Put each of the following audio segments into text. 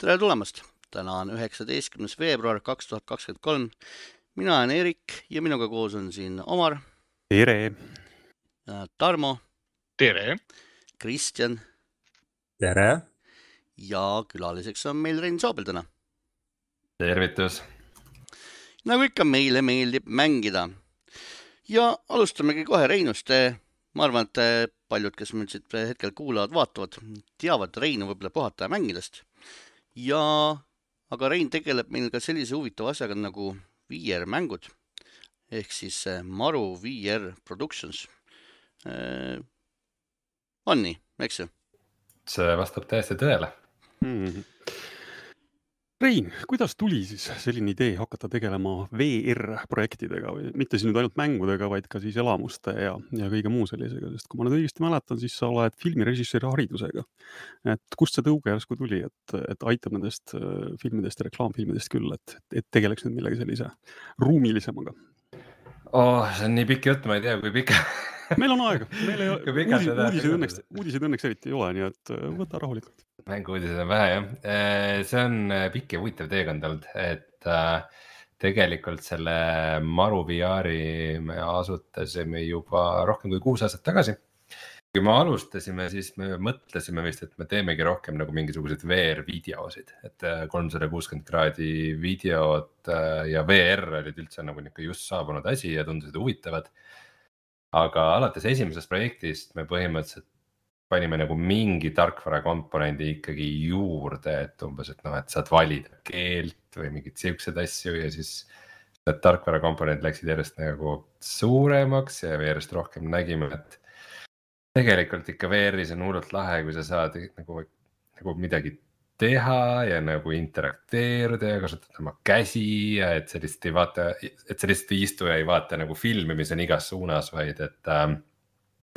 tere tulemast, täna on üheksateistkümnes veebruar kaks tuhat kakskümmend kolm. mina olen Erik ja minuga koos on siin Omar, tere! Tarmo, tere! Kristjan tere! ja külaliseks on meil Rein Soobel täna. tervitus! nagu ikka, meile meeldib mängida. ja alustamegi kohe Reinust. ma arvan, et paljud, kes meid siit hetkel kuulavad-vaatavad, teavad Reinu võib-olla puhata ja mängidest. Ja, aga Rein tegeleb meil ka sellise huvitava asjaga nagu VR mängud ehk siis Maru VR Productions. on nii, eks ju? see vastab täiesti tõele mm. -hmm. Rein, kuidas tuli siis selline idee hakata tegelema VR projektidega või mitte siis nüüd ainult mängudega, vaid ka siis elamuste ja, ja kõige muu sellisega, sest kui ma nüüd õigesti mäletan, siis sa oled filmirežissööri haridusega. et kust see tõuge järsku tuli, et, et aitab nendest äh, filmidest ja reklaamfilmidest küll, et, et tegeleks nüüd millegi sellise ruumilisemaga? oh, see on nii pikk jutt, ma ei tea, kui pikk meil on aega, meil ei ole, uudiseid, uudiseid õnneks, uudiseid õnneks eriti ei ole, nii et äh, võta rahulikult. Mänguudiseid on vähe jah, äh, see on äh, pikk ja huvitav teekond olnud, et äh, tegelikult selle Maru VR-i me asutasime juba rohkem kui kuus aastat tagasi. Kui me alustasime, siis me mõtlesime vist, et me teemegi rohkem nagu mingisuguseid VR videosid, et kolmsada kuuskümmend kraadi videod ja VR olid üldse nagu nihuke just saabunud asi ja tundusid huvitavad. Aga alates esimesest projektist me põhimõtteliselt panime nagu mingi tarkvara komponendi ikkagi juurde, et umbes, et noh, et saad valida keelt või mingeid siukseid asju ja siis. Need tarkvara komponendid läksid järjest nagu suuremaks ja järjest rohkem nägime, et. tegelikult ikka VR-is on hullult lahe, kui sa saad nagu, nagu midagi teha ja nagu interakteeruda ja kasutada oma käsi ja et sa lihtsalt ei vaata, et sa lihtsalt ei istu ja ei vaata nagu filmi, mis on igas suunas, vaid et äh,.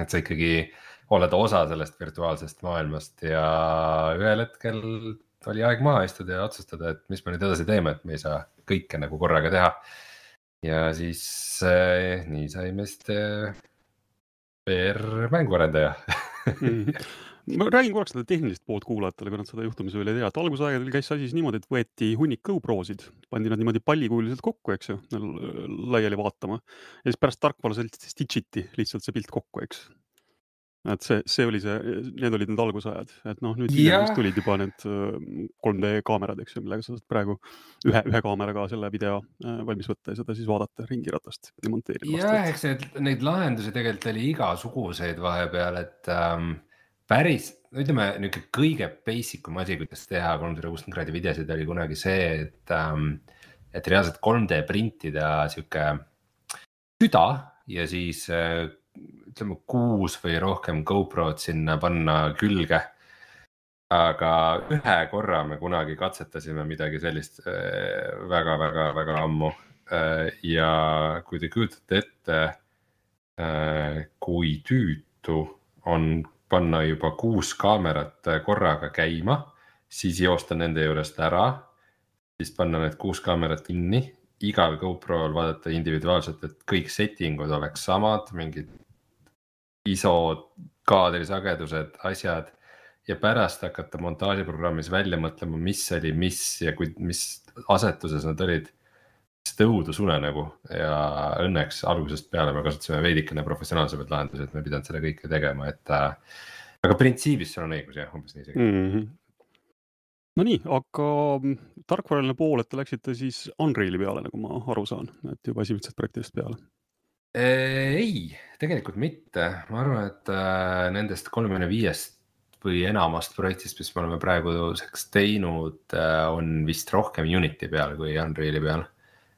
et sa ikkagi oled osa sellest virtuaalsest maailmast ja ühel hetkel oli aeg maha istuda ja otsustada, et mis me nüüd edasi teeme, et me ei saa kõike nagu korraga teha. ja siis äh, nii saime siis äh, VR mänguarendaja mhm ma räägin korraks seda tehnilist poolt kuulajatele, kui nad seda juhtumisi veel ei tea, et algusaegadel käis see asi siis niimoodi, et võeti hunnik GoProsid, pandi nad niimoodi pallikujuliselt kokku, eks ju, laiali vaatama. ja siis pärast tarkvara stitch iti lihtsalt see pilt kokku, eks. Et see, see oli see, need olid need algusajad, et noh, nüüd hiljem vist tulid juba need 3D äh, kaamerad, eks ju, millega sa saad praegu ühe, ühe kaameraga selle video äh, valmis võtta ja seda siis vaadata ringiratast ja monteerida. jah, eks neid, neid lahendusi tegelikult oli igasuguseid vahepeal, et ähm, päris, ütleme niisugune kõige basic um asi, kuidas teha kolmsada kuuskümmend kraadi videosid oli kunagi see, et ähm,. et reaalselt 3D printida sihuke süda ja siis äh, ütleme kuus või rohkem GoPro-d sinna panna külge. aga ühe korra me kunagi katsetasime midagi sellist väga-väga-väga äh, ammu äh, ja kui te kujutate ette, äh, kui tüütu on panna juba kuus kaamerat korraga käima, siis joosta nende juurest ära. siis panna need kuus kaamerat kinni, igal GoPro-l vaadata individuaalselt, et kõik setting ud oleks samad, mingid ISO kaadrisagedused, asjad. ja pärast hakata montaažiprogrammis välja mõtlema, mis oli mis ja kui, mis asetuses nad olid tõudus unenägu ja õnneks algusest peale me kasutasime veidikene professionaalsemaid lahendusi, et me ei pidanud seda kõike tegema, et äh,. aga printsiibis sul on õigus jah, umbes nii isegi mm. -hmm. Nonii, aga mm, tarkvaraline pool, et te läksite siis Unreali peale, nagu ma aru saan, et juba esimesest projektist peale? Ei, tegelikult mitte, ma arvan, et äh, nendest kolmekümne viiest või enamast projektist, mis me oleme praeguseks teinud, äh, on vist rohkem Unity peal kui Unreali peal.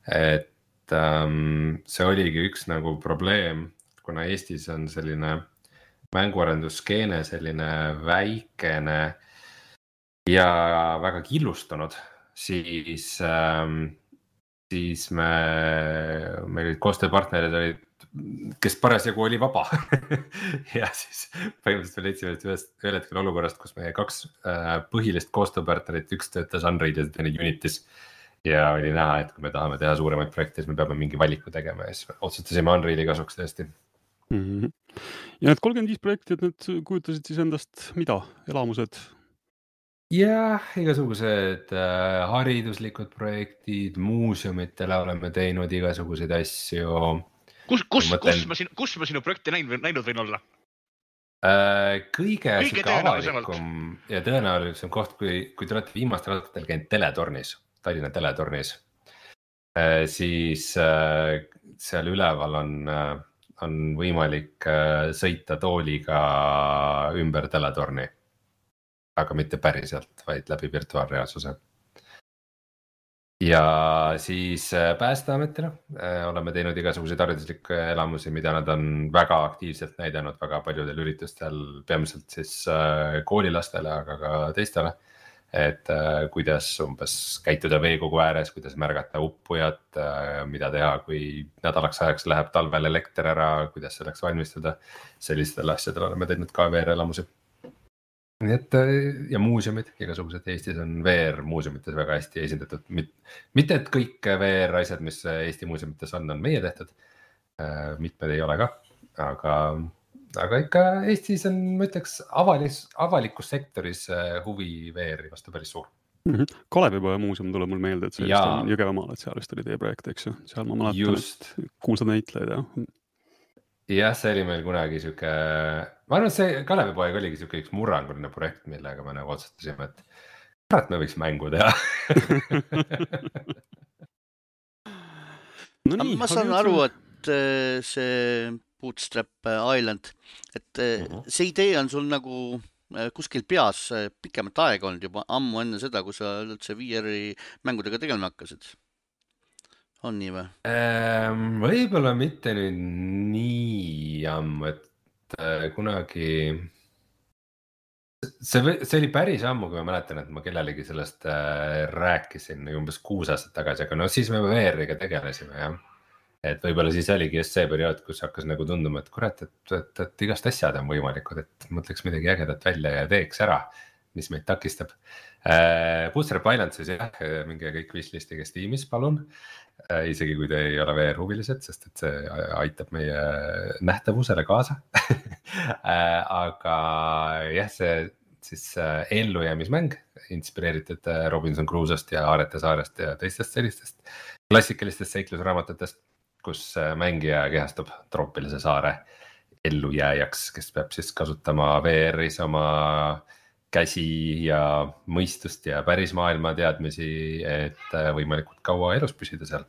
Et ähm, see oligi üks nagu probleem, kuna Eestis on selline mänguarendusskeene selline väikene ja väga killustunud, siis ähm,, siis me, meil olid koostööpartnerid olid, kes parasjagu oli vaba ja siis põhimõtteliselt me leidsime ühest, ühel hetkel olukorrast, kus meie kaks äh, põhilist koostööpartnerit, üks töötas Unrealis ja teine Unity's ja oli näha, et kui me tahame teha suuremaid projekte, siis me peame mingi valiku tegema ja siis otsustasime Unreali kasuks tõesti mm. -hmm. ja need kolmkümmend viis projekti, et need kujutasid siis endast mida, elamused? jah, igasugused äh, hariduslikud projektid, muuseumitele oleme teinud igasuguseid asju kus, kus, Ma kus mõtlen- ma sinu, kus ma sinu projekti näinud, näinud võin olla? äh,. kõige Kõige avalikum ja tõenäolisem koht, kui, kui te olete viimastel aastatel käinud teletornis, Tallinna teletornis äh,, siis äh, seal üleval on on võimalik sõita tooliga ümber teletorni. aga mitte päriselt, vaid läbi virtuaalreaalsuse. Ja siis äh, Päästeametile äh, oleme teinud igasuguseid hariduslikke elamusi, mida nad on väga aktiivselt näidanud väga paljudel üritustel, peamiselt siis äh, koolilastele, aga ka teistele. et kuidas umbes käituda veekogu ääres, kuidas märgata uppujat, mida teha, kui nädalaks ajaks läheb talvel elekter ära, kuidas selleks valmistuda. sellistele asjadele oleme teinud ka VR-elamusi nii et äh, ja muuseumid, igasugused. Eestis on VR muuseumites väga hästi esindatud, mitte et kõik VR asjad, mis Eesti muuseumites on, on meie tehtud. mitmed ei ole ka, aga, aga ikka Eestis on, ma ütleks, avalis, avalikus sektoris äh, huvi VR-i vastu päris suur. Kalevipoja muuseum tuleb mul meelde, et see Jaa. on Jõgevamaal, et seal vist oli teie projekt, eks ju, seal ma mäletan, just, et kuulsad näitlejaid ja jah, see oli meil kunagi sihuke, ma arvan, et see Kalevipoeg oligi sihuke üks murranguline projekt, millega me nagu otsustasime, et kurat, me võiks mängu teha no nii, ma saan aru, et äh, see Bootstrap Island, et äh, Mhm. see idee on sul nagu äh, kuskil peas äh, pikemat aega olnud juba ammu enne seda, kui sa üldse VR-i mängudega tegelema hakkasid. On nii või? Ähm, võib-olla mitte nüüd nii ammu, et äh, kunagi. see, see oli päris ammu, kui ma mäletan, et ma kellelegi sellest äh, rääkisin umbes kuus aastat tagasi, aga no siis me VR-iga tegelesime jah. et võib-olla siis oligi just see periood, kus hakkas nagu tunduma, et kurat, et, et, et igast asjad on võimalikud, et mõtleks midagi ägedat välja ja teeks ära, mis meid takistab äh,. Bootstrap Island siis jah, minge kõik wishlist'iga Steamis, palun Äh, isegi kui te ei ole VR-huvilised, sest et see aitab meie nähtavusele kaasa Äh, aga jah, see siis äh, ellujäämismäng inspireeritud äh, Robinson Crusoe'st ja Aarete saarest ja teistest sellistest klassikalistest seiklusraamatutest, kus äh, mängija kehastub troopilise saare ellujääjaks, kes peab siis kasutama VR-is oma käsi ja mõistust ja pärismaailma teadmisi, et äh, võimalikult kaua elus püsida seal.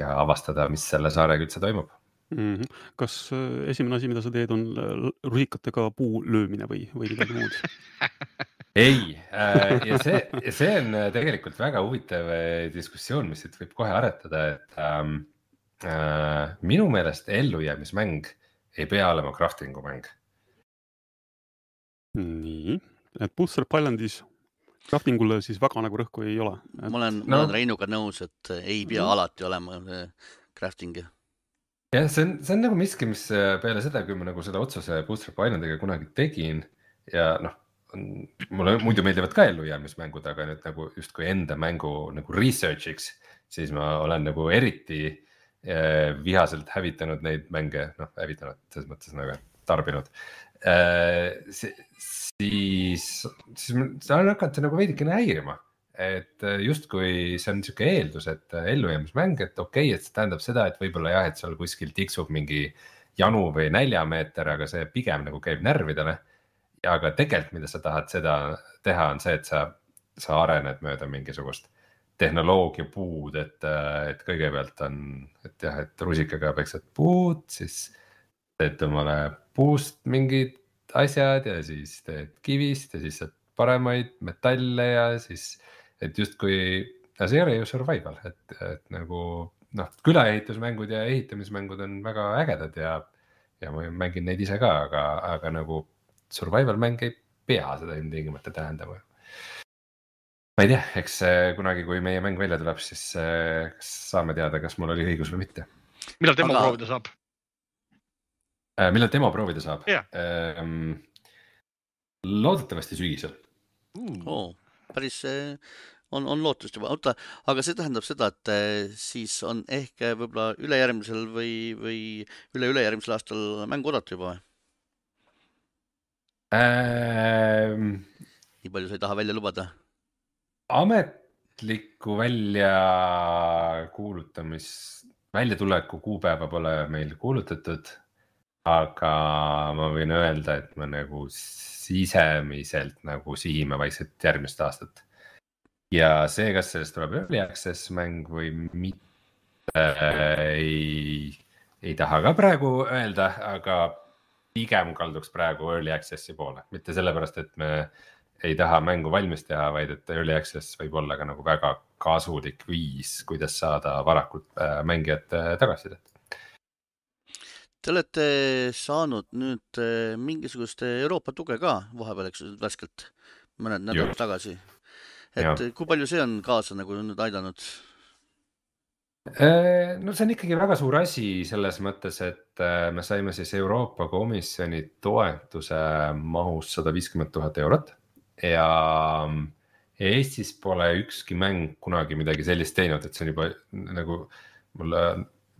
ja avastada, mis selle saarega üldse toimub. mm. -hmm. kas äh, esimene asi, mida sa teed, on äh, rusikatega puu löömine või, või midagi muud? ei, ja see, see on tegelikult väga huvitav diskussioon, mis siit võib kohe aretada, et ähm, äh, minu meelest ellujäämismäng ei pea olema crafting'u mäng. nii, et Bootstrap Islandis crafting ule siis väga nagu rõhku ei ole. ma olen no., ma olen Reinuga nõus, et ei pea Mhm. alati olema äh, crafting'i. jah, see on, see on nagu miski, mis äh, peale seda, kui ma nagu selle otsuse Bootstrap Islandiga kunagi tegin ja noh, mulle muidu meeldivad ka ellujäämismängud, aga nüüd nagu justkui enda mängu nagu research'iks, siis ma olen nagu eriti äh, vihaselt hävitanud neid mänge, noh hävitanud selles mõttes nagu tarbinud. siis, siis ma saan hakata nagu veidikene häirima, et äh, justkui see on sihuke eeldus, et äh, ellujäämismäng, et okei okay,, et see tähendab seda, et võib-olla jah, et seal kuskil tiksub mingi janu või näljameeter, aga see pigem nagu käib närvidele. aga tegelikult, mida sa tahad seda teha, on see, et sa, sa arened mööda mingisugust tehnoloogia puud, et, et kõigepealt on, et jah, et rusikaga peksad puud, siis teed omale puust mingid asjad ja siis teed kivist ja siis saad paremaid metalle ja siis, et justkui, see ei ole ju survival, et, et nagu noh, külaehitusmängud ja ehitamismängud on väga ägedad ja, ja ma mängin neid ise ka, aga, aga nagu survival mäng ei pea seda ilmtingimata tähendama. ma ei tea, eks äh, kunagi, kui meie mäng välja tuleb, siis kas saame teada, kas mul oli õigus või mitte. millal demo Aga- proovida saab? Äh, millal demo proovida saab Jah. ähm,? loodetavasti sügisel. oo, päris äh, on, on lootust juba, oota, aga see tähendab seda, et äh, siis on ehk võib-olla ülejärgmisel või, või üle-ülejärgmisel aastal mängu oodata juba või? Ähm, nii palju sa ei taha välja lubada? ametlikku väljakuulutamist, väljatuleku kuupäeva pole meil kuulutatud. Aga ma võin öelda, et me nagu sisemiselt nagu sihime vaikselt järgmist aastat. ja see, kas sellest tuleb early access mäng või mitte, ei, ei taha ka praegu öelda, aga pigem kalduks praegu early access'i poole, mitte sellepärast, et me ei taha mängu valmis teha, vaid et early access võib olla ka nagu väga kasulik viis, kuidas saada varakult äh, mängijate tagasisidet. Te olete saanud nüüd eh, mingisugust Euroopa tuge ka vahepeal, eks värskelt, mõned nädalad tagasi. Et kui palju see on kaasa nagu nüüd aidanud? Äh, no see on ikkagi väga suur asi selles mõttes, et äh, me saime siis Euroopa Komisjoni toetuse mahus sada viiskümmend tuhat eurot ja Eestis pole ükski mäng kunagi midagi sellist teinud, et see on juba nagu mulle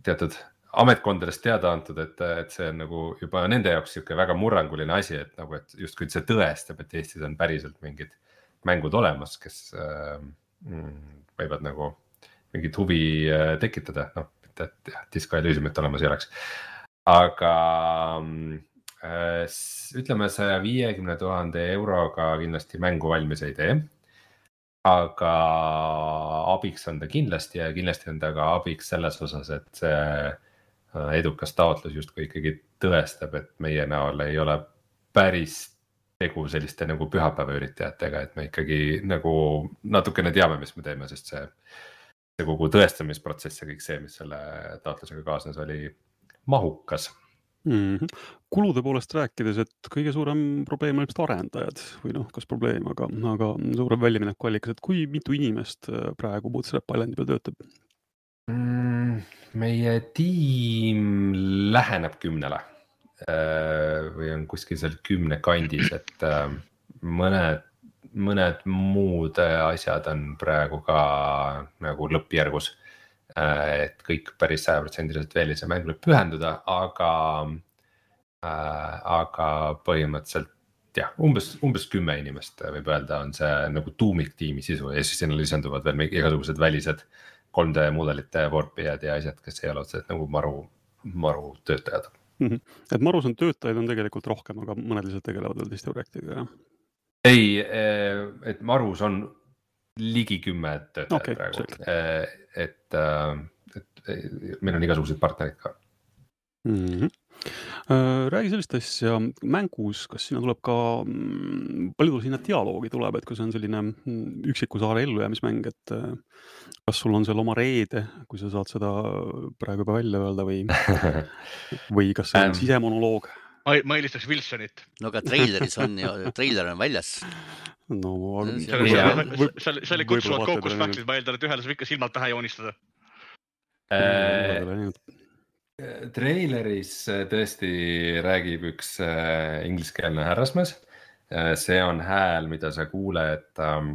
teatud ametkondadest teada antud, et, et see on nagu juba nende jaoks sihuke väga murranguline asi, et nagu, et justkui see tõestab, et Eestis on päriselt mingid mängud olemas, kes äh, võivad nagu mingit huvi äh, tekitada, noh, mitte et jah, Disco Elysiumit olemas ei oleks. aga äh, ütleme saja viiekümne tuhande euroga kindlasti mängu valmis ei tee. aga abiks on ta kindlasti ja kindlasti on ta ka abiks selles osas, et see äh, edukas taotlus justkui ikkagi tõestab, et meie näol ei ole päris tegu selliste nagu pühapäevaüritajatega, et me ikkagi nagu natukene teame, mis me teeme, sest see see kogu tõestamisprotsess ja kõik see, mis selle taotlusega kaasnes, oli mahukas. mm. -hmm. kulude poolest rääkides, et kõige suurem probleem on ilmselt arendajad või noh, kas probleem, aga, aga suurem väljaminekuallikas, et kui mitu inimest äh, praegu Bootstrap Islandi peal töötab? mm,. Meie tiim läheneb kümnele äh, või on kuskil seal kümne kandis, et äh, mõned, mõned muud äh, asjad on praegu ka nagu lõppjärgus. et kõik päris sajaprotsendiliselt veel ei saa mängule pühenduda, aga äh,, aga põhimõtteliselt jah, umbes, umbes kümme inimest võib öelda, on see nagu tuumiktiimi sisu ja siis sinna lisanduvad veel igasugused välised 3D mudelite vorpijad ja asjad, kes ei ole otseselt nagu maru, maru töötajad. et ma aru saan, töötajaid on tegelikult rohkem, aga mõned lihtsalt tegelevad veel teiste projektidega, jah? ei, et Marus on ligi kümme töötajat okay, praegu selge., et, et meil on igasuguseid partnereid ka. mm. -hmm. Räägi sellist asja mängus, kas sinna tuleb ka, palju sinna dialoogi tuleb, et kui see on selline mm, üksiku saare ellujäämismäng, et äh, kas sul on seal oma reede, kui sa saad seda praegu juba välja öelda või, või kas see on Ähm. sisemonoloog? ma, ma eelistaks Wilsonit. no aga treileris on ju, treiler on väljas. no aga See- seal, seal, seal, võib-olla kutsuvad on Factorid, ma eeldan, et ühele saab ikka silmad pähe joonistada. Äh, treileris äh, tõesti räägib üks äh, ingliskeelne härrasmees. see on hääl, mida sa kuuled ähm,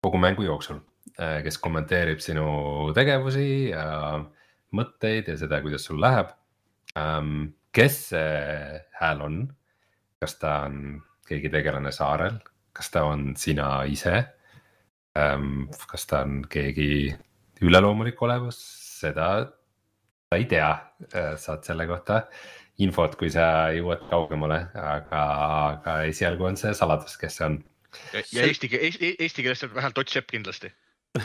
kogu mängu jooksul, kes kommenteerib sinu tegevusi ja mõtteid ja seda, kuidas sul läheb. kes see hääl on? kas ta on keegi tegelane saarel, kas ta on sina ise? kas ta on keegi üleloomulik olevus, seda sa ei tea, saad selle kohta infot, kui sa jõuad kaugemale, aga, aga esialgu on see saladus, kes see on. ja ja eesti keel, eesti keeles tuleb vähemalt Ott Sepp kindlasti.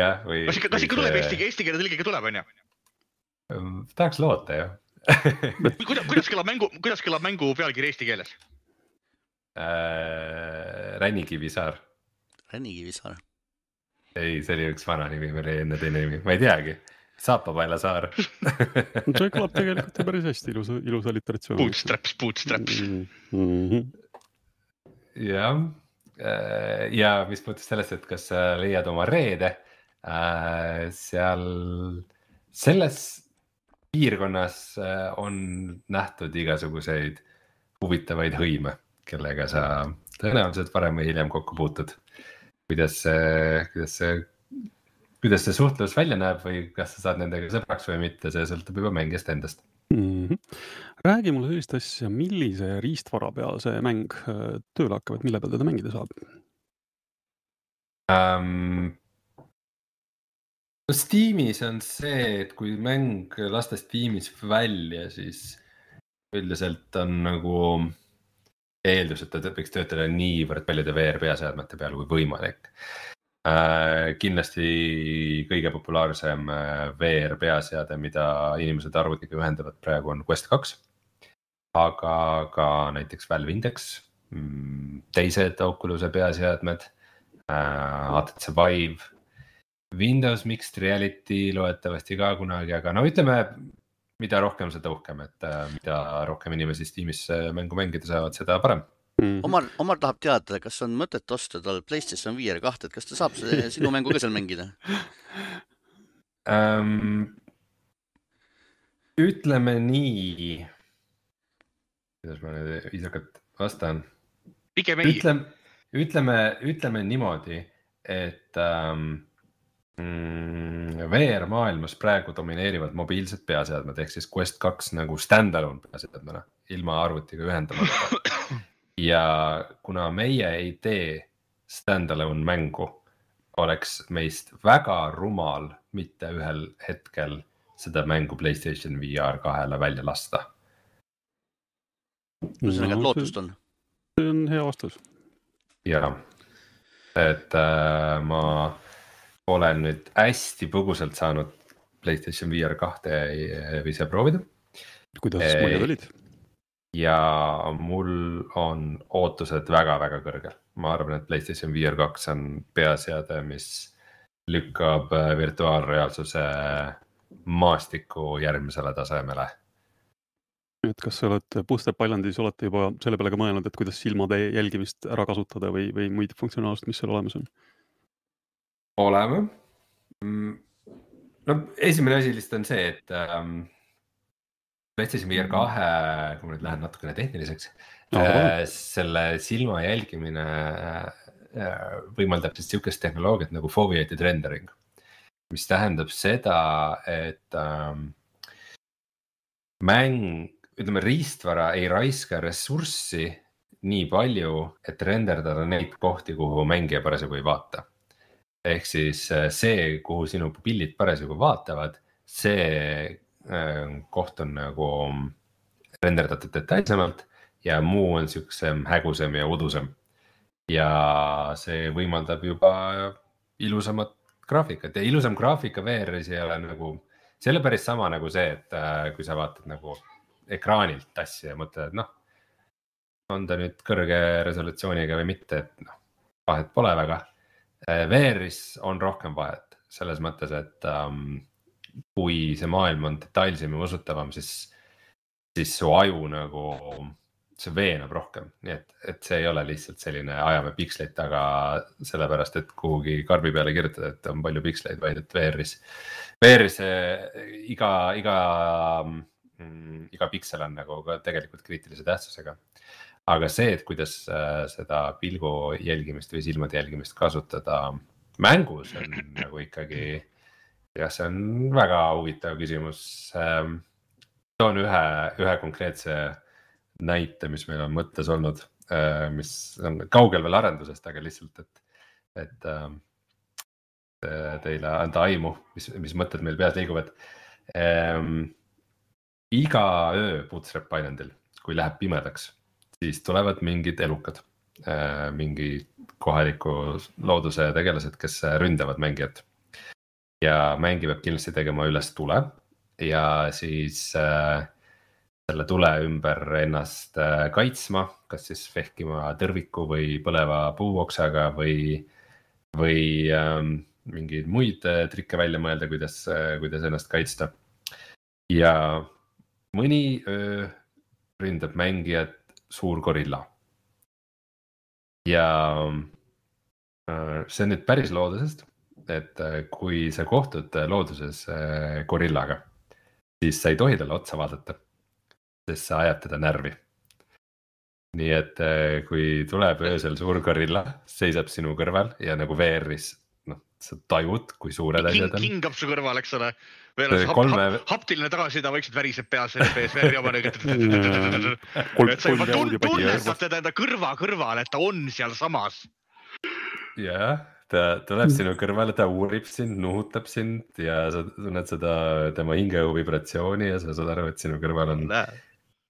jah, või. kas ikka, kas ikka tuleb eesti, eesti keele tõlge ikka tuleb, onju? tahaks loota ju kuidas, kuidas kõlab mängu, kuidas kõlab mängu pealkiri eesti keeles? Äh, Ränikivisaar, Ränikivisaar. ei, see oli üks vana nimi, meil oli enne teine nimi, ma ei teagi. Saapapaela saar see kõlab tegelikult ju päris hästi, ilusa, ilusa alliteratsioon. Bootstraps, bootstraps. mm. -hmm. jah, ja mis puudutas sellest, et kas sa leiad oma reede seal selles piirkonnas äh, on nähtud igasuguseid huvitavaid hõime, kellega sa tõenäoliselt varem või hiljem kokku puutud. Kuidas see, kuidas see kuidas see suhtlus välja näeb või kas sa saad nendega sõbraks või mitte, see sõltub juba mängijast endast mm. -hmm. räägi mulle sellist asja, millise riistvara peal see mäng äh, tööle hakkab, et mille peal teda mängida saab um,? no Steamis on see, et kui mäng lasta Steamis välja, siis üldiselt on nagu eeldus, et ta võiks töötada niivõrd paljude VR peaseadmete peal kui võimalik äh,. kindlasti kõige populaarsem äh, VR peaseade, mida inimesed arvutiga ühendavad praegu on Quest kaks. aga ka näiteks Valve Index, mm, teised Oculus'e peaseadmed äh,, HTC Vive. Windows Mixed Reality loodetavasti ka kunagi, aga no ütleme mida rohkem, seda uhkem, et äh, mida rohkem inimesi Steamis äh, mängu mängida saavad, seda parem mm. -hmm. Omar, Omar tahab teada, kas on mõtet osta tal Playstation VR kahte, et kas ta saab sinu mängu ka seal mängida um,? ütleme nii. kuidas ma nüüd viisakalt vastan? pigem ei. ütleme, ütleme, ütleme niimoodi, et um, mm, VR maailmas praegu domineerivad mobiilsed peaseadmed ehk siis Quest kaks nagu stand-alone peaseadmena ilma arvutiga ühendamata. ja kuna meie ei tee stand-alone mängu, oleks meist väga rumal mitte ühel hetkel seda mängu Playstation VR kahele välja lasta. ühesõnaga, et lootust on. see on hea vastus. ja, et äh, ma olen nüüd hästi põgusalt saanud Playstation VR kahte ise proovida. kuidas muljed olid? ja mul on ootused väga-väga kõrgel, ma arvan, et Playstation VR kaks on peaseade, mis lükkab äh, virtuaalreaalsuse maastiku järgmisele tasemele. et kas sa oled Boosted Islandis, olete juba selle peale ka mõelnud, et kuidas silmade jälgimist ära kasutada või, või muid funktsionaalsust, mis seal olemas on? Oleme. Mm, no esimene asi lihtsalt on see, et ähm, PlayStation VR kahe, kui ma nüüd lähen natukene tehniliseks no,, äh, selle silma jälgimine äh, võimaldab siis sihukest tehnoloogiat nagu foveated rendering. mis tähendab seda, et ähm, mäng, ütleme riistvara ei raiska ressurssi nii palju, et renderdada neid kohti, kuhu mängija parasjagu ei vaata ehk siis äh, see, kuhu sinu pildid parasjagu vaatavad, see äh, koht on nagu renderdatud detailsemalt ja muu on siuksem hägusam ja udusem. ja see võimaldab juba ilusamat graafikat ja ilusam graafika VR-is ei ole nagu, see ei ole päris sama nagu see, et äh, kui sa vaatad nagu ekraanilt asja ja mõtled, et noh. on ta nüüd kõrge resolutsiooniga või mitte, et noh, vahet pole väga VR-is on rohkem vahet selles mõttes, et um, kui see maailm on detailsem ja usutavam, siis, siis su aju nagu, see veenab rohkem, nii et, et see ei ole lihtsalt selline ajame piksleid taga sellepärast, et kuhugi karbi peale kirjutada, et on palju piksleid, vaid et VR-is, VR-is iga, iga mm,, iga piksel on nagu ka tegelikult kriitilise tähtsusega aga see, et kuidas äh, seda pilgu jälgimist või silmade jälgimist kasutada mängus on nagu ikkagi. jah, see on väga huvitav küsimus. Ähm, toon ühe, ühe konkreetse näite, mis meil on mõttes olnud, äh, mis on kaugel veel arendusest, aga lihtsalt, et, et ähm, teile anda aimu, mis, mis mõtted meil peas liiguvad ähm,. iga öö Bootstrap Islandil, kui läheb pimedaks siis tulevad mingid elukad, äh, mingi kohaliku looduse tegelased, kes ründavad mängijat. ja mängija peab kindlasti tegema üles tule ja siis äh, selle tule ümber ennast äh, kaitsma, kas siis vehkima tõrviku või põleva puuoksaga või, või äh, mingeid muid äh, trikke välja mõelda, kuidas äh,, kuidas ennast kaitsta. ja mõni öö ründab mängijat suur gorilla. ja äh, see on nüüd päris loodusest, et äh, kui sa kohtud äh, looduses gorillaga, siis sa ei tohi talle otsa vaadata, sest see ajab teda närvi. nii et kui tuleb öösel suur gorilla, seisab sinu kõrval ja nagu VR-is, sa tajud, kui suured king asjad, on. kingab su kõrval, eks ole. veel on see hap, kolme- hap, haptiline tagasiside vaikselt väriseb peas, FPS veri oma. kolm, et sa juba tunnetad teda enda kõrva kõrval, et ta on sealsamas. jah, ta tuleb sinu kõrvale, ta uurib sind, nuhutab sind ja sa tunned seda tema hingeõhu vibratsiooni ja sa saad aru, et sinu kõrval on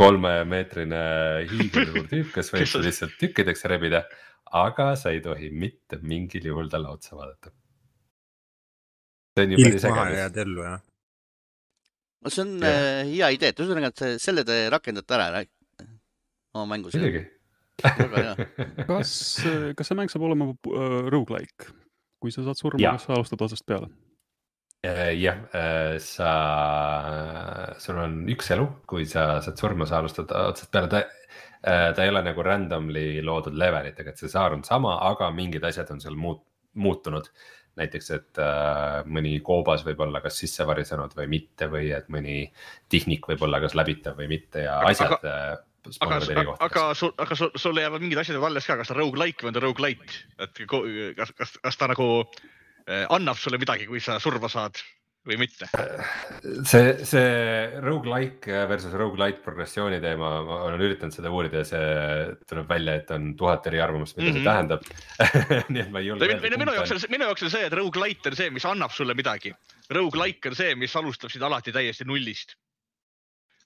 kolmemeetrine hiigelsuur tüüp, kes võib lihtsalt tükkideks rebida, aga sa ei tohi mitte mingil juhul talle otsa vaadata. See on ju päris ja äge. jääd ellu jah. no see on Jah. äh, hea idee, et ühesõnaga, et selle te rakendate ära oma mängus. muidugi. väga hea. kas, kas see mäng saab olema äh, rogu-like? kui sa saad surma, kas sa alustad otsast peale? Äh, jah, sa, sul on üks elu, kui sa saad surma, sa alustad otsast peale, ta, ta ei ole nagu randomly loodud levelitega, et see saar on sama, aga mingid asjad on seal muut-, muutunud. näiteks, et äh, mõni koobas võib olla kas sisse varisenud või mitte või et mõni tihnik võib olla kas läbitav või mitte ja Aga- asjad. aga, aga aga, aga sul, aga sul, sulle jäävad mingid asjad alles ka, kas ta rogu-like või on ta rogu-lite, et kas, kas, kas ta nagu eh, annab sulle midagi, kui sa surma saad või mitte? see, see rogu-like versus rogu-lite progressiooni teema, ma olen üritanud seda uurida ja see tuleb välja, et on tuhat eri arvamust, mida mm -hmm. see tähendab. nii et ma ei julge minu jaoks on, minu jaoks on see, et rogu-lite on see, mis annab sulle midagi. Rogu-like on see, mis alustab sind alati täiesti nullist.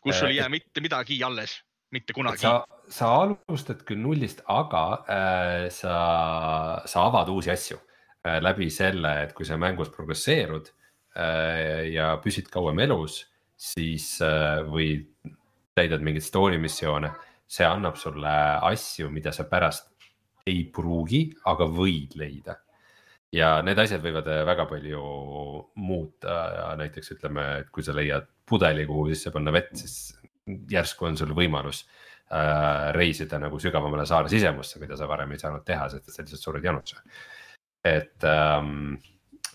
kus sul ei jää mitte midagi alles, mitte kunagi. sa, sa alustad küll nullist, aga äh, sa, sa avad uusi asju äh, läbi selle, et kui sa mängus progresseerud äh, ja püsid kauem elus, siis äh, või täidad mingeid story missioone, see annab sulle asju, mida sa pärast ei pruugi, aga võid leida ja need asjad võivad äh, väga palju muuta, näiteks ütleme, et kui sa leiad pudeli, kuhu sisse panna vett, siis järsku on sul võimalus äh, reisida nagu sügavamale saare sisemusse, mida sa varem ei saanud teha, sest sa lihtsalt sured janusse. et ähm,,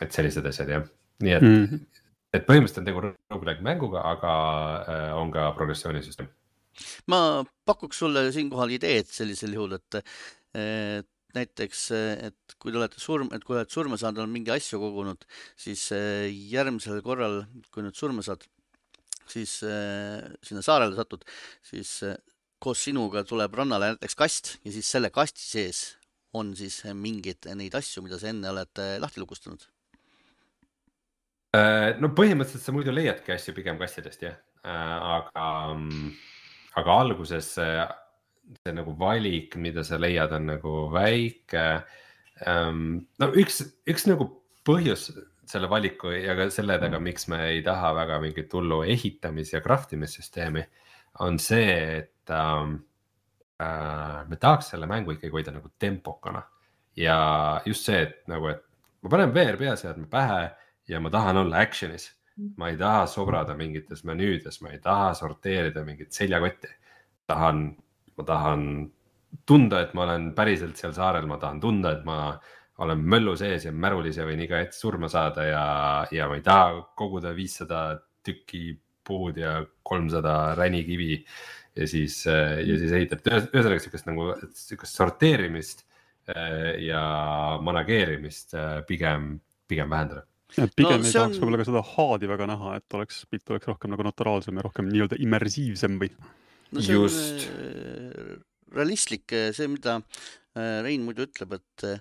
et sellised asjad jah, nii et mm., Mhm. et põhimõtteliselt on tegu rogu-like mänguga, aga äh, on ka progressioonisüsteem. ma pakuks sulle siinkohal ideed sellisel juhul, et et näiteks, et kui te olete surm, et kui oled surma saanud, oled mingi asju kogunud, siis eh, järgmisel korral, kui nüüd surma saad, siis eh, sinna saarele satud, siis eh, koos sinuga tuleb rannale näiteks kast ja siis selle kasti sees on siis mingeid neid asju, mida sa enne oled lahti lukustanud. Äh, no põhimõtteliselt sa muidu leiadki asju pigem kastidest jah, aga, aga alguses see, see nagu valik, mida sa leiad, on nagu väike. no üks, üks nagu põhjus selle valiku ja ka selle taga, miks me ei taha väga mingit hullu ehitamis ja craft imissüsteemi, on see, et ähm, äh, me tahaks selle mängu ikkagi hoida nagu tempokana. Ja just see, et nagu, et ma panen VR peaseadme pähe ja ma tahan olla action'is. ma ei taha sobrada mingites menüüdes, ma ei taha sorteerida mingit seljakotti. tahan, ma tahan tunda, et ma olen päriselt seal saarel, ma tahan tunda, et ma olen möllu sees ja märulis ja võin iga hetk surma saada ja, ja ma ei taha koguda viissada tükki puud ja kolmsada ränikivi ja siis, ja siis ehitad, ühesõnaga siukest nagu siukest sorteerimist äh, ja manageerimist äh, pigem, pigem vähendada. Pigem No ei tahaks on- võib-olla ka seda haadi väga näha, et oleks, pilt oleks rohkem nagu naturaalsem ja rohkem nii-öelda immersiivsem või? no see Just. on äh, realistlik, see, mida äh, Rein muidu ütleb, et äh,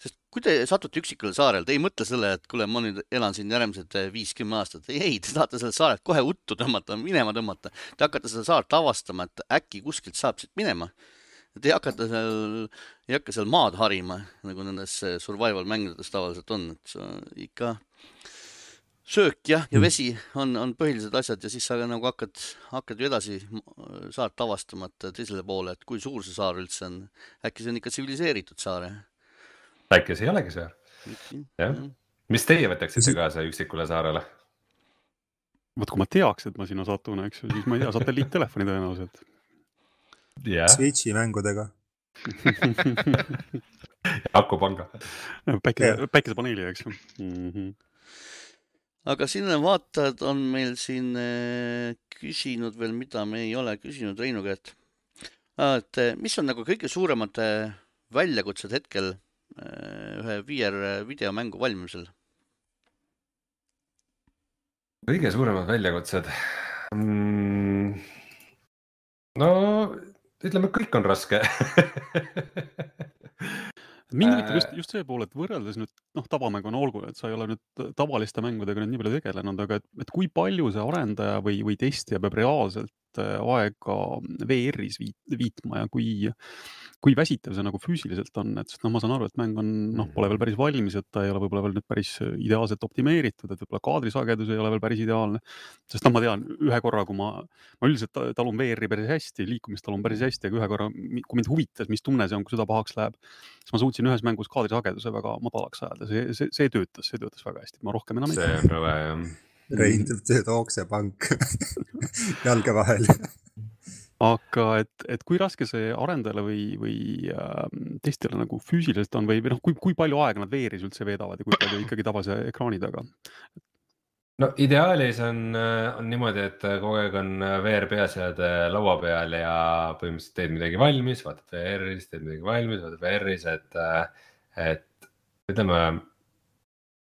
sest kui te satute üksikule saarele, te ei mõtle selle, et kuule, ma nüüd elan siin järgmised äh, viis-kümme aastat. ei, ei, te tahate sellelt saarelt kohe uttu tõmmata, minema tõmmata. Te hakkate seda saart avastama, et äkki kuskilt saab siit minema. Te ei hakata seal, ei hakka seal maad harima, nagu nendes äh, survival mängudes tavaliselt on, et sa ikka söök jah, ja vesi on, on põhilised asjad ja siis sa nagu hakkad, hakkad ju edasi m- saart avastama, et teisele poole, et kui suur see saar üldse on. äkki see on ikka tsiviliseeritud saar jah? äkki see ei olegi see, jah. mis teie võtaksite kaasa üksikule saarele? vot kui ma teaks, et ma sinna satun, eks ju, siis ma ei tea, satelliittelefoni tõenäoliselt. jah, Switch'i mängudega. akupanga. päike, päikesepaneeli, eks ju mm. -hmm. aga siin vaatajad on meil siin äh, küsinud veel, mida me ei ole küsinud Reinu käest. et äh, mis on nagu kõige suuremad äh, väljakutsed hetkel ühe VR videomängu valmimisel? kõige suuremad väljakutsed mm,? no ütleme, kõik on raske. Mind huvitab just, just see pool, et võrreldes nüüd noh, tavamänguna olgu, et sa ei ole nüüd tavaliste mängudega nüüd nii palju tegelenud, aga et, et kui palju see arendaja või, või testija peab reaalselt äh, aega VR-is viit, viitma ja kui, kui väsitav see nagu füüsiliselt on, et sest noh, ma saan aru, et mäng on noh, pole veel päris valmis, et ta ei ole võib-olla veel nüüd päris ideaalselt optimeeritud, et võib-olla kaadrisagedus ei ole veel päris ideaalne. sest noh, ma tean ühe korra, kui ma, ma üldiselt talun VR-i päris hästi, liikumist talun päris hästi, aga ühe korra, kui mind huvitas, mis tunne see on, kui süda pahaks läheb, siis ma suutsin ühes mängus kaadrisageduse väga madalaks ajada, see, see, see töötas, see töötas väga hästi, ma rohkem enam ei tea. see on rõve jah. Rein teeb oksepank jalge vahel aga et, et kui raske see arendajale või, või äh, testijale nagu füüsiliselt on või, või noh, kui, kui palju aega nad VR-is üldse veedavad ja kui palju ikkagi tavalise ekraani taga? no ideaalis on, on niimoodi, et kogu aeg on VR peaseade laua peal ja põhimõtteliselt teed midagi valmis, vaatad VR-is, teed midagi valmis, vaatad VR-is, et, et ütleme.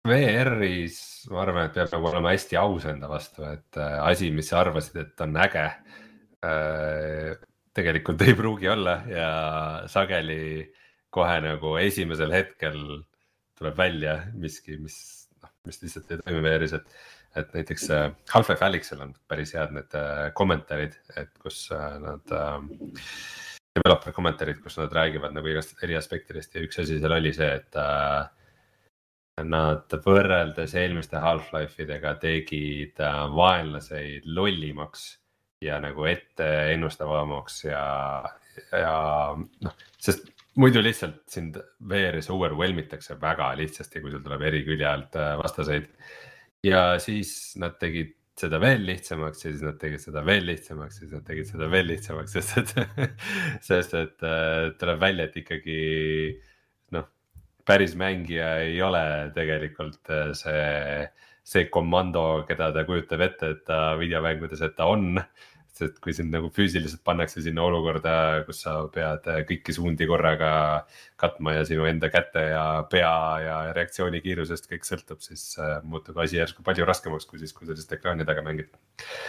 VR-is ma arvan, et peab nagu olema hästi aus enda vastu, et asi, mis sa arvasid, et on äge Äh, tegelikult ei pruugi olla ja sageli kohe nagu esimesel hetkel tuleb välja miski, mis noh, mis lihtsalt ei toimi VR-is, et, et näiteks äh, Half-Life Alyxil on päris head need äh, kommentaarid, et kus nad äh, developer kommentaarid, kus nad räägivad nagu igast eri aspektidest ja üks asi seal oli see, et äh, nad võrreldes eelmiste Half-Life idega tegid äh, vaenlaseid lollimaks ja nagu ette ennustavamaks ja, ja noh, sest muidu lihtsalt sind VR-is overwhelm itakse väga lihtsasti, kui sul tuleb eri külje alt äh, vastaseid. ja siis nad tegid seda veel lihtsamaks ja siis nad tegid seda veel lihtsamaks ja siis nad tegid seda veel lihtsamaks, sest et sest et äh, tuleb välja, et ikkagi noh, päris mängija ei ole tegelikult äh, see see komando, keda ta kujutab ette, et ta videomängudes, et ta on. sest kui sind nagu füüsiliselt pannakse sinna olukorda, kus sa pead kõiki suundi korraga katma ja sinu enda käte ja pea ja reaktsioonikiirusest kõik sõltub, siis äh, muutub asi järsku palju raskemaks, kui siis, kui sa lihtsalt ekraani taga mängid.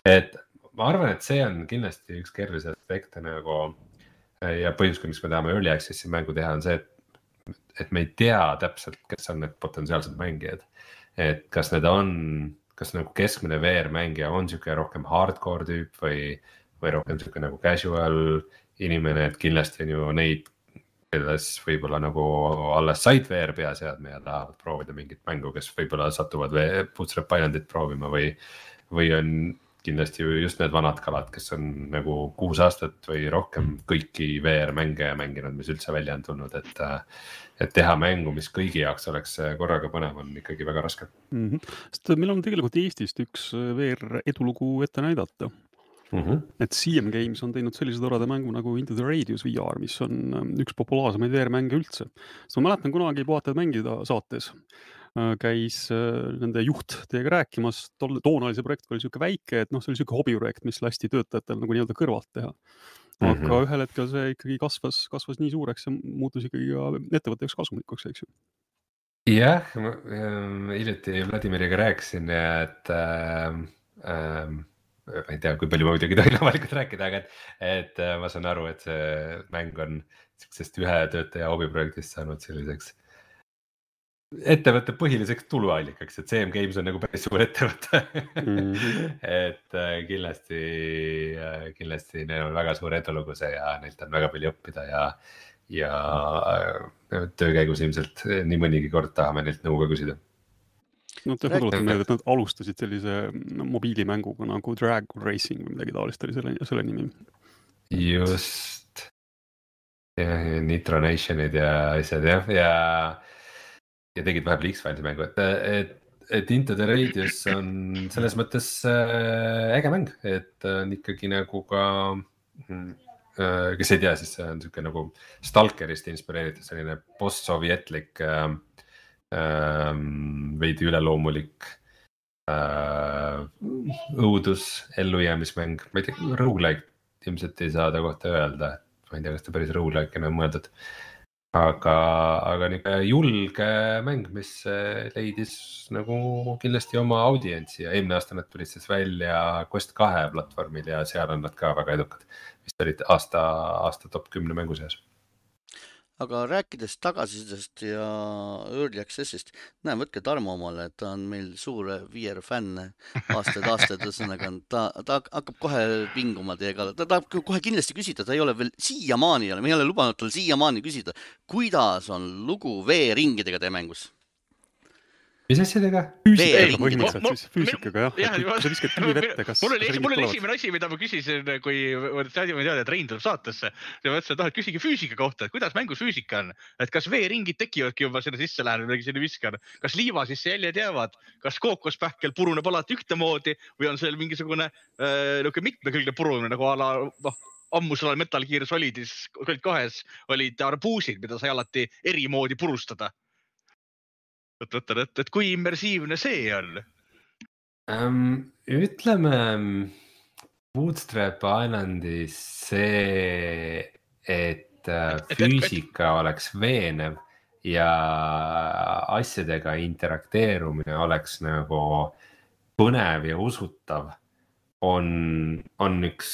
et ma arvan, et see on kindlasti üks keerulisi aspekte nagu ja põhjus, miks me tahame early access'i mängu teha, on see, et, et me ei tea täpselt, kes on need potentsiaalsed mängijad et kas need on, kas nagu keskmine VR mängija on sihuke rohkem hardcore tüüp või, või rohkem sihuke nagu casual inimene, et kindlasti on ju neid, kes võib-olla nagu alles said VR peaseadme ja tahavad proovida mingit mängu, kes võib-olla satuvad Bootstrap Islandit proovima või, või on kindlasti just need vanad kalad, kes on nagu kuus aastat või rohkem kõiki VR mänge mänginud, mis üldse välja on tulnud, et. Et teha mängu, mis kõigi jaoks oleks korraga põnev, on ikkagi väga raske mm. -hmm. sest meil on tegelikult Eestist üks VR edulugu ette näidata Mm -hmm. et CM Games on teinud sellise toreda mängu nagu Into the Radius VR, mis on ähm, üks populaarsemaid VR-mänge üldse. sest ma mäletan kunagi Puhatajad mängida saates Äh, käis äh, nende juht teiega rääkimas, tol, toona oli see projekt veel niisugune väike, et noh, see oli niisugune hobiprojekt, mis lasti töötajatel nagu nii-öelda kõrvalt teha. Aga mm -hmm. ühel hetkel see ikkagi kasvas, kasvas nii suureks ja muutus ikkagi ka ettevõtte jaoks kasumlikuks, eks ju. jah, ähm, hiljuti Vladimiriga rääkisin, et äh, äh, ma ei tea, kui palju ma muidugi tohin avalikult rääkida, aga et, et äh, ma saan aru, et see mäng on sihukesest ühe töötaja hobiprojektist saanud selliseks ettevõtte põhiliseks tuluallikaks, et CM Games on nagu päris suur ettevõte mm. -hmm. et äh, kindlasti äh,, kindlasti neil on väga suur edulugu see ja neilt on väga palju õppida ja, ja äh, töö käigus ilmselt nii mõnigi kord tahame neilt nõu ka küsida. no ma tuletan meelde, et nad alustasid sellise mobiilimänguga nagu Drag Racing või midagi taolist oli selle, selle nimi. just. Nitro Nationid ja asjad jah, ja, ja ja tegid vahepeal X-Filesi mängu, et, et, et Into the Radius on selles mõttes äh, äge mäng, et on ikkagi nagu ka äh,. kes ei tea, siis see on sihuke nagu Stalkerist inspireeritud selline post-sovjetlik äh,, äh, veidi üleloomulik äh, õudus, ellujäämismäng, ma ei tea, rogu-like ilmselt ei saa ta kohta öelda, ma ei tea, kas ta päris rogu-like'ina on mõeldud aga, aga niisugune julge mäng, mis äh, leidis nagu kindlasti oma audientsi ja eelmine aasta nad tulid siis välja Quest kahe platvormil ja seal on nad ka väga edukad. vist olid aasta, aasta top kümne mängu seas. Aga rääkides tagasisidest ja Early Access'ist, näe, võtke Tarmo omale, ta on meil suur VR fänn aastaid-aastaid, ühesõnaga ta, ta hakkab kohe vinguma teie kallal, ta tahab kohe kindlasti küsida, ta ei ole veel siiamaani me ei ole lubanud tal siiamaani küsida, kuidas on lugu veeringidega teie mängus? Mis asjadega? füüsikaga põhimõtteliselt Ma- füüsikaga jah jah, ja,, ma- kui sa viskad kivi vette, kas. mul oli, mul oli esimene asi, mida ma küsisin, kui ma teadsin, et Rein tuleb saatesse. ja ma ütlesin, et ah, et küsige füüsika kohta, et kuidas mängus füüsika on, et kas veeringid tekivadki juba sinna sisse lähen või sinna viskan, kas liiva sisse jäljed jäävad, kas kookospähkel puruneb alati ühtemoodi või on seal mingisugune äh, niisugune mitmekülgne purunemine nagu a la noh, ammusel ajal Metal Gear Solidis Solid kahes olid arbuusid, mida sai alati eri moodi purustada. Et mõtlen, et, et kui immersiivne see on um,. ütleme Bootstrap Islandis see, et äh, Et- et- et- füüsika oleks veenev ja asjadega interakteerumine oleks nagu põnev ja usutav, on, on üks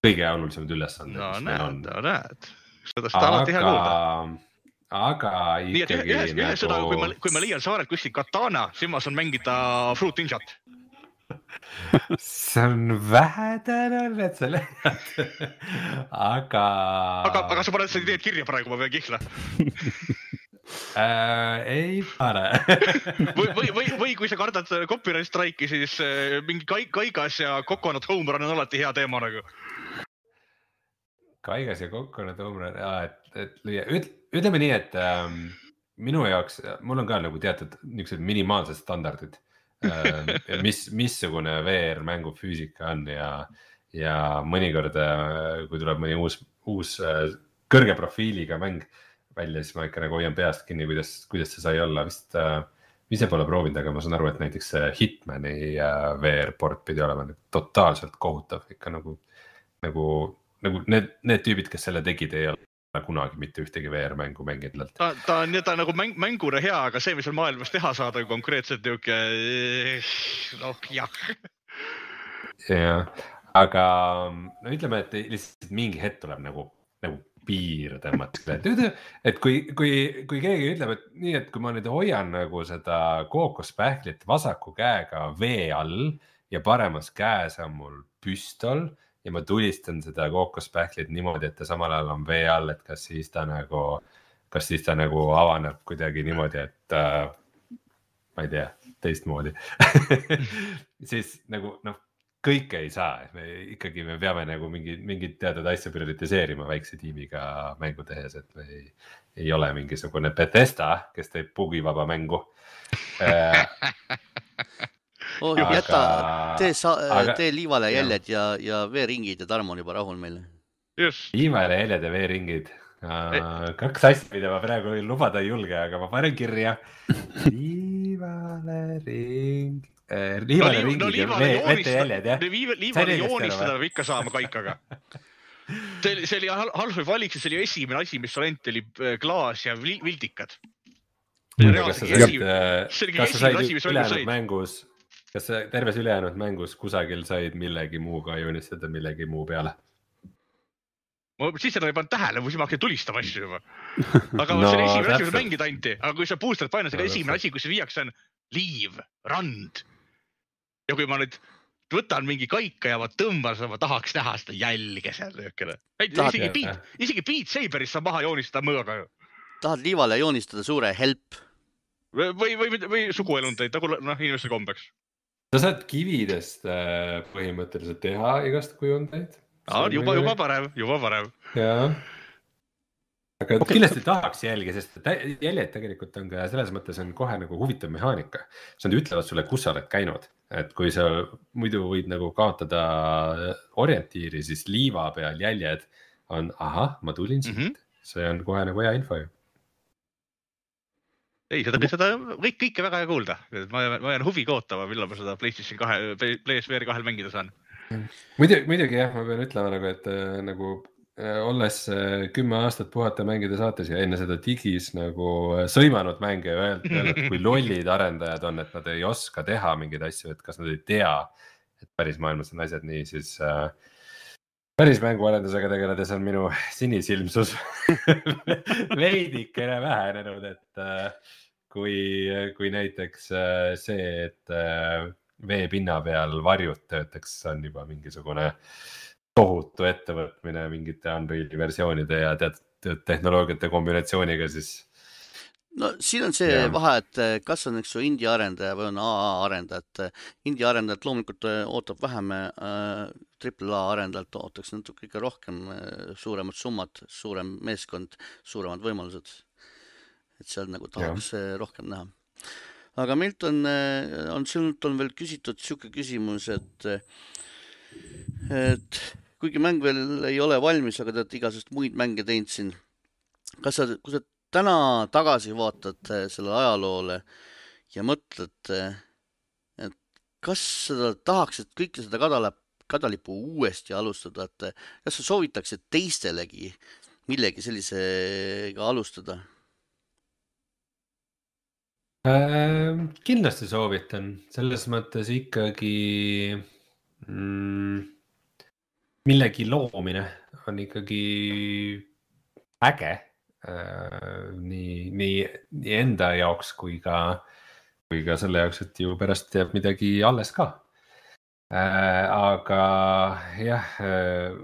kõige olulisemaid ülesandeid, no on näed,. no näed, seda seda alati hea kuulda. aga, aga nii et ikkagi nagu..., kui ma nagu, kui ma leian saarelt kuskilt katana, siis ma saan mängida Fruit Ninjat. see on vähetõenäoline, et sa leiad, aga. aga, aga sa paned seda ideed kirja praegu, ma pean kihla. äh, ei pane või, või, või, või kui sa kardad copyright strike'i, siis äh, mingi kai- Kaigas ja Coconut Home Run on alati hea teema nagu. Kaigas ja Coconut Home Run, et, et lüüa, ütleme nii, et ähm, minu jaoks, mul on ka nagu teatud niisugused minimaalsed standardid ähm, mis, missugune VR mängu füüsika on ja, ja mõnikord, kui tuleb mõni uus, uus äh, kõrge profiiliga mäng välja, siis ma ikka nagu hoian peast kinni, kuidas, kuidas see sai olla, vist äh, ise pole proovinud, aga ma saan aru, et näiteks Hitmani äh, VR port pidi olema totaalselt kohutav. Ikka nagu, nagu, nagu need, need tüübid, kes selle tegid, ei ole kunagi mitte ühtegi VR mängu mänginud. ta, ta on, ta on nagu mäng, mänguna hea, aga see, mis seal maailmas teha saada, on konkreetselt niuke, noh jah. jah, aga no ütleme, et lihtsalt mingi hetk tuleb nagu, nagu piir tõmmata, et, et kui, kui, kui keegi ütleb, et nii, et kui ma nüüd hoian nagu seda kookospähklit vasaku käega vee all ja paremas käes on mul püstol ja ma tulistan seda kookospähklit niimoodi, et ta samal ajal on vee all, et kas siis ta nagu, kas siis ta nagu avaneb kuidagi niimoodi, et äh, ma ei tea, teistmoodi siis nagu noh, kõike ei saa, et me ikkagi, me peame nagu mingi, mingit teatud asja prioritiseerima väikse tiimiga mängu tehes, et me ei, ei ole mingisugune Bethesda, kes teeb bugivaba mängu äh. oh, Aga- jäta, tee sa- aga-, tee liivale jäljed ja, ja veeringid ja Tarmo on juba rahul meil. viimane jäljed ja veeringid kaks asja, mida ma praegu lubada ei julge, aga ma panen kirja. liivale ring äh,, liivale liiv- ringid no ja liivale vee, joonistada- vetejäljed jah. liivale joonistada peab ikka saama kaikaga. see oli, see oli Hal- Half-Life Alyxis oli esimene asi, mis rent oli äh, klaas ja vil- vildikad. kas sa said see, kas sa said ülejäänud said. mängus, kas sa terves ülejäänud mängus kusagil said millegi muuga joonistada millegi muu peale? ma siis seda ei pannud tähele, siis ma hakkasin tulistama asju juba. aga No see oli esimene asi, täpselt. mängida anti, aga kui sa booster'it painad, see No esimene asi, kus viiakse, on liiv, rand. ja kui ma nüüd võtan mingi kaika ja ma tõmban seda, ma tahaks näha seda jälge seal. Tahad- isegi Beat isegi Beat Saberis saab maha joonistada mõõga ju. tahad liivale joonistada suure help? või, või, või, või suguelundeid nagu noh, inimeste kombeks. Sa saad kividest äh, põhimõtteliselt teha igast kujundeid. juba, juba parem, juba parem. jah. aga okay. kindlasti tahaks jälge, sest jäljed tegelikult on ka selles mõttes on kohe nagu huvitav mehaanika. siis nad ütlevad sulle, kus sa oled käinud, et kui sa muidu võid nagu kaotada orientiiri, siis liiva peal jäljed on ahah, ma tulin siit mm. -hmm. see on kohe nagu hea info ju. ei, seda, seda kõik, kõike väga hea kuulda, ma ma jään huviga ootama, millal ma seda PlayStation kahe, PlayStation VR kahel mängida saan. muidugi, muidugi jah, ma pean ütlema nagu, et äh, nagu olles äh, kümme aastat puhata mängida saates ja enne seda digis nagu äh, sõimanud mänge ja öelnud, kui lollid arendajad on, et nad ei oska teha mingeid asju, et kas nad ei tea, et päris maailmas on asjad nii, siis äh, päris mänguarendusega tegeledes on minu sinisilmsus veidikene vähenenud, et äh, kui, kui näiteks äh, see, et äh, veepinna peal varjud töötaks, on juba mingisugune tohutu ettevõtmine mingite Unreal'i versioonide ja teatud tehnoloogiate kombinatsiooniga, siis. No siin on see ja. vahe, et eh, kas on, eks ju, indie arendaja või on AA arendaja, et indie arendajat loomulikult eh, ootab vähem äh,, triple A arendajalt ootaks natuke ikka rohkem äh,, suuremad summad, suurem meeskond, suuremad võimalused. et seal nagu tahaks ja. rohkem näha aga meilt on, on sinult on veel küsitud niisugune küsimus, et et kuigi mäng veel ei ole valmis, aga te olete igasuguseid muid mänge teinud siin. kas sa, kui sa täna tagasi vaatad eh, sellele ajaloole ja mõtled, eh, et kas sa tahaksid kõike seda kadalap, kadalippu uuesti alustada, et kas sa soovitaksid teistelegi millegi sellisega alustada? äh,? kindlasti soovitan, selles mõttes ikkagi mm, millegi loomine on ikkagi äge nii, nii, nii enda jaoks kui ka, kui ka selle jaoks, et ju pärast jääb midagi alles ka äh,. aga jah äh,,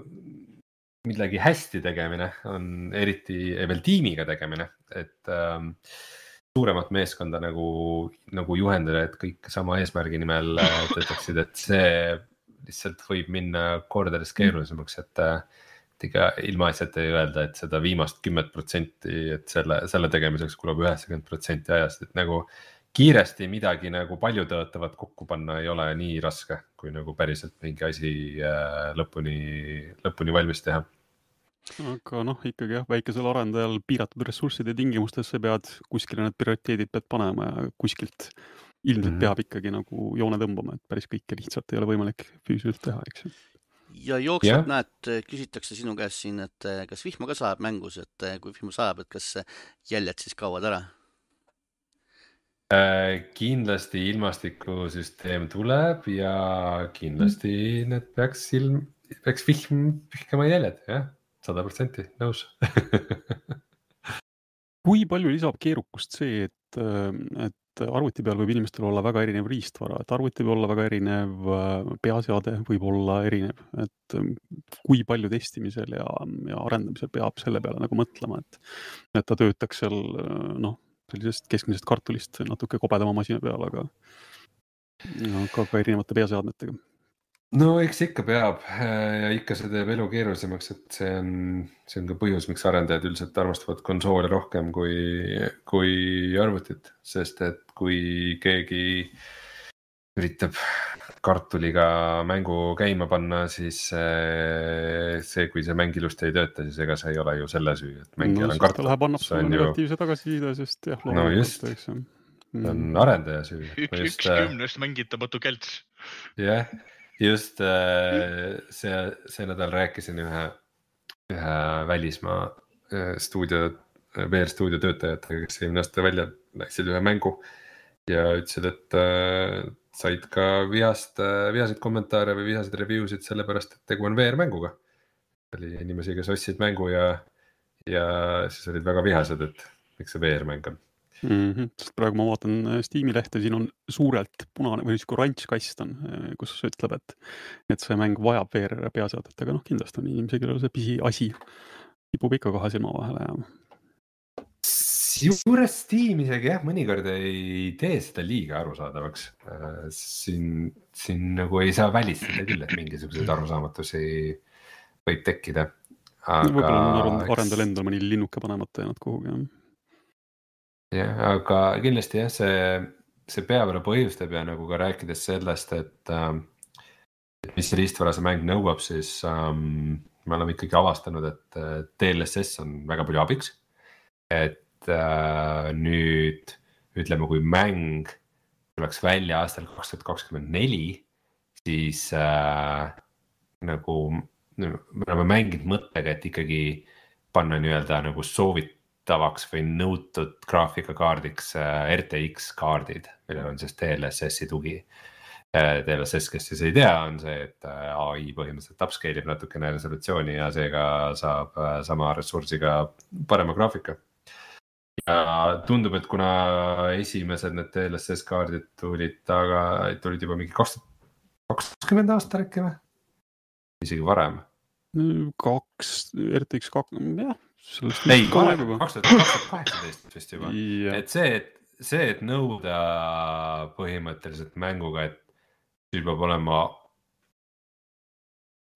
millegi hästi tegemine on eriti veel tiimiga tegemine, et äh, suuremat meeskonda nagu, nagu juhendada, et kõik sama eesmärgi nimel äh, töötaksid, et see lihtsalt võib minna kordades keerulisemaks, et. Et ega ilmaasjata ei öelda, et seda viimast kümmet protsenti, et selle, selle tegemiseks kulub üheksakümmend protsenti ajast, et nagu. kiiresti midagi nagu paljutõotavat kokku panna ei ole nii raske, kui nagu päriselt mingi asi äh, lõpuni, lõpuni valmis teha aga noh, ikkagi jah, väikesel arendajal piiratud ressursside tingimustes sa pead kuskile need prioriteedid pead panema ja kuskilt ilmselt mm -hmm. peab ikkagi nagu joone tõmbama, et päris kõike lihtsalt ei ole võimalik füüsiliselt teha, eks ju. Ja jooksvalt yeah. näed, küsitakse sinu käest siin, et eh, kas vihma ka sajab mängus, et eh, kui vihma sajab, et kas jäljed siis kaovad ära? Äh, kindlasti ilmastikusüsteem tuleb ja kindlasti mm. need peaks ilm, peaks vihm vihkama jäljed, jah, sada protsenti nõus kui palju lisab keerukust see, et et arvuti peal võib inimestel olla väga erinev riistvara, et arvuti võib olla väga erinev, äh, peaseade võib olla erinev, et ähm, kui palju testimisel ja, ja arendamisel peab selle peale nagu mõtlema, et, et ta töötaks seal äh, noh, sellisest keskmisest kartulist natuke kobedama masina peal, aga, aga ka erinevate peaseadmetega no eks ikka peab äh, ja ikka see teeb elu keerulisemaks, et see on, see on ka põhjus, miks arendajad üldiselt armastavad konsoole rohkem kui, kui arvutit, sest et kui keegi üritab kartuliga mängu käima panna, siis see, kui see mäng ilusti ei tööta, siis ega see ei ole ju selle süü, et mängijal no, on kartul. läheb, annab sulle negatiivse ju... tagasiside, sest jah. no just, see on mm. arendaja süü. üks, üks äh, kümnest mängitamatu kelts. jah yeah just äh, see, see nädal rääkisin ühe, ühe välismaa äh, stuudio, VR stuudio töötajatega, kes eelmine aasta välja läksid ühe mängu. ja ütlesid, et äh, said ka vihast, vihaseid kommentaare või vihaseid review sid sellepärast, et tegu on VR mänguga. oli inimesi, kes ostsid mängu ja, ja siis olid väga vihased, et miks see VR mäng on mm. -hmm. sest praegu ma vaatan äh, Steam'i lehte, siin on suurelt punane või niisugune oranž kast on, äh, kus ütleb, et, et see mäng vajab VR peaseadet, aga noh, kindlasti on inimesi, kellel see pisiasi kipub ikka kahe silma vahele jääma. juures Steam isegi jah, mõnikord ei tee seda liiga arusaadavaks. Äh, siin, siin nagu ei saa välistada küll, et mingisuguseid arusaamatusi võib tekkida. aga. võib-olla on arendajal endal mõni linnuke panemata jäänud kuhugi jah jah, aga kindlasti jah, see, see peamine põhjus teeb ja nagu ka rääkides sellest, et äh,. et mis riistvara see mäng nõuab, siis ähm, me oleme ikkagi avastanud, et DLSS on väga palju abiks. et äh, nüüd ütleme, kui mäng tuleks välja aastal kaks tuhat kakskümmend neli, siis äh, nagu me oleme mänginud mõttega, et ikkagi panna nii-öelda nagu soovitavaks või nõutud graafikakaardiks äh, RTX kaardid, millel on siis DLSS-i tugi. DLSS, kes siis ei tea, on see, et äh, ai põhimõtteliselt upscale ib natukene resolutsiooni ja seega saab äh, sama ressursiga parema graafika ja tundub, et kuna esimesed need DLSS kaardid tulid taga, tulid juba mingi kaks tuhat kakskümmend aastal äkki või? isegi varem. kaks, RTX kaks, jah. Ei, kaks tuhat, kaheksateist vist juba, et see, et see, et nõuda põhimõtteliselt mänguga, et sul peab olema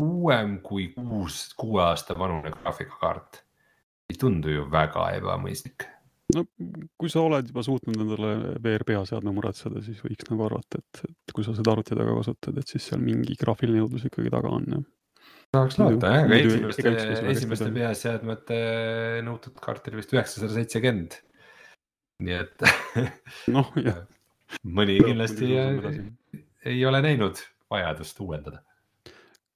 uuem kui kuus, kuue aasta vanune graafikakaart. ei tundu ju väga ebamõistlik no kui sa oled juba suutnud endale VR peaseadme muretseda, siis võiks nagu arvata, et, et kui sa seda arvuti taga kasutad, et siis seal mingi graafiline nõudlus ikkagi taga on, jah. Tahaks loota jah, aga esimeste, esimeste peaseadmete nõutud kaart oli vist üheksasada seitsekümmend. nii et noh, jah. mõni kindlasti ei ole näinud vajadust uuendada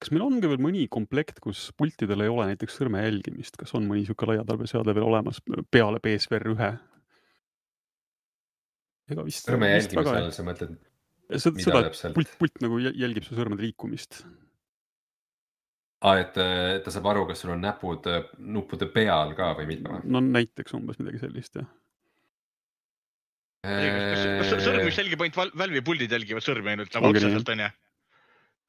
kas meil on ka veel mõni komplekt, kus pultidel ei ole näiteks sõrme jälgimist, kas on mõni niisugune laiatarbeseade veel olemas peale BSVR ühe? ega vist. sõrme jälgimise all sa mõtled? seda, et pult, pult nagu jälgib su sõrmede liikumist. Aa, et ta saab aru, kas sul on näpud nuppude peal ka või mitte? no näiteks umbes midagi sellist, jah kas sõrm, mis jälgib ainult Valve'i puldid jälgivad sõrmi ainult nagu otseselt onju?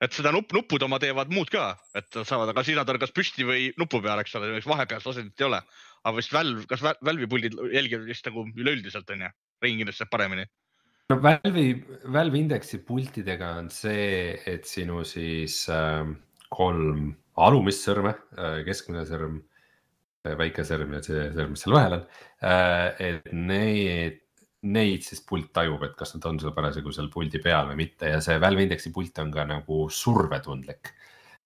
et seda nupp, nupud oma teevad muud ka, et saavad, aga on kas püsti või nupu peal, eks ole, vahepealset asendit ei ole. aga vist Valve, kas Valve'i puldid jälgivad vist nagu üleüldiselt onju, Rein kindlasti saab paremini. no Valve'i, Valve Indexi pultidega on see, et sinu siis äh, kolm alumist sõrme äh,, keskmine sõrm äh,, väike sõrm ja see sõrm, mis seal vahel on äh,, et need neid siis pult tajub, et kas nad on sul parasjagu seal puldi peal või mitte ja see Valve Indexi pult on ka nagu survetundlik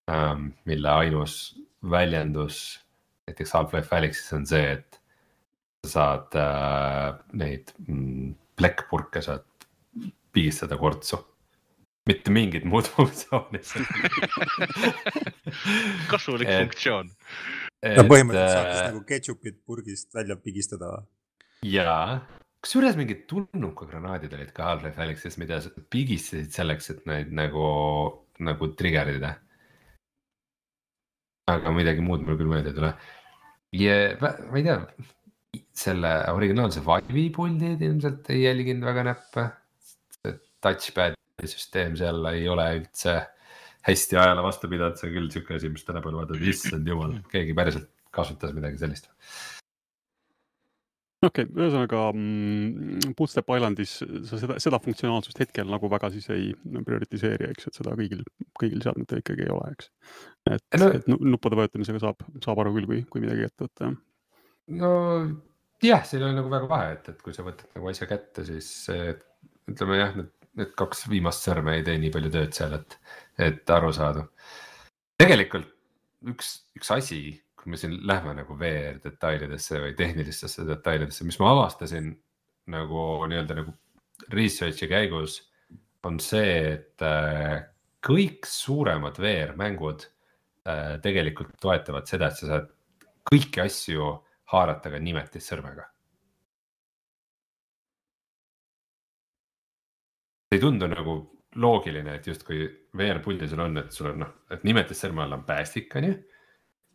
ähm,. mille ainus väljendus näiteks Half-Life Alyxis on see, et sa saad äh, neid mm, plekkpurke saad pigistada kortsu mitte mingit muud funktsiooni kasulik et, funktsioon. no põhimõtteliselt saab siis äh, nagu ketšupit purgist välja pigistada. jaa, kusjuures mingid tulnukagranaadid olid ka Half-Life Alyxis, mida pigistasid selleks, et neid nagu, nagu trigger ida. aga midagi muud mul küll meelde ei tule. ja ma ei tea, selle originaalse Vive'i puldid ilmselt ei jälginud väga näppe. Touchpad'i süsteem seal ei ole üldse hästi ajale vastu pidanud, see on küll sihuke asi, mis tänapäeval vaatad, issand jumal, keegi päriselt kasutas midagi sellist okei okay,, ühesõnaga mm, Bootstrap Islandis sa seda, seda funktsionaalsust hetkel nagu väga siis ei prioritiseeri, eks, et seda kõigil, kõigil seadmetel ikkagi ei ole, eks. et no,, et nuppude vajutamisega saab, saab aru küll, kui, kui midagi ette võtta. no jah, siin on nagu väga vahe, et, et kui sa võtad nagu asja kätte, siis ütleme jah, need, need kaks viimast sõrme ei tee nii palju tööd seal, et, et aru saada. tegelikult üks, üks asi kui me siin lähme nagu VR detailidesse või tehnilistesse detailidesse, mis ma avastasin nagu nii-öelda nagu research'i käigus. on see, et äh, kõik suuremad VR mängud äh, tegelikult toetavad seda, et sa saad kõiki asju haarata ka nimetissõrmega. ei tundu nagu loogiline, et justkui VR puldis on, et sul on noh, et nimetissõrme all on päästik, on ju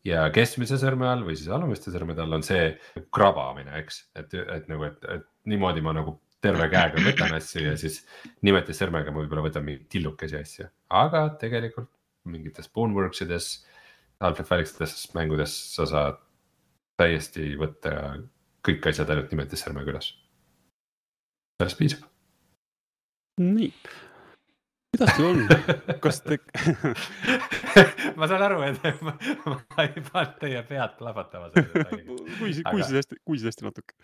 ja keskmise sõrme all või siis alumiste sõrmede all on see krabamine, eks, et, et nagu, et, et niimoodi ma nagu terve käega võtan asju ja siis nimetissõrmega ma võib-olla võtan mingeid tillukesi asju, aga tegelikult mingites Boneworks ides, Half-Life Alyxides mängudes sa saad täiesti võtta kõik asjad ainult nimetissõrmega üles. sellest piisab. Nii kuidas teil on, kas te ma saan aru, et ma, ma ei pannud teie pead plahvatama. kui, kui siis hästi, kui siis hästi natuke.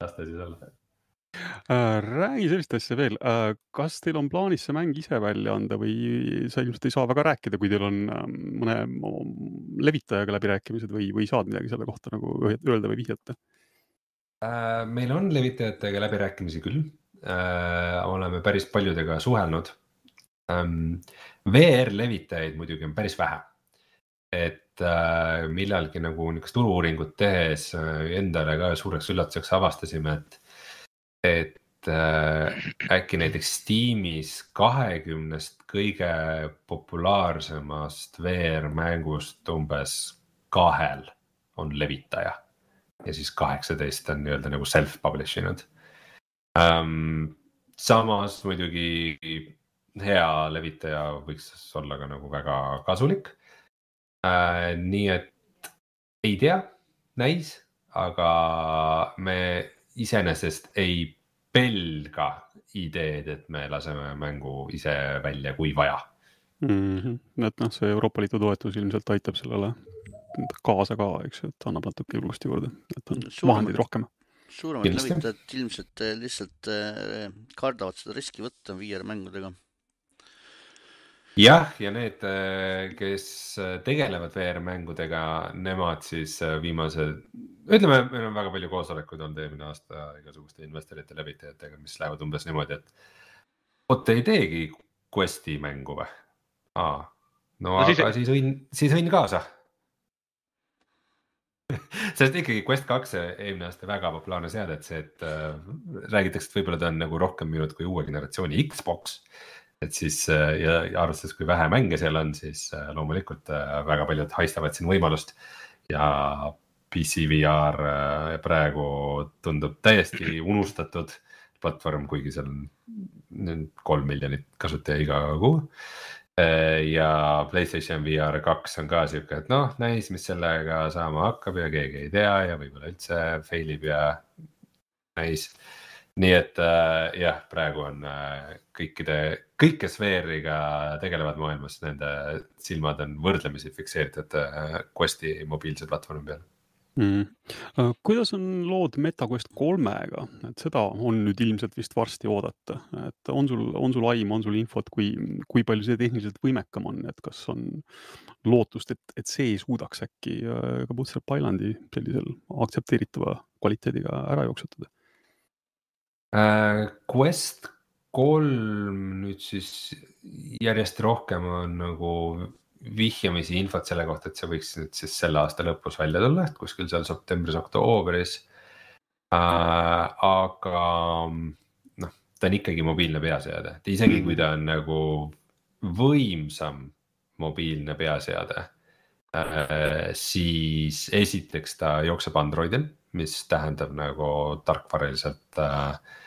las ta siis olla äh,. räägi sellist asja veel äh,, kas teil on plaanis see mäng ise välja anda või sa ilmselt ei saa väga rääkida, kui teil on äh, mõne levitajaga läbirääkimised või, või saad midagi selle kohta nagu öelda või vihjata äh,? meil on levitajatega läbirääkimisi küll oleme päris paljudega suhelnud ähm,. VR levitajaid muidugi on päris vähe. et äh, millalgi nagu niisugust turu-uuringut tehes äh, endale ka suureks üllatuseks avastasime, et, et äh, äkki näiteks Steamis kahekümnest kõige populaarsemast VR mängust umbes kahel on levitaja ja siis kaheksateist on nii-öelda nagu self-publish inud um,. samas muidugi hea levitaja võiks olla ka nagu väga kasulik uh,. nii et ei tea, näis, aga me iseenesest ei pelga ideed, et me laseme mängu ise välja, kui vaja mm. -hmm. et noh, see Euroopa Liidu toetus ilmselt aitab sellele kaasa ka, eks ju, et annab natuke julgust juurde, et on vahendeid rohkem. Suuremad levitajad ilmselt eh, lihtsalt eh, kardavad seda riski võtta VR mängudega. jah, ja need, kes tegelevad VR-mängudega, nemad siis viimased, ütleme, meil on väga palju koosolekuid olnud eelmine aasta igasuguste investorite, levitajatega, mis lähevad umbes niimoodi, et oot, ei teegi Questi mängu või? aa, no, No no siis- aga siis võin, siis võin kaasa. sest ikkagi Quest kaks eelmine aasta väga populaarne seade, et see, et äh, räägitakse, et võib-olla ta on nagu rohkem müünud kui uue generatsiooni Xbox et siis äh, ja, ja arvestades, kui vähe mänge seal on, siis äh, loomulikult äh, väga paljud haistavad siin võimalust ja PC VR äh, praegu tundub täiesti unustatud platvorm, kuigi seal on kolm miljonit kasutaja iga kuu. Ja Playstation VR kaks on ka sihuke, et noh, näis, mis sellega saama hakkab ja keegi ei tea ja võib-olla üldse fail ib ja näis nii et äh, jah, praegu on äh, kõikide, kõik, kes VR-iga tegelevad maailmas, nende silmad on võrdlemisi fikseeritud äh, Questi mobiilse platvormi peal. mm.. kuidas on lood MetaQuest kolmega, et seda on nüüd ilmselt vist varsti oodata, et on sul, on sul aimu, on sul infot, kui, kui palju see tehniliselt võimekam on, et kas on lootust, et, et see suudaks äkki äh, ka Butcher Pilandi sellisel aktsepteeritava kvaliteediga ära jooksutada? Äh, Quest kolm nüüd siis järjest rohkem on nagu vihjamisi infot selle kohta, et see võiks nüüd siis selle aasta lõpus välja tulla, et kuskil seal septembris-oktoobris äh,. aga noh, ta on ikkagi mobiilne peaseade, et isegi kui ta on nagu võimsam mobiilne peaseade äh,, siis esiteks ta jookseb Androidil, mis tähendab nagu tarkvaraliselt äh,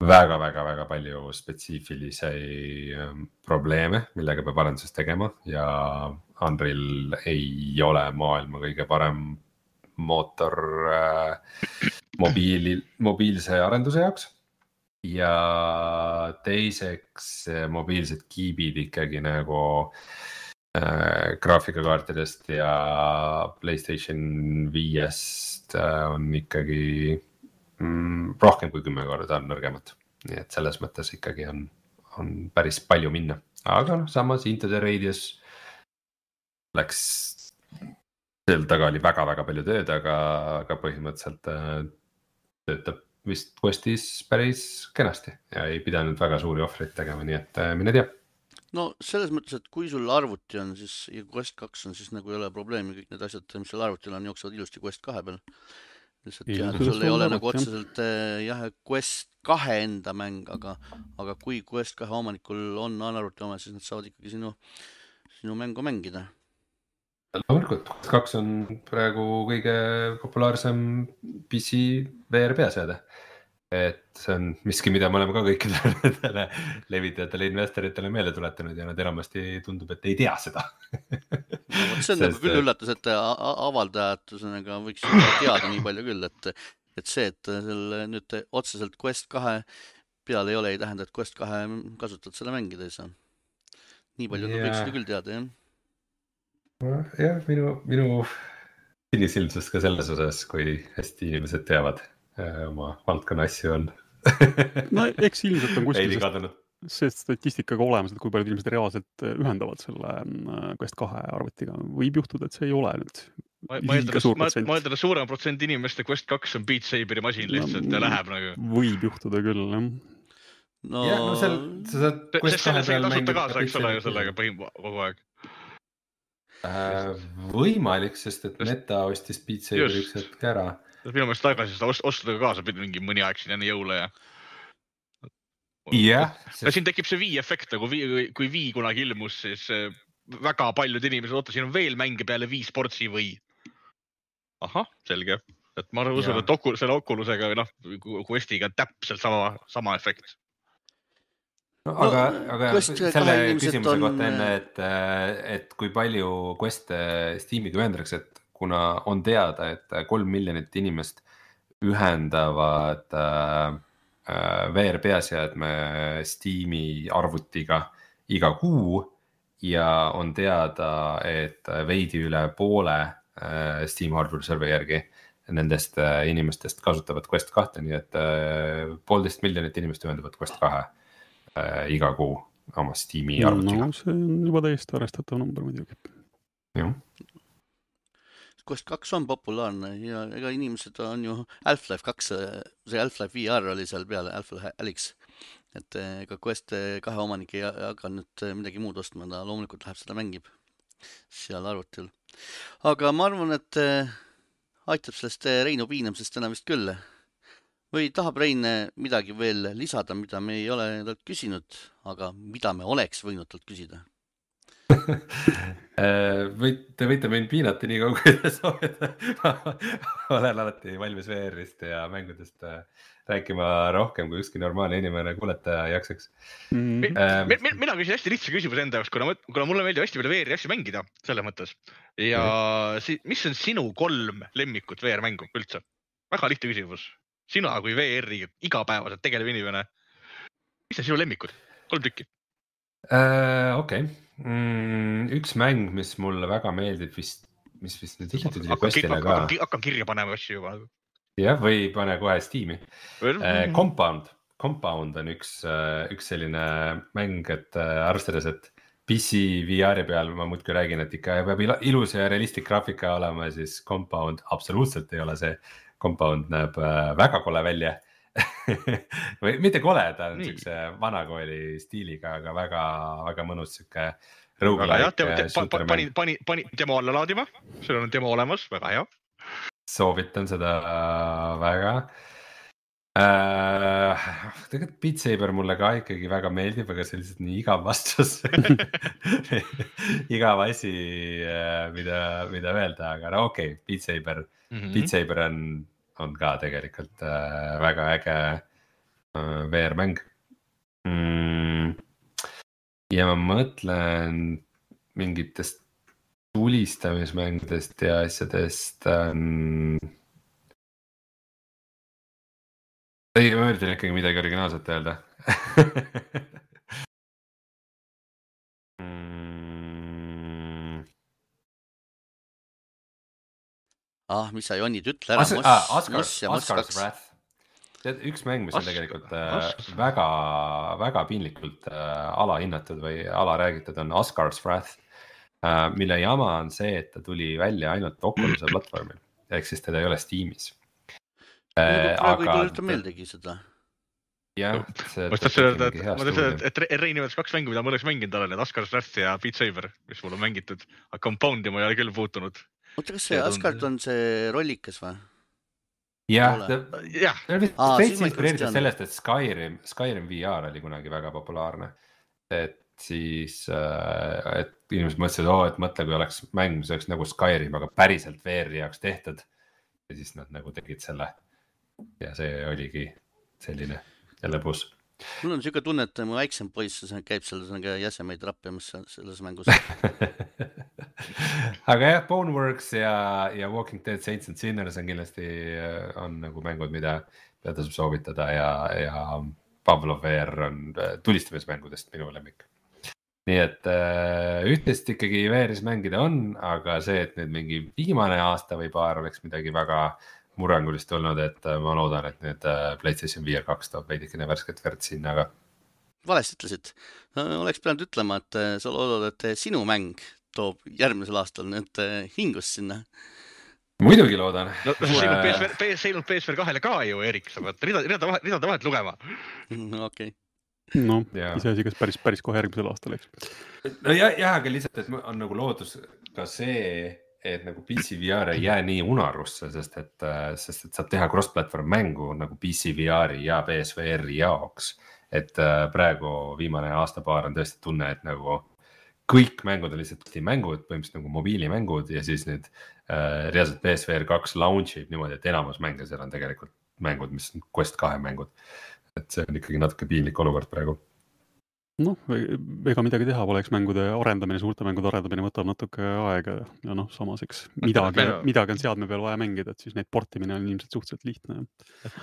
väga-väga-väga palju spetsiifilisi ähm, probleeme, millega peab arenduses tegema ja Unreal ei ole maailma kõige parem mootor äh, mobiili, mobiilse arenduse jaoks. ja teiseks äh, mobiilsed kiibid ikkagi nagu äh, graafikakaartidest ja Playstation viiest äh, on ikkagi mm, rohkem kui kümme korda on nõrgemad. nii et selles mõttes ikkagi on, on päris palju minna, aga noh, samas Into the Radius läks, seal taga oli väga-väga palju tööd, aga, aga põhimõtteliselt äh, töötab vist Questis päris kenasti ja ei pidanud väga suuri ohvreid tegema, nii et äh, mine tea. no selles mõttes, et kui sul arvuti on, siis ja Quest kaks on, siis nagu ei ole probleemi, kõik need asjad, mis sul arvutil on, jooksevad ilusti Quest kahe peal. Lihtsalt kuidas sul ei ole nagu otseselt eh, jah, Quest kahe enda mäng, aga, aga kui Quest kahe omanikul on arvuti oma, siis nad saavad ikkagi sinu, sinu mängu mängida. loomulikult, kaks on praegu kõige populaarsem PC VR peaseade. Et see on miski, mida me oleme ka kõikidele levitajatele, investoritele meelde tuletanud ja nad enamasti tundub, et ei tea seda. no see on nagu küll üllatus, et a- avaldajad ühesõnaga võiks teada nii palju küll, et, et see, et seal nüüd otseselt Quest kahe peal ei ole, ei tähenda, et Quest kahe kasutajad seda mängida ei saa. nii palju Jaa. võiksid ju küll teada, jah. jah, minu, minu sinisilmsust ka selles osas, kui hästi inimesed teavad äh, oma valdkonna asju on no eks ilmselt on kuskil see, see statistika ka olemas, et kui paljud inimesed reaalselt äh, ühendavad selle äh, Quest kahe arvutiga. võib juhtuda, et see ei ole nüüd ma ma eeldan, ma eeldan, et suurem protsent inimeste Quest kaks on Beat Saberi masin lihtsalt ja No, läheb nagu. võib juhtuda küll jah. no, jah, no seal sa saad Quest sest kahe selle sai peal tasuta kaasa, eks ole ju sellega põhim- kogu aeg. Äh, võimalik, sest et Meta ostis Beat Saberi üks hetk ära. Minu meelest tagasi seda ost- osta ka kaasa pidi mingi mõni aeg siin enne jõule ja. jah, no siin tekib see Wii efekt nagu kui Wii kunagi ilmus, siis eh, väga paljud inimesed, oota, siin on veel mänge peale Wii Sportsi või? ahah, selge, et ma usun, et Ocu- selle Oculusega või noh, Questiga on täpselt sama, sama efekt. no, aga No,, aga Quest selle küsimuse on- kohta enne, et, et kui palju Quest'e Steamiga ühendatakse, et kuna on teada, et kolm miljonit inimest ühendavad äh, äh, VR peaseadme Steam'i arvutiga iga kuu ja on teada, et veidi üle poole äh, Steam Hardware Survey järgi nendest äh, inimestest kasutavad Quest kahte, nii et äh, poolteist miljonit inimest ühendavad Quest kahe äh, iga kuu oma Steam'i arvutiga no see on juba täiesti arvestatav number muidugi. no.. Quest kaks on populaarne ja ega inimesed on ju Half-Life kaks, see Half-Life VR oli seal peal, Half-Life Alyx. et eh, ega Quest kahe omanik ei ha- hakka nüüd eh, midagi muud ostma, ta loomulikult läheb seda mängib seal arvutil. aga ma arvan, et eh, aitab sellest eh, Reinu piinamisest täna vist küll. või tahab Rein eh, midagi veel lisada, mida me ei ole talt küsinud, aga mida me oleks võinud talt küsida? Võite, Äh, te võite mind piinata nii kaua, kui te soovite. ma olen alati valmis VR-ist ja mängudest äh, rääkima rohkem, kui ükski normaalne inimene kuulata jaksaks. Mm. Ähm, Mi- mi- mina küsin hästi lihtsa küsimuse enda jaoks, kuna, kuna mulle meeldib hästi palju VR-i asju mängida selles mõttes ja si, mis on sinu kolm lemmikut VR-mängu üldse? väga lihtne küsimus. sina kui VR-i igapäevaselt tegelev inimene, mis on sinu lemmikud? kolm tükki. Äh, okei, üks mäng, mis mulle väga meeldib vist, mis vist nüüd hiljuti tuli Questile ka, hakkan, kirja panema asju juba. jah, või pane kohe Steam'i. Mm. Compound, Compound on üks, üks selline mäng, et äh, arvestades, et PC VR-i peal ma muudkui räägin, et ikka peab ilus ja realistlik graafika olema, siis Compound absoluutselt ei ole see. Compound näeb äh, väga kole välja või mitte kole, ta on Nii. siukse vanakooli stiiliga, aga väga-väga mõnus sihuke. väga hea, pani, pani, pani demo alla laadima, sul on demo olemas, väga hea. soovitan seda väga äh,. tegelikult Beat Saber mulle ka ikkagi väga meeldib, aga see on lihtsalt nii igav vastus igav asi, mida, mida öelda, aga no okei okay,, Beat Saber mm, -hmm. Beat Saber on, on ka tegelikult äh, väga äge äh, VR-mäng mm.. ja ma mõtlen mingitest tulistamismängudest ja asjadest ähm.... ei, ma üritan ikkagi midagi originaalset öelda ah, mis sa jonnid, ütle ära Oscars, Oscars Wrath. tead, üks mäng, mis on tegelikult äh, Oscars. väga, väga piinlikult äh, alahinnatud või alaräägitud, on Oscars Wrath äh,. mille jama on see, et ta tuli välja ainult Oculus'e platvormil, ehk siis teda ei ole Steamis äh,. praegu ei tuleta meeldegi seda. jah, see. ma tahtsin öelda, et ma tahtsin öelda, et Re- Rein nimetas kaks mängu, mida ma oleks mänginud olen, need Ascars Wrath ja Beat Saber, mis mul on mängitud. aga Compound'i ma ei ole küll puutunud. oota, kas see Asgard on see rollikas või? jah jah, ta on vist veits inspireeritud sellest, et Skyrim, Skyrim VR oli kunagi väga populaarne. et siis, et inimesed mõtlesid, oo, et mõtle, kui oleks mäng, mis oleks nagu Skyrim, aga päriselt VR-i jaoks tehtud. ja siis nad nagu tegid selle. ja see oligi selline jälle pluss. Mul on siuke tunne, et mu väiksem poiss käib seal jäsemeid rappimas selles mängus. aga jah, Boneworks ja, ja Walking Dead Saints and Sinners on kindlasti, on nagu mängud, mida, mida tasub soovitada ja, ja Pavlov VR on äh, tulistamismängudest minu lemmik. nii et äh, üht-teist ikkagi VR-is mängida on, aga see, et nüüd mingi viimane aasta või paar oleks midagi väga murrangulist olnud, et äh, ma loodan, et nüüd äh, PlayStation VR kaks toob veidikene värsket verd sinna ka. valesti ütlesid. oleks pidanud ütlema, et sa loodad, et sinu mäng toob järgmisel aastal nüüd hingust sinna. muidugi loodan. no see ei olnud PSVR, see ei olnud PSVR kahele ka ju, Erik, sa pead rida, ridade vahelt, ridade vahelt lugema. okei, noh, Jaa. iseasi, kas päris, päris kohe järgmisel aastal, eks. no ja, jah, aga lihtsalt, et on nagu loodus ka see, et nagu PC VR ei jää nii unarusse, sest et, sest et saab teha cross-platvorm mängu nagu PC VR-i ja PSVR-i jaoks. et praegu viimane aasta-paar on tõesti tunne, et nagu kõik mängud on lihtsalt mängud, põhimõtteliselt nagu mobiilimängud ja siis nüüd äh, reaalselt PSVR kaks launch ib niimoodi, et enamus mänge seal on tegelikult mängud, mis on Quest kahe mängud. et see on ikkagi natuke piinlik olukord praegu noh, ega midagi teha pole, eks mängude arendamine, suurte mängude arendamine võtab natuke aega ja, noh, samas eks midagi Meil-, midagi on seadme peal vaja mängida, et siis neid portimine on ilmselt suhteliselt lihtne.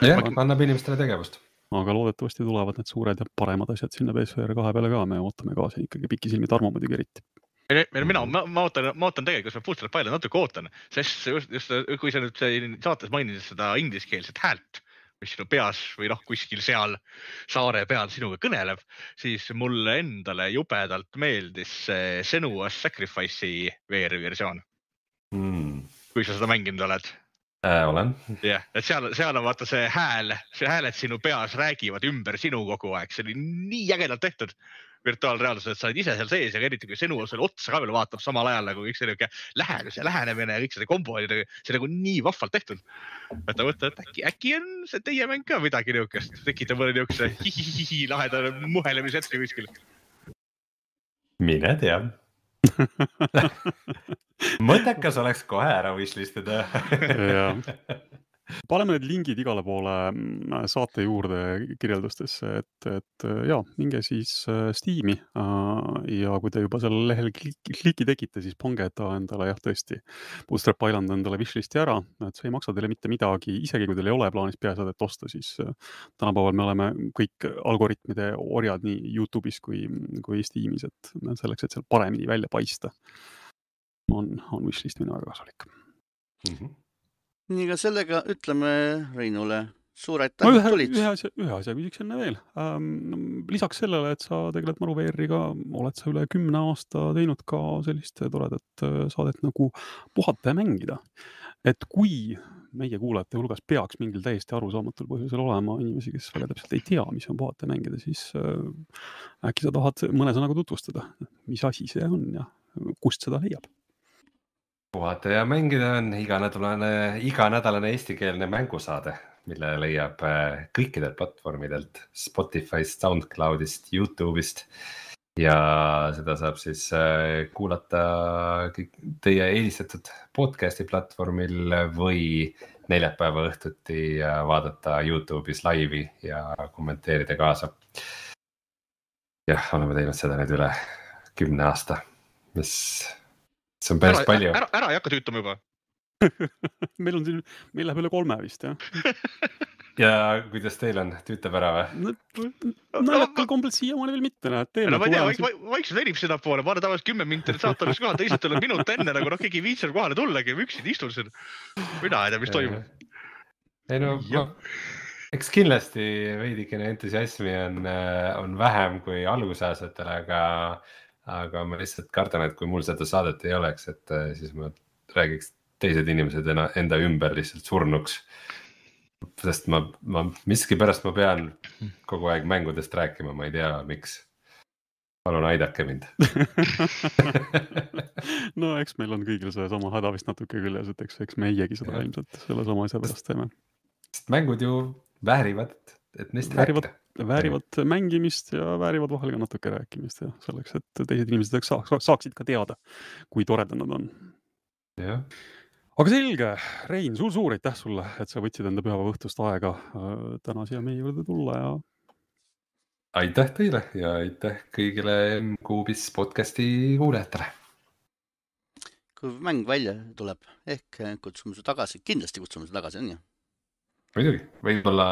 jah, annab inimestele tegevust. aga loodetavasti tulevad need suured ja paremad asjad sinna PSVR kahe peale ka, me ootame ka siin ikkagi pikisilmi Tarmo muidugi eriti. mina, ma, ma ootan, ma ootan tegelikult, ma Foodstrap Pilot natuke ootan, sest just, just kui sa nüüd siin saates mainisid seda ingliskeelset häält, mis sinu peas või noh, kuskil seal saare peal sinuga kõneleb, siis mulle endale jubedalt meeldis see Senua's Sacrifice'i VR versioon, Mm. kui sa seda mänginud oled? Äh, olen, jah, et seal, seal on vaata see hääl, see hääled sinu peas räägivad ümber sinu kogu aeg, see oli nii ägedalt tehtud virtuaalreaalsus, et sa oled ise seal sees ja eriti kui Senu sulle otsa ka veel vaatab samal ajal nagu kõik see niuke lähedus ja lähenemine ja kõik see kombo oli nagu, see nagu nii vahvalt tehtud. et ma mõtlen, et äkki, äkki on see teie mäng ka midagi niukest, tekitab mõne niukse hihihihi laheda muhelemishetke kuskil. mine tea. mõttekas oleks kohe ära wishlist ida. Paneme need lingid igale poole mm, saate juurde kirjeldustesse, et, et äh, ja minge siis äh, Steam'i äh, ja kui te juba sellel lehel kliki, tegite, siis pange ta endale jah, tõesti, Bootstrap Island endale wishlist'i ära, et see ei maksa teile mitte midagi, isegi kui teil ei ole plaanis peaseadet osta, siis tänapäeval me oleme kõik algoritmide orjad nii Youtube'is kui, kui Steam'is, et selleks, et seal paremini välja paista, on, on wishlist minu väga kasulik. nii, aga sellega ütleme Reinule suur aitäh et tulid ühe. asja, ühe asja küsiks enne veel ähm,. lisaks sellele, et sa tegeled Maru VR-iga, oled sa üle kümne aasta teinud ka sellist toredat äh, saadet nagu Puhata ja mängida. et kui meie kuulajate hulgas peaks mingil täiesti arusaamatul põhjusel olema inimesi, kes väga täpselt ei tea, mis on Puhata ja mängida, siis äh, äkki sa tahad mõne sõnaga tutvustada, mis asi see on ja kust seda leiab? Puhata ja mängida on iganädalane, iganädalane eestikeelne mängusaade, mille leiab äh, kõikidelt platvormidelt Spotify'st, SoundCloud'ist, Youtube'ist. ja seda saab siis äh, kuulata kõik teie eelistatud podcast'i platvormil või neljapäeva õhtuti vaadata Youtube'is laivi ja kommenteerida kaasa. jah, oleme teinud seda nüüd üle kümne aasta, mis, see on päris ära, palju. ära, ära ei hakka tüütama juba. meil on siin, meil läheb üle kolme vist jah? ja kuidas teil on, tüütab ära või? naljakal kombel siiamaani veel mitte, näed, teeme no ma ei tea, vaikselt venib sinnapoole, ma olen tavaliselt kümme minti saate alguses kohal, teised tulevad minut enne nagu noh, keegi ei viitsinud kohale tullagi, ma üksinda istun siin. mina ei tea, mis toimub. ei no Jah., eks kindlasti veidikene entusiasmi on, on vähem kui algusaastatel, aga, aga ma lihtsalt kardan, et kui mul seda saadet ei oleks, et äh, siis ma räägiks teised inimesed enda ümber lihtsalt surnuks. sest ma, ma miskipärast ma pean kogu aeg mängudest rääkima, ma ei tea, miks. palun aidake mind. no eks meil on kõigil seesama häda vist natuke küljes, et eks, eks meiegi seda Jah. ilmselt selle sama asja pärast teeme. sest mängud ju väärivad, et neist rääkida. Väärivad mängimist ja väärivad vahel ka natuke rääkimist ja selleks, et teised inimesed saaks, saaksid ka teada, kui toredad nad on. jah, aga selge, Rein suur,, suur-suur aitäh sulle, et sa võtsid enda pühapäeva õhtust aega äh, täna siia meie juurde tulla ja aitäh teile ja aitäh kõigile M-Kuubis podcast'i kuulajatele. kui mäng välja tuleb, ehk kutsume su tagasi, kindlasti kutsume su tagasi, on ju? muidugi, võib-olla,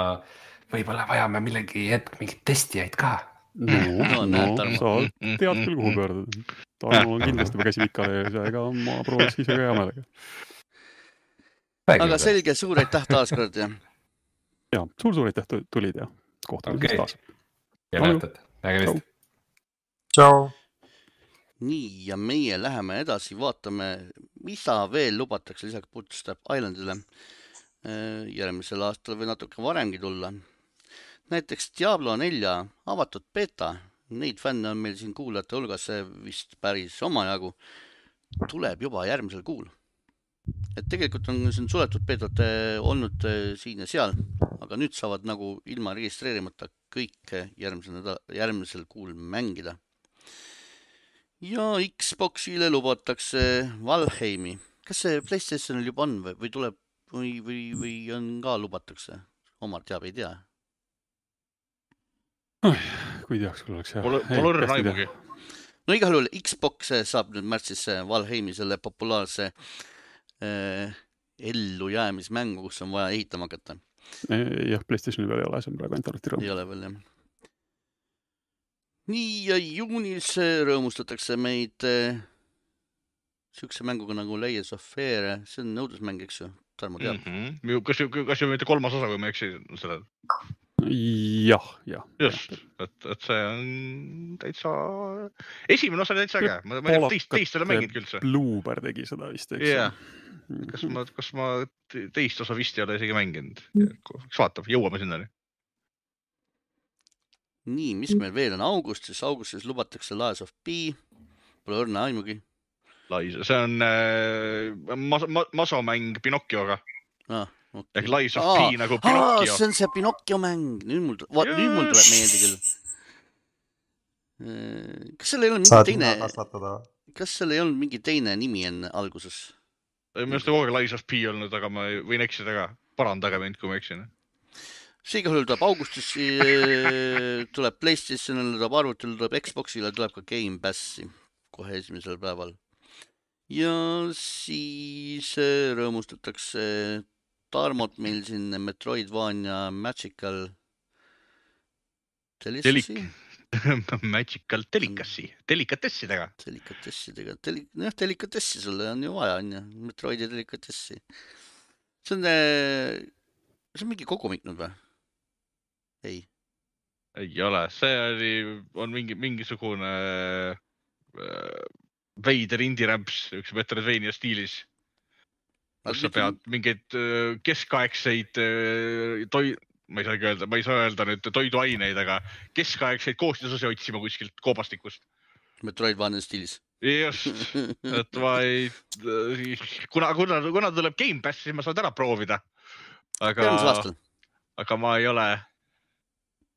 võib-olla vajame millegi hetk mingeid testijaid ka. no, No no, Tarmo. sa tead küll, kuhu pöörduda. Tarmol on kindlasti juba käsi pikali ees ja ega ma prooviks ise ka hea meelega. aga. selge, suur aitäh taaskord ja ja suur-suur aitäh, tulid ja kohtume Okei. siis taas. ja mäletad, nägemist. tšau. nii, ja meie läheme edasi, vaatame, mida veel lubatakse lisaks Bootstrap Islandile äh, järgmisel aastal või natuke varemgi tulla. Näiteks Diablo nelja avatud beeta, neid fänne on meil siin kuulajate hulgas vist päris omajagu, tuleb juba järgmisel kuul. et tegelikult on siin suletud beetad eh, olnud eh, siin ja seal, aga nüüd saavad nagu ilma registreerimata kõike järgmisel nädal, järgmisel kuul mängida. ja Xboxile lubatakse Valheimi, kas see Playstationil juba on või, või tuleb või, või, või on ka lubatakse? Omar teab, ei tea kui teaks, küll oleks hea. Pole, pole õrna aimugi. no igal juhul Xbox saab nüüd märtsis Valheimi selle populaarse äh, ellujäämismängu, kus on vaja ehitama hakata. jah, Playstationi peal ei ole, see on praegu ainult arvuti ei ole veel jah. nii ja juunis rõõmustatakse meid äh, siukse mänguga nagu Layers of Fear, see on nõudlusmäng, eks ju, Tarmo teab mm. -hmm. kas, kas ju mitte kolmas osa, kui ma ei eksi, sellel. jah, jah. just, et, et see on täitsa, esimene osa oli täitsa äge, ma, ma ei tea, teist, teist ei ole mänginud küll üldse. Blueber tegi seda vist, eks Jah. kas ma, kas ma te- teist osa vist ei ole isegi mänginud, eks vaatab, jõuame sinnani. nii, mis meil veel on augustis, augustis lubatakse Lies of P, pole õrna aimugi Lais, see on äh, mas-, ma-, masomäng Pinokkioga ah,. Ehk Lies of P nagu aa, Pinokkio. see on see Pinocchio mäng, nüüd mul, nüüd mul tuleb meelde küll. kas seal ei olnud mingi teine kas seal ei olnud mingi teine nimi enne alguses? minu arust on kogu aeg Lies of P olnud, aga ma ei- võin eksida ka, parandage mind, kui ma eksin. see igal juhul tuleb augustis, tuleb Playstationile, tuleb arvutile, tuleb Xboxile, tuleb ka Gamepassi kohe esimesel päeval. ja siis äh, rõõmustatakse Tarmot meil siin Metroidvania Magical Delicacy? Magical Delicacy, delikatessidega. delikatessidega, deli-, noh, delikatessi sulle on ju vaja, onju, Metroidi delikatessi. see on, see on mingi kogumik nüüd või? ei, ei ole, see oli, on mingi, mingisugune äh, veider indie-rämps, üks Metroidvania stiilis, kus sa pead mingeid äh, keskaegseid äh, toi-, ma ei saagi öelda, ma ei saa öelda nüüd toiduaineid, aga keskaegseid koostisosi otsima kuskilt koobastikust. Metroidvania stiilis. just, et ma ei, kuna, kuna, kuna tuleb Gamepass, siis ma saan ära proovida. aga aga ma ei ole,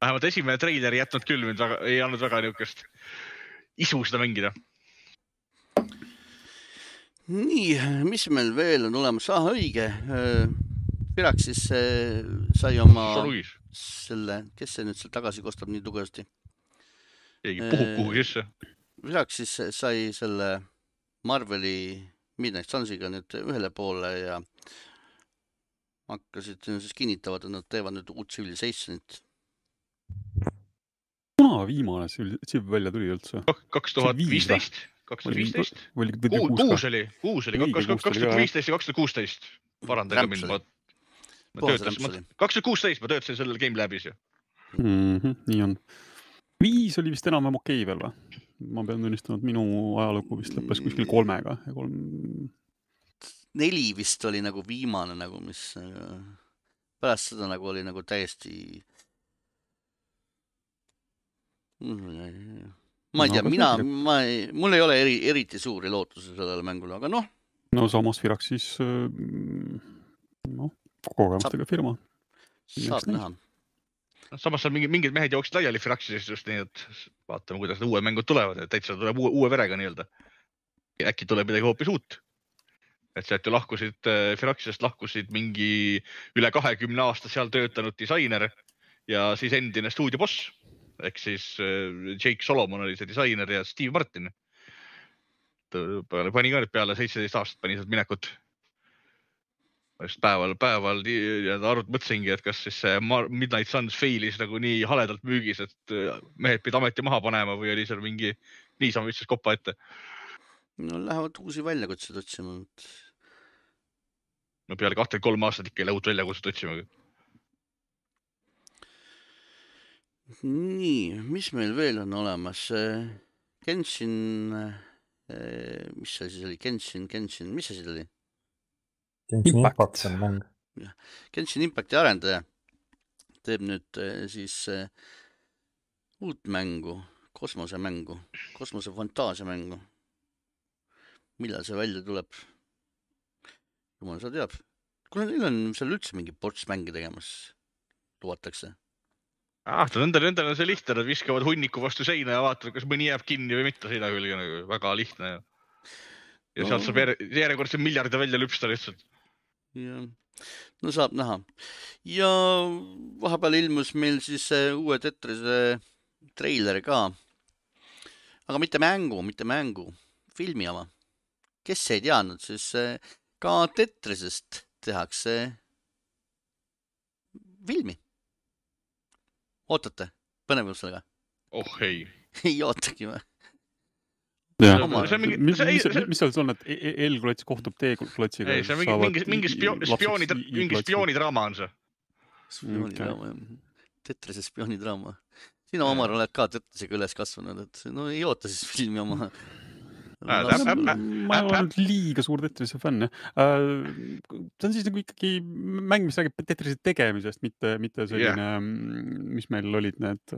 vähemalt esimene treiler ei jätnud küll mind väga, ei andnud väga niisugust isu seda mängida. nii, mis meil veel on olemas, ah õige. Piraxis äh, sai oma Luis, selle, kes see nüüd seal tagasi kostab nii tugevasti? keegi puhub Äh, kuhugi sisse. Piraxis sai selle Marveli Midnight Sunsiga nüüd ühele poole ja hakkasid siis kinnitavad, et nad teevad nüüd uut Civilizationit. kuna viimane Civ välja tuli üldse? kaks tuhat viisteist, kaks tuhat viisteist, kuus oli, kuus oli, kaks tuhat viisteist ja kaks tuhat kuusteist. parandage mind, ma, ma töötasin kaks tuhat kuusteist ma töötasin sellel GameLabis ju. mm? -hmm, nii on. viis oli vist enam-vähem okei veel või? ma pean tunnistama, et minu ajalugu vist lõppes kuskil kolmega ja kolm, neli vist oli nagu viimane nagu, mis äh, pärast seda nagu oli nagu täiesti. Ma ei No tea, mina, ma ei, mul ei ole eri, eriti suuri lootusi sellele mängule, aga noh, no samas Firaxis äh, noh, kogemustega firma. saab näha. samas seal mingid, mingid mehed jooksid laiali Firaxisest just nii, et vaatame, kuidas need uued mängud tulevad, et täitsa tuleb uue, uue verega nii-öelda. äkki tuleb midagi hoopis uut. et sealt ju lahkusid, Firaxisest lahkusid mingi üle kahekümne aasta seal töötanud disainer ja siis endine stuudioboss ehk siis äh, Jake Solomon oli see disainer ja Steve Martin. pani ka nüüd peale seitseteist aastat pani sealt minekut just päeval, päeval arvut-, mõtlesingi, et kas siis see Midnight Suns fail'is nagu nii haledalt müügis, et äh, mehed pidid ameti maha panema või oli seal mingi niisama viskas kopa ette. no lähevad uusi väljakutseid otsima. no peale kahtekümmet kolm aastat ikka ei lähe uut väljakutset otsima. nii, mis meil veel on olemas? Genshin, mis see siis oli, Genshin, Genshin, mis asi ta oli? Genshin Impact. On mäng. Genshin Impacti arendaja teeb nüüd siis uut mängu, kosmosemängu, kosmosefantaasiamängu. millal see välja tuleb? jumal seda teab. kuule, neil on seal üldse mingi ports mänge tegemas, lubatakse. ah, nendel, nendel on see lihtne, nad viskavad hunniku vastu seina ja vaatavad, kas mõni jääb kinni või mitte seina külge nagu, väga lihtne ja No. sealt saab järje- järjekordse miljardi välja lüpsta lihtsalt. jah, no saab näha. ja vahepeal ilmus meil siis uue Tetrise treiler ka. aga mitte mängu, mitte mängu, filmi oma. kes ei teadnud, siis eh, ka Tetrisest tehakse filmi. Ootate põnevusega? oh ei. ei ootagi või? jah mis, mis, mis seal on, et E- E- L-klots kohtub T-klotsiga? ei, see on mingi, mingi, mingi spioon, spiooni, mingi spioonidraama on see. spioonidraama jah. Tetrise spioonidraama. sina, Omar, oled ka Tetrisega üles kasvanud, et no ei oota siis filmi oma. Täp- ma ei ole nüüd liiga suur Tetrise fänn jah. see on siis nagu ikkagi mäng, mis räägib Tetrise tegemisest, mitte, mitte selline, mis meil olid need.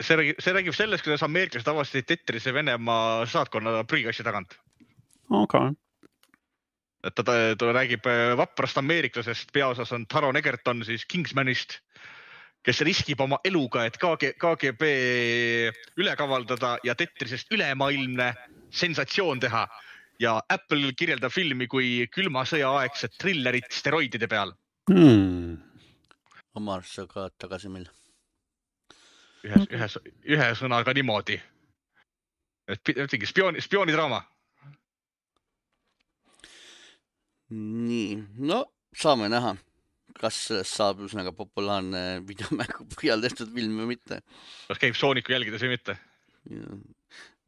see räägib, see räägib sellest, kuidas ameeriklased avastasid Tetrise Venemaa saatkonna prügikassi tagant. aga et ta, ta, ta räägib äh, vaprast ameeriklasest, peaosas on Taron Egerton siis Kingsmanist, kes riskib oma eluga, et KG, KGB üle kavaldada ja Tetrisest ülemaailmne sensatsioon teha ja Apple kirjeldab filmi kui külma sõja aegset trillerit steroidide peal. hmm. Omar, sa ka tagasi meil. ühes, ühes, ühe sõnaga niimoodi. et ütlengi spiooni, spioonidraama. nii, no saame näha, kas sellest saab ühesõnaga populaarne videomängu põhjal tehtud film või mitte. kas käib Sooniku jälgides või mitte?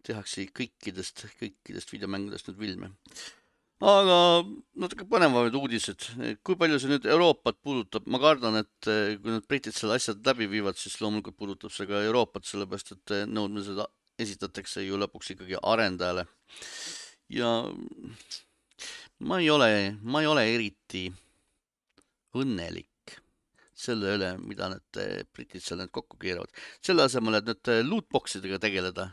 tehakse kõikidest, kõikidest videomängudest nüüd filme. aga natuke põnevamaid uudised, kui palju see nüüd Euroopat puudutab, ma kardan, et eh, kui need britid selle asja läbi viivad, siis loomulikult puudutab see ka Euroopat, sellepärast et eh, nõudmised esitatakse ju lõpuks ikkagi arendajale. ja ma ei ole, ma ei ole eriti õnnelik selle üle, mida need eh, britid seal nüüd kokku keeravad. selle asemel, et nüüd eh, lootbox idega tegeleda,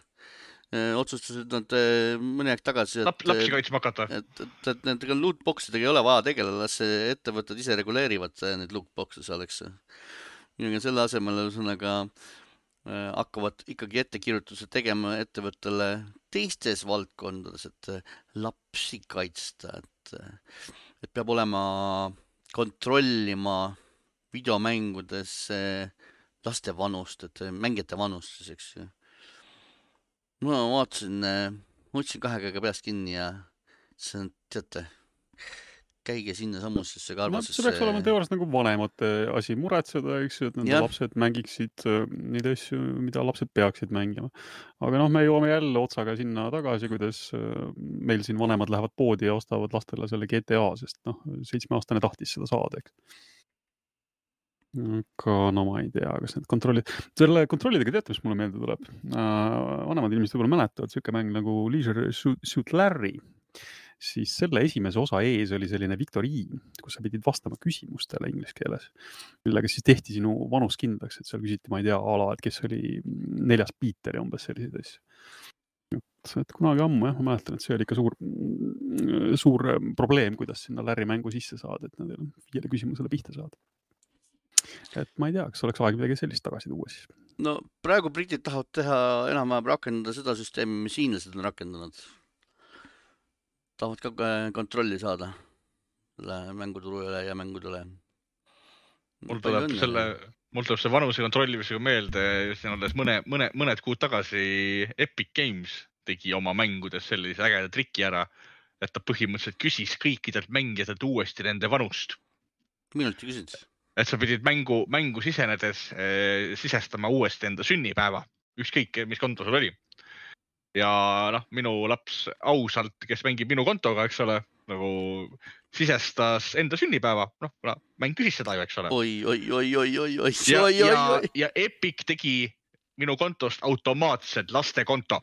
otsustasid nad eh, mõni aeg tagasi, et lapsi kaitsma hakata. et, et, et nendega lootbox idega ei ole vaja tegeleda, las ettevõtted ise reguleerivad eh, neid lootbox'e seal, eks. ja selle asemel ühesõnaga äh, hakkavad ikkagi ettekirjutuse tegema ettevõttele teistes valdkondades, et eh, lapsi kaitsta, et, et peab olema, kontrollima videomängudes eh, laste vanust, et eh, mängijate vanust siis, eks ju. ma vaatasin, ma võtsin kahe käega peast kinni ja see on, teate, käige sinnasamusesse no karvasesse. see peaks olema teoorias nagu vanemate asi muretseda, eks ju, et nende Jah. lapsed mängiksid äh, neid asju, mida lapsed peaksid mängima. aga noh, me jõuame jälle otsaga sinna tagasi, kuidas äh, meil siin vanemad lähevad poodi ja ostavad lastele selle GTA, sest noh, seitsmeaastane tahtis seda saada, eks. aga no ma ei tea, kas need kontrollid, selle kontrollidega teate, mis mulle meelde tuleb? vanemad inimesed võib-olla mäletavad sihuke mäng nagu Leisure Suit Larry siis selle esimese osa ees oli selline viktoriin, kus sa pidid vastama küsimustele inglise keeles, millega siis tehti sinu vanus kindlaks, et seal küsiti, ma ei tea, a la, et kes oli neljas Piiter ja umbes selliseid asju. et, et kunagi ammu jah, ma mäletan, et see oli ikka suur, suur probleem, kuidas sinna Larry mängu sisse saada, et nendele viiele küsimusele pihta saada. et ma ei tea, kas oleks aeg midagi sellist tagasi tuua siis. no praegu britid tahavad teha enam-vähem rakendada seda süsteemi, mis hiinlased on rakendanud. Tahavad ka äh, kontrolli saada selle mänguturu üle ja mängude üle. mul tuleb selle, mul tuleb see vanuse kontrollimisega meelde, siin alles mõne, mõne, mõned kuud tagasi Epic Games tegi oma mängudes sellise ägeda triki ära, et ta põhimõtteliselt küsis kõikidelt mängijatelt uuesti nende vanust. minult ju küsid. et sa pidid mängu, mängu sisenedes eh, sisestama uuesti enda sünnipäeva, ükskõik mis konto sul oli. Ja noh, minu laps ausalt, kes mängib minu kontoga, eks ole, nagu sisestas enda sünnipäeva, noh, kuna mäng küsis seda ju, eks ole. oi, oi, oi, oi, oi, oi, ja, oi, oi, oi., ja Epic tegi minu kontost automaatselt lastekonto,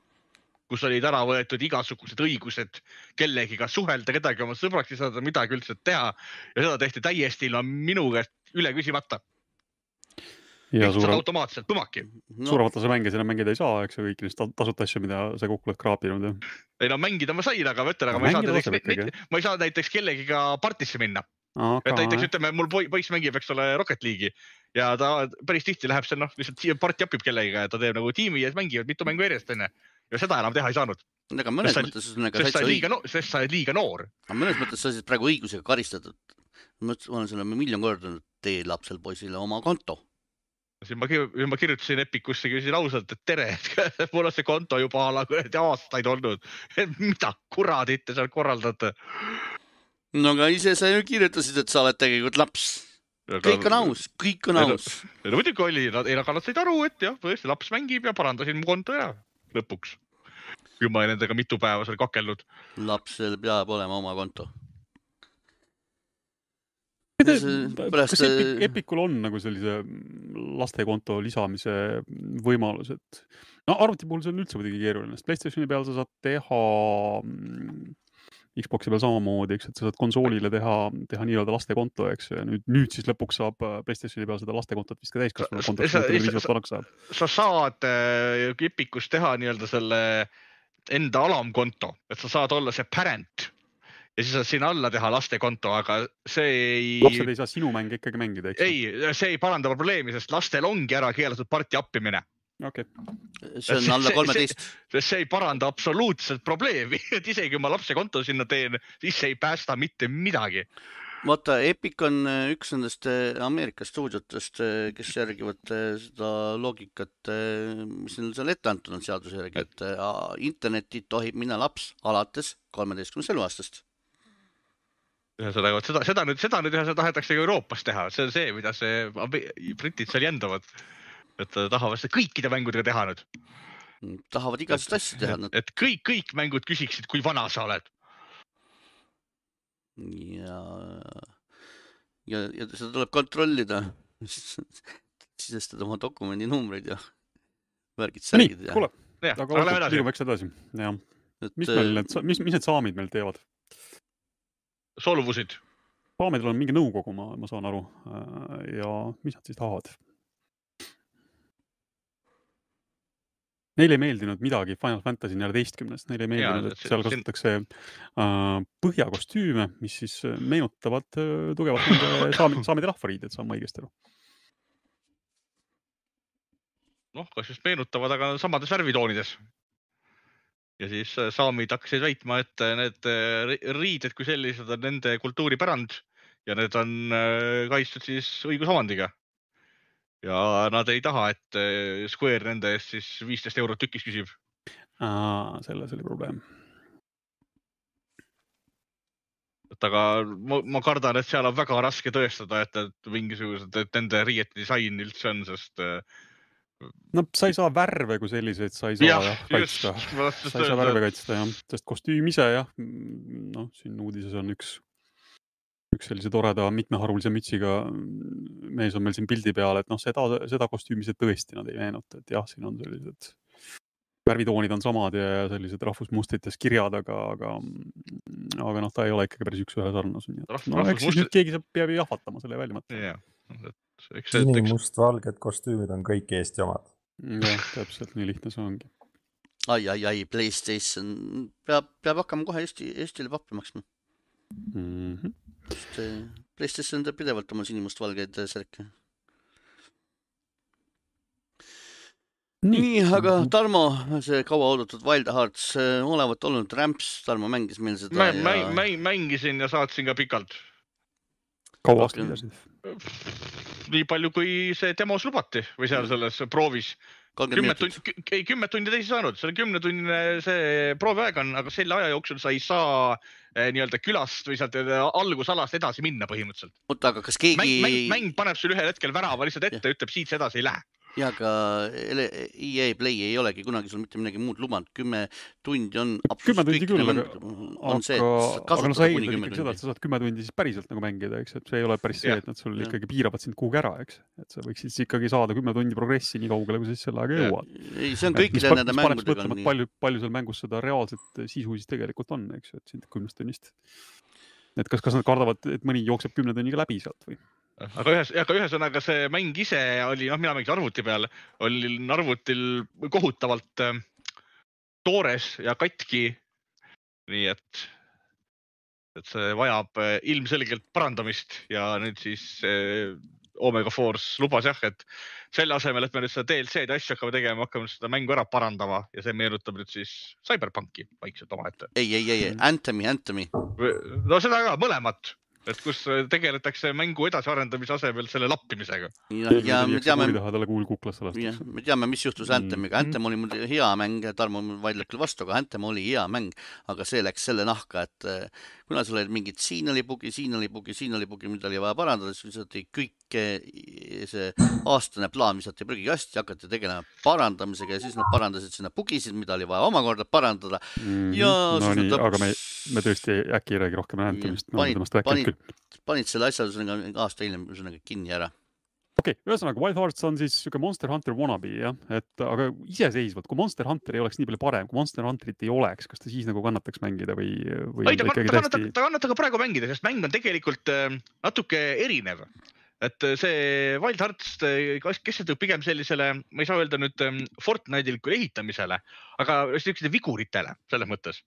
kus olid ära võetud igasugused õigused kellegiga suhelda, kedagi oma sõbraks lisada, midagi üldse teha ja seda tehti täiesti ilma minu käest üle küsimata. Ja suurem, automaatselt põmaki. no, suuremat tase mänge sinna mängida ei saa, eks ju, kõiki neid ta- tasuta asju, mida sa kokku oled kraapinud ei no mängida ma sain, aga ma ütlen, aga ma ei saa näiteks ma ei saa näiteks kellegiga partisse minna. et näiteks ütleme, mul poi- poiss mängib, eks ole, Rocket League'i ja ta päris tihti läheb seal noh, lihtsalt siia part japib kellegiga ja ta teeb nagu tiimi ja mängivad mitu mängu järjest onju. ja seda enam teha ei saanud, aga mõnes sa- mõttes on aga sest sa oled liiga, noor, sest sa oled liiga noor. aga mõnes mõttes sa oled praegu õigusega karistatud. ma olen sulle miljon korda öelnud, tee lapsel poisile oma konto. Siis ma, ma kirjutasin Epicusse, küsisin ausalt, et tere, et mul on see konto juba a la kuradi aastaid olnud. mida kuradit te seal korraldate? no aga ise sa ju kirjutasid, et sa oled tegelikult laps. kõik on aus, kõik on aus. no muidugi oli, ei aga nad said aru, et jah, tõesti laps mängib ja parandasin mu konto ära lõpuks. küll ma olen nendega mitu päeva seal kakelnud. lapsel peab olema oma konto. Kas Epic, Epicul on nagu sellise lastekonto lisamise võimalus, et no arvuti puhul see on üldse muidugi keeruline, sest Playstationi peal sa saad teha mm, Xbox'i peal samamoodi, eks, et sa saad konsoolile teha, teha nii-öelda lastekonto, eks ju, ja nüüd, nüüd siis lõpuks saab äh, Playstationi peal seda lastekontot vist ka täiskasvanu kontot, sa- kui viis aastat vanaks saab. sa saad äh, Epicus teha nii-öelda selle enda alamkonto, et sa saad olla see parent ja siis saad sinna alla teha lastekonto, aga see lapsed ei, ei saa sinu mänge ikkagi mängida, eks ei, see ei paranda probleemi, sest lastel ongi ära keelatud parti appimine, okei, see on alla see- kolmeteist. see ei paranda absoluutselt probleemi, et isegi kui ma lapse konto sinna teen, siis see ei päästa mitte midagi. vaata, Epic on äh, üks nendest äh, Ameerika stuudiotest, kes järgivad seda loogikat, mis neil seal ette antud on seaduse järgi, et internetti tohib minna laps alates kolmeteistkümnest eluaastast. ühesõnaga, vot seda, seda nüüd, seda nüüd ühesõnaga tahetakse ka Euroopas teha, see on see, mida see britid seal jändavad. et äh, tahavad seda kõikide mängudega teha nüüd, tahavad igasuguseid asju teha, nad et kõik, kõik mängud küsiksid, kui vana sa oled. ja, ja, ja seda tuleb kontrollida. sisestada oma dokumendi numbreid ja värgid, nii särgid, ja. kuule, aga liigume eks edasi, jah. et mis meil need, mis, mis need saamid meil teevad? solvusid, Paamedel on mingi nõukogu, ma, ma saan aru. ja mis nad siis tahavad? Neile ei meeldinud midagi Final Fantasy neljateistkümnest, neile ei meeldinud, et seal kasutatakse äh, põhjakostüüme, mis siis äh, meenutavad äh, tugevalt nende saamide, saamide rahvariided, saan ma õigesti aru? noh, kas just meenutavad, aga samades värvitoonides. Ja siis äh, saamid hakkasid väitma, et äh, need äh, ri- riided kui sellised on nende kultuuripärand ja need on kaitstud siis õigusomandiga. ja nad ei taha, et Square nende eest siis viisteist eurot tükis küsib. selles oli probleem. et aga ma, ma kardan, et seal on väga raske tõestada, et, et mingisugused, et nende riiete disain üldse on, sest äh, no sa ei saa värve kui selliseid, sa ei saa jah, jah kaitsta. sa ei saa värve kaitsta jah, sest kostüüm ise jah, noh, siin uudises on üks, üks sellise toreda mitmeharulise mütsiga mees on meil siin pildi peal, et noh, seda, seda kostüümi see tõesti nad ei meenuta, et jah, siin on sellised värvitoonid on samad ja sellised rahvusmustrites kirjad, aga, aga, aga noh, ta ei ole ikkagi päris et Rahvus- no rahvusmustrid- keegi saab, peab ju jahvatama selle välja mõtlema. jah, et eks see, sinimustvalged kostüümid on kõik Eesti omad. jah, täpselt nii lihtne see ongi. ai, ai, ai, Playstation peab, peab hakkama kohe Eesti, Eestile pappi maksma, Mm -hmm. sest eh, Playstation teeb pidevalt oma sinimustvalgeid eh, särke. nii, aga Tarmo, see kauaoodatud Wild Hearts eh, olevat olnud rämps, Tarmo mängis meil seda mä, mä, mä, mängisin ja saatsin ka pikalt. Kaua aastaid pidasid? nii palju, kui see demos lubati või seal selles proovis. minutit. tundi, ei kümmet tundi täis ei saanud, see on kümnetunnine see prooviaeg on, aga selle aja jooksul sa ei saa eh, nii-öelda külast või sealt eh, algusalast edasi minna põhimõtteliselt. oota, aga kas mäng, keegi mäng, mäng paneb sul ühel hetkel värava lihtsalt ette, ütleb siit edasi ei lähe. Ja aga EA Play ei olegi kunagi sul mitte midagi muud lubanud, kümme tundi on. Kümme tundi küll, aga- aga, aga no sa eeldad ikkagi seda, et sa saad kümme tundi siis päriselt nagu mängida, eks, et see ei ole päris see, et nad sul jah. ikkagi piiravad sind kuhugi ära, eks. et sa võiksid siis ikkagi saada kümme tundi progressi nii kaugele, kui sa siis selle ajaga jõuad. ei, see on kõikide nende mängudega palju, palju seal mängus seda reaalset sisu siis tegelikult on, eks ju, et sind kümnest tunnist. et kas, kas nad kardavad, et mõni jookseb kümne tunniga läbi sealt või? Aga ühes, aga ühesõnaga see mäng ise oli, noh, mina mängisin arvuti peal, oli arvutil kohutavalt äh, toores ja katki. nii et, et see vajab äh, ilmselgelt parandamist ja nüüd siis äh, Omega Force lubas jah, et selle asemel, et me nüüd seda DLC-d ja asju hakkame tegema, hakkame seda mängu ära parandama ja see meenutab nüüd siis CyberPunki vaikselt omaette. ei, ei, ei, Anthemi, Anthemi. no seda ka, mõlemat, et kus tegeletakse mängu edasiarendamise asemel selle lappimisega. ja me teame, talle kuul kuklasse lastakse., me teame, mis juhtus Mm. Anthemiga. Anthem oli muidugi hea mäng, Tarmo vaidleb küll vastu, aga Anthem oli hea mäng, aga see läks selle nahka, et eh, kuna sul olid mingid, siin oli bugi, siin oli bugi, siin oli bugi, mida oli vaja parandada, siis visati kõik eh, see aastane plaan visati prügikasti, hakati tegelema parandamisega ja siis nad parandasid sinna bugisid, mida oli vaja omakorda parandada ja no siis nii, nad aga me, me tõesti äkki ei räägi rohkem Anthemist, me oleme panid- temast rääkinud panid-. Panid selle asja ühesõnaga aasta hiljem ühesõnaga kinni ära. okei okay,, ühesõnaga Wild Hearts on siis siuke Monster Hunter wannabe jah, et aga iseseisvalt, kui Monster Hunter ei oleks nii palju parem, kui Monster Hunterit ei oleks, kas ta siis nagu kannataks mängida või, või ei, ta ta ta kannatab täiesti,, ta kannatab ka praegu mängida, sest mäng on tegelikult äh, natuke erinev. et äh, see Wild Hearts äh, keskendub pigem sellisele, ma ei saa öelda nüüd ähm, Fortnite'ilikule ehitamisele, aga siukestele viguritele selles mõttes.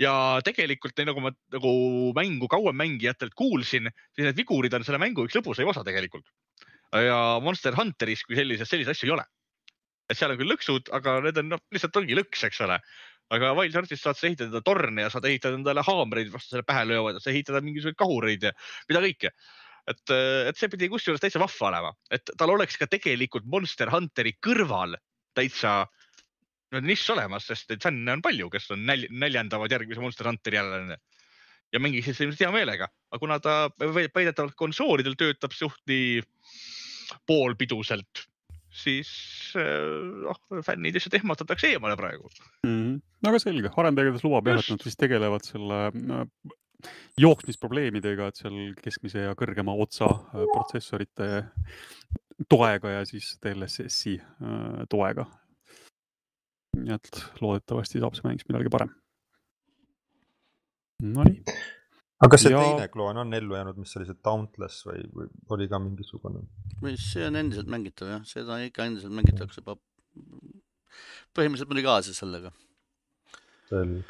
Ja tegelikult nii nagu ma nagu mängu kauem mängijatelt kuulsin, siis need vigurid on selle mängu üks lõbusaim osa tegelikult. ja Monster Hunteris kui sellises, selliseid asju ei ole. et seal on küll lõksud, aga need on noh, lihtsalt ongi lõks, eks ole aga Wild Heartis saad sa ehitada torne ja saad ehitada endale haamreid, vastasele pähe löövad, saad ehitada mingisuguseid kahureid ja mida kõike. et, et see pidi kusjuures täitsa vahva olema, et tal oleks ka tegelikult Monster Hunteri kõrval täitsa no, nišš olemas, sest et fänne on palju, kes on nälj, näljendavad järgmise Monster Hunteri jälle ja mängiksid seda ilmselt hea meelega, aga kuna ta väidetavalt konsoolidel töötab suht nii poolpiduselt, siis noh, fännid lihtsalt ehmatatakse eemale praegu. mm,. väga selge, arendajates lubab jah, et nad siis tegelevad selle äh, jooksmisprobleemidega, et seal keskmise ja kõrgema otsa äh, protsessorite toega ja siis DLSS-i äh, toega. Nii et loodetavasti saab see mäng siis millalgi parem. Nonii, aga kas see Ja- teine kloon on ellu jäänud, mis oli see Dauntless või, või oli ka mingisugune? see on endiselt mängitav jah, seda ikka endiselt mängitakse. põhimõtteliselt muidugi kaasa sellega. selge.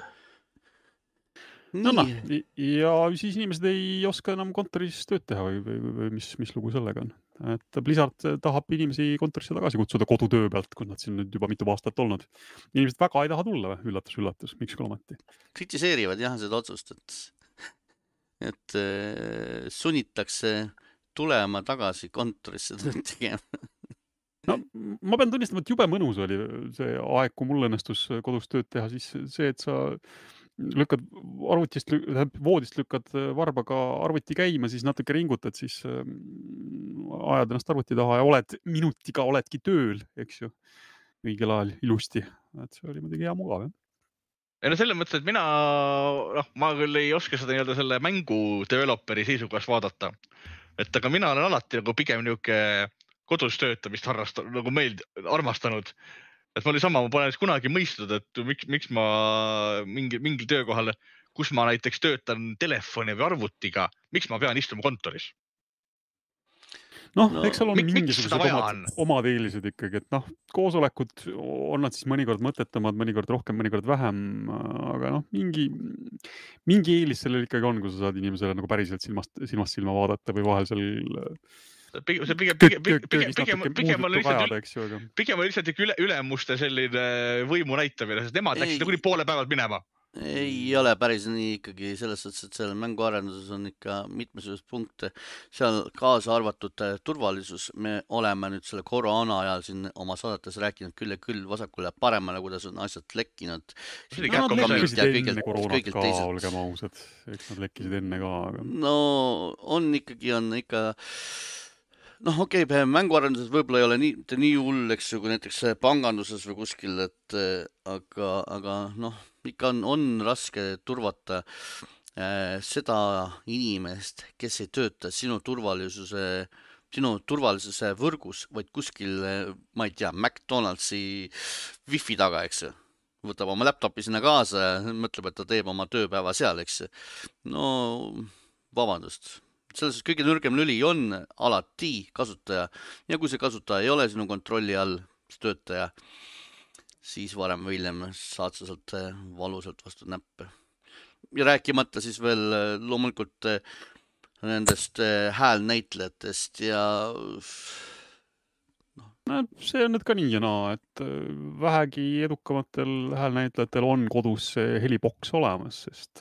no noh nii, ja siis inimesed ei oska enam kontoris tööd teha või, või, või mis, mis lugu sellega on? Et Blizzard tahab inimesi kontorisse tagasi kutsuda kodutöö pealt, kui nad siin nüüd juba mitu aastat olnud. inimesed väga ei taha tulla üllatus-üllatus, miks ka ometi. kritiseerivad jah seda otsust, et, et äh, sunnitakse tulema tagasi kontorisse tööd tegema. no ma pean tunnistama, et jube mõnus oli see aeg, kui mul õnnestus kodus tööd teha, siis see, et sa lükkad arvutist, tähendab voodist lükkad varbaga arvuti käima, siis natuke ringutad, siis ähm, ajad ennast arvuti taha ja oled minutiga oledki tööl, eks ju, õigel ajal ilusti, et see oli muidugi hea mugav jah. ei no selles mõttes, et mina, noh, ma küll ei oska seda nii-öelda selle mängu developeri seisukohast vaadata. et aga mina olen alati nagu pigem niisugune kodus töötamist harrastanud, nagu meeld-, armastanud. Et ma oli sama, ma pole kunagi mõistnud, et miks, miks ma mingi, mingil töökohal, kus ma näiteks töötan telefoni või arvutiga, miks ma pean istuma kontoris? noh No no,, eks seal on mik- mingisugused omad, omad eelised ikkagi, et noh, koosolekud on nad siis mõnikord mõttetumad, mõnikord rohkem, mõnikord vähem, aga noh, mingi, mingi eelis sellel ikkagi on, kui sa saad inimesele nagu päriselt silmast, silmast silma vaadata või vahel seal pigem, see pigem, pigem, pigem, pigem, pigem on lihtsalt pigem on lihtsalt ikka üle, ülemuste selline võimu näitamine, sest nemad Ei. läksid nagunii poole päevalt minema. ei ole päris nii ikkagi selles suhtes, et seal mänguarenduses on ikka mitmesuguseid punkte, seal kaasa arvatud turvalisus, me oleme nüüd selle koroona ajal siin oma saadetes rääkinud küll ja küll vasakule ja paremale, kuidas on asjad lekkinud. Olgem ausad, eks nad lekkisid enne ka, aga no on ikkagi, on ikka noh, okei okay,, mänguarenduses võib-olla ei ole nii, mitte nii hull, eks ju, kui näiteks panganduses või kuskil, et äh, aga, aga noh, ikka on, on raske turvata äh, seda inimest, kes ei tööta sinu turvalisuse, sinu turvalisuse võrgus, vaid kuskil, ma ei tea, McDonaldsi wifi taga, eks ju. Võtab oma laptopi sinna kaasa ja mõtleb, et ta teeb oma tööpäeva seal, eks no vabandust, selles suhtes kõige nõrgem lüli on alati kasutaja ja kui see kasutaja ei ole sinu kontrolli all, see töötaja, siis varem või hiljem saad sa sealt äh, valusalt vastu näppe. ja rääkimata siis veel äh, loomulikult äh, nendest häälnäitlejatest ja no see on nüüd ka nii ja naa, et vähegi edukamatel häälnäitlejatel on kodus see heliboks olemas, sest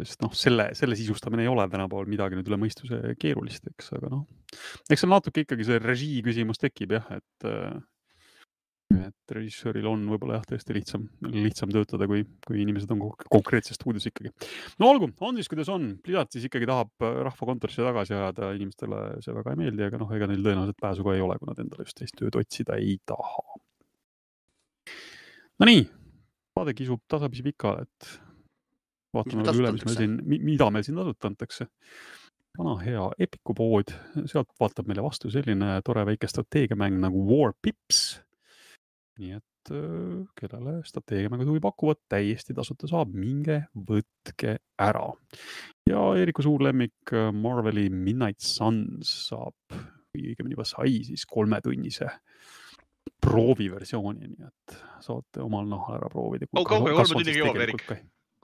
sest noh, selle, selle sisustamine ei ole tänapäeval midagi nüüd üle mõistuse keerulist, eks, aga noh, eks seal natuke ikkagi see režii küsimus tekib jah, et et režissööril on võib-olla jah, tõesti lihtsam, lihtsam töötada, kui, kui inimesed on konkreetses stuudios ikkagi. no olgu, on siis, kuidas on, Plidat siis ikkagi tahab rahvakontorisse tagasi ajada, inimestele see väga ei meeldi, aga noh, ega neil tõenäoliselt pääsu ka ei ole, kui nad endale just teist tööd otsida ei taha. Nonii, saade kisub tasapisi pikale, et vaatame veel üle, mis meil siin, mida meil siin tasuta antakse. vana hea Epiku pood, sealt vaatab meile vastu selline tore väike strateegiamäng nagu War Pips. nii et kellele strateegiamängud huvi pakuvad, täiesti tasuta saab, minge võtke ära. ja Eeriku suur lemmik Marveli Midnight Suns saab, või õigemini juba sai siis kolmetunnise prooviversiooni, nii et saate omal nahal ära proovida. kaugele kolme tunniga jõuab, Erik?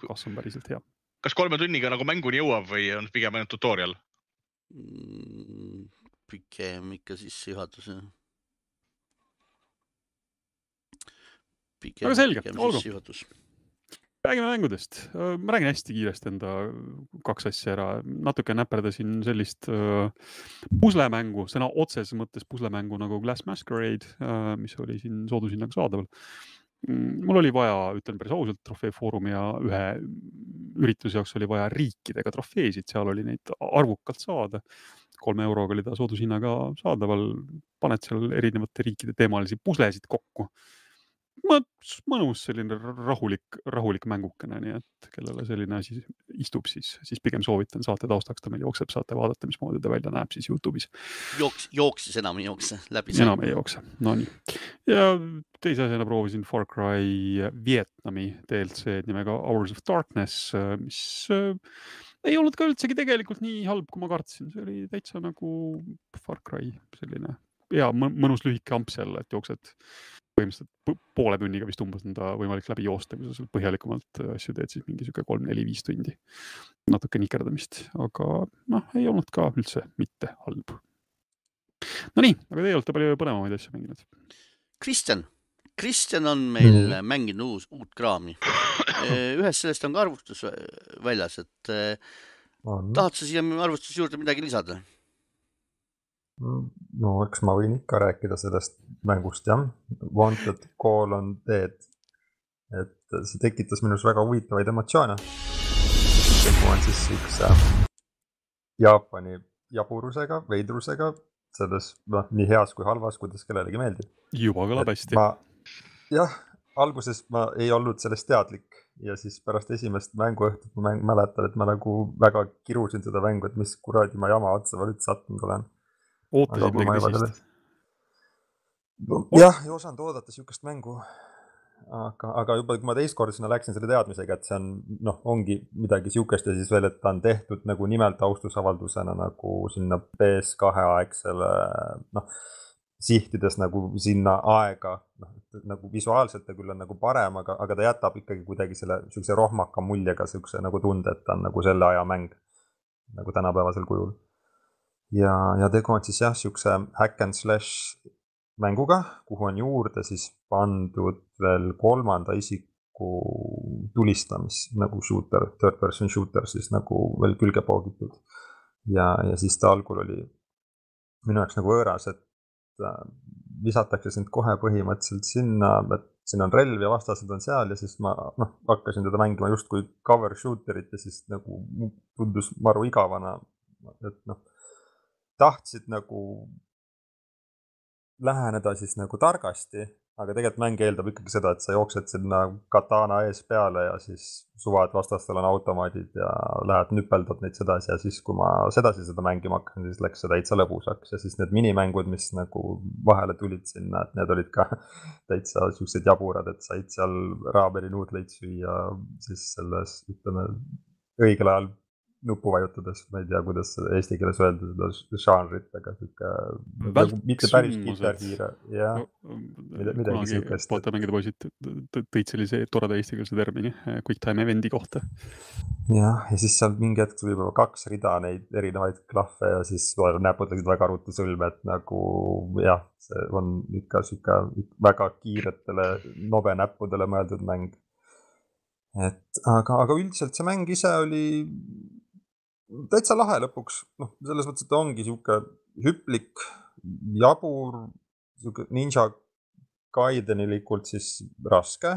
Kas on päriselt hea. kas kolme tunniga nagu mänguni jõuab või on pigem ainult tutorial mm,? pigem ikka sissejuhatus jah. aga selge, olgu. räägime mängudest, ma räägin hästi kiiresti enda kaks asja ära, natuke näperdasin sellist uh, puslemängu, sõna otseses mõttes puslemängu nagu Glass Masquerade uh,, mis oli siin soodushinnaga saadaval Mm, mul oli vaja, ütlen päris ausalt, trofee Foorumi ja ühe ürituse jaoks oli vaja riikidega trofeesid, seal oli neid arvukalt saada. kolme euroga oli ta soodushinnaga saadaval, paned seal erinevate riikide teemalisi puslesid kokku mõnus selline rahulik, rahulik mängukene, nii et kellele selline asi istub, siis, siis pigem soovitan saate taustaks, ta meil jookseb, saate vaadata, mismoodi ta välja näeb siis Youtube'is. jooks, jooksis enam ei jookse läbi. enam ei jookse, nonii. ja teise asjana proovisin Far Cry Vietnami DLC nimega Hours of Darkness, mis äh, ei olnud ka üldsegi tegelikult nii halb, kui ma kartsin, see oli täitsa nagu Far Cry selline hea mõnus lühike amps jälle, et jooksed põhimõtteliselt poole tunniga vist umbes on ta võimalik läbi joosta, kui sa seal põhjalikumalt äh, asju teed, siis mingi sihuke kolm-neli-viis tundi. natuke nikerdamist, aga noh, ei olnud ka üldse mitte halb. Nonii, aga teie olete palju põnevamaid asju mänginud. Kristjan, Kristjan on meil mm. mänginud uus, uut kraami. Äh, ühest sellest on ka arvustus väljas, et äh, on. tahad sa siia arvustuse juurde midagi lisada? No eks ma võin ikka rääkida sellest mängust jah, Wanted Call on Dead. et see tekitas minus väga huvitavaid emotsioone. tegu on siis siukse Jaapani jaburusega, veidrusega, selles noh, nii heas kui halvas, kuidas kellelegi meeldib. juba kõlab hästi. jah, alguses ma ei olnud sellest teadlik ja siis pärast esimest mänguõhtut ma mäng, mäletan, et ma nagu väga kirusin seda mängu, et mis kuradi ma jama otsa ma nüüd sattunud olen ootasid midagi tõsist? jah, ei osanud oodata sihukest mängu. aga, aga juba, kui ma teist korda sinna läksin selle teadmisega, et see on noh, ongi midagi sihukest ja siis veel, et ta on tehtud nagu nimelt austusavaldusena nagu sinna PS2 aegsele noh, sihtides nagu sinna aega, noh nagu visuaalselt ta küll on nagu parem, aga, aga ta jätab ikkagi kuidagi selle sihukese rohmaka muljega sihukese nagu tunde, et ta on nagu selle aja mäng nagu tänapäevasel kujul ja, ja tegu on siis jah, siukse hack and slash mänguga, kuhu on juurde siis pandud veel kolmanda isiku tulistamis nagu shooter, third person shooter siis nagu veel külge poogitud. ja, ja siis ta algul oli minu jaoks nagu võõras, et äh, visatakse sind kohe põhimõtteliselt sinna, et siin on relv ja vastased on seal ja siis ma noh, hakkasin teda mängima justkui cover shooter'it ja siis nagu tundus maru igavana. et noh tahtsid nagu läheneda siis nagu targasti, aga tegelikult mäng eeldab ikkagi seda, et sa jooksed sinna katana ees peale ja siis suva, et vastastel on automaadid ja lähed nüpeldad neid sedasi ja siis, kui ma sedasi seda mängima hakkasin, siis läks see täitsa lõbusaks. Ja siis need minimängud, mis nagu vahele tulid sinna, et need olid ka täitsa siuksed jaburad, et said seal raaberi nuudleid süüa siis selles, ütleme õigel ajal nuppu vajutades, ma ei tea, kuidas eesti keeles öelda seda žanrit, aga sihuke nagu mitte päris kitarhiire, jah, Mida- midagi siukest. vaatamängide poisid tõ- tõid sellise toreda eestikeelse termini eh, quick time event'i kohta. jah, ja siis seal mingi hetk tuli juba kaks rida neid erinevaid klahve ja siis näpud läksid väga ruttu sõlme, et nagu jah, see on ikka sihuke väga kiiretele nobenäppudele mõeldud mäng. et aga, aga üldiselt see mäng ise oli täitsa lahe lõpuks, noh, selles mõttes, et ta ongi sihuke hüplik, jabur, sihuke ninja Gaidenilikult siis raske.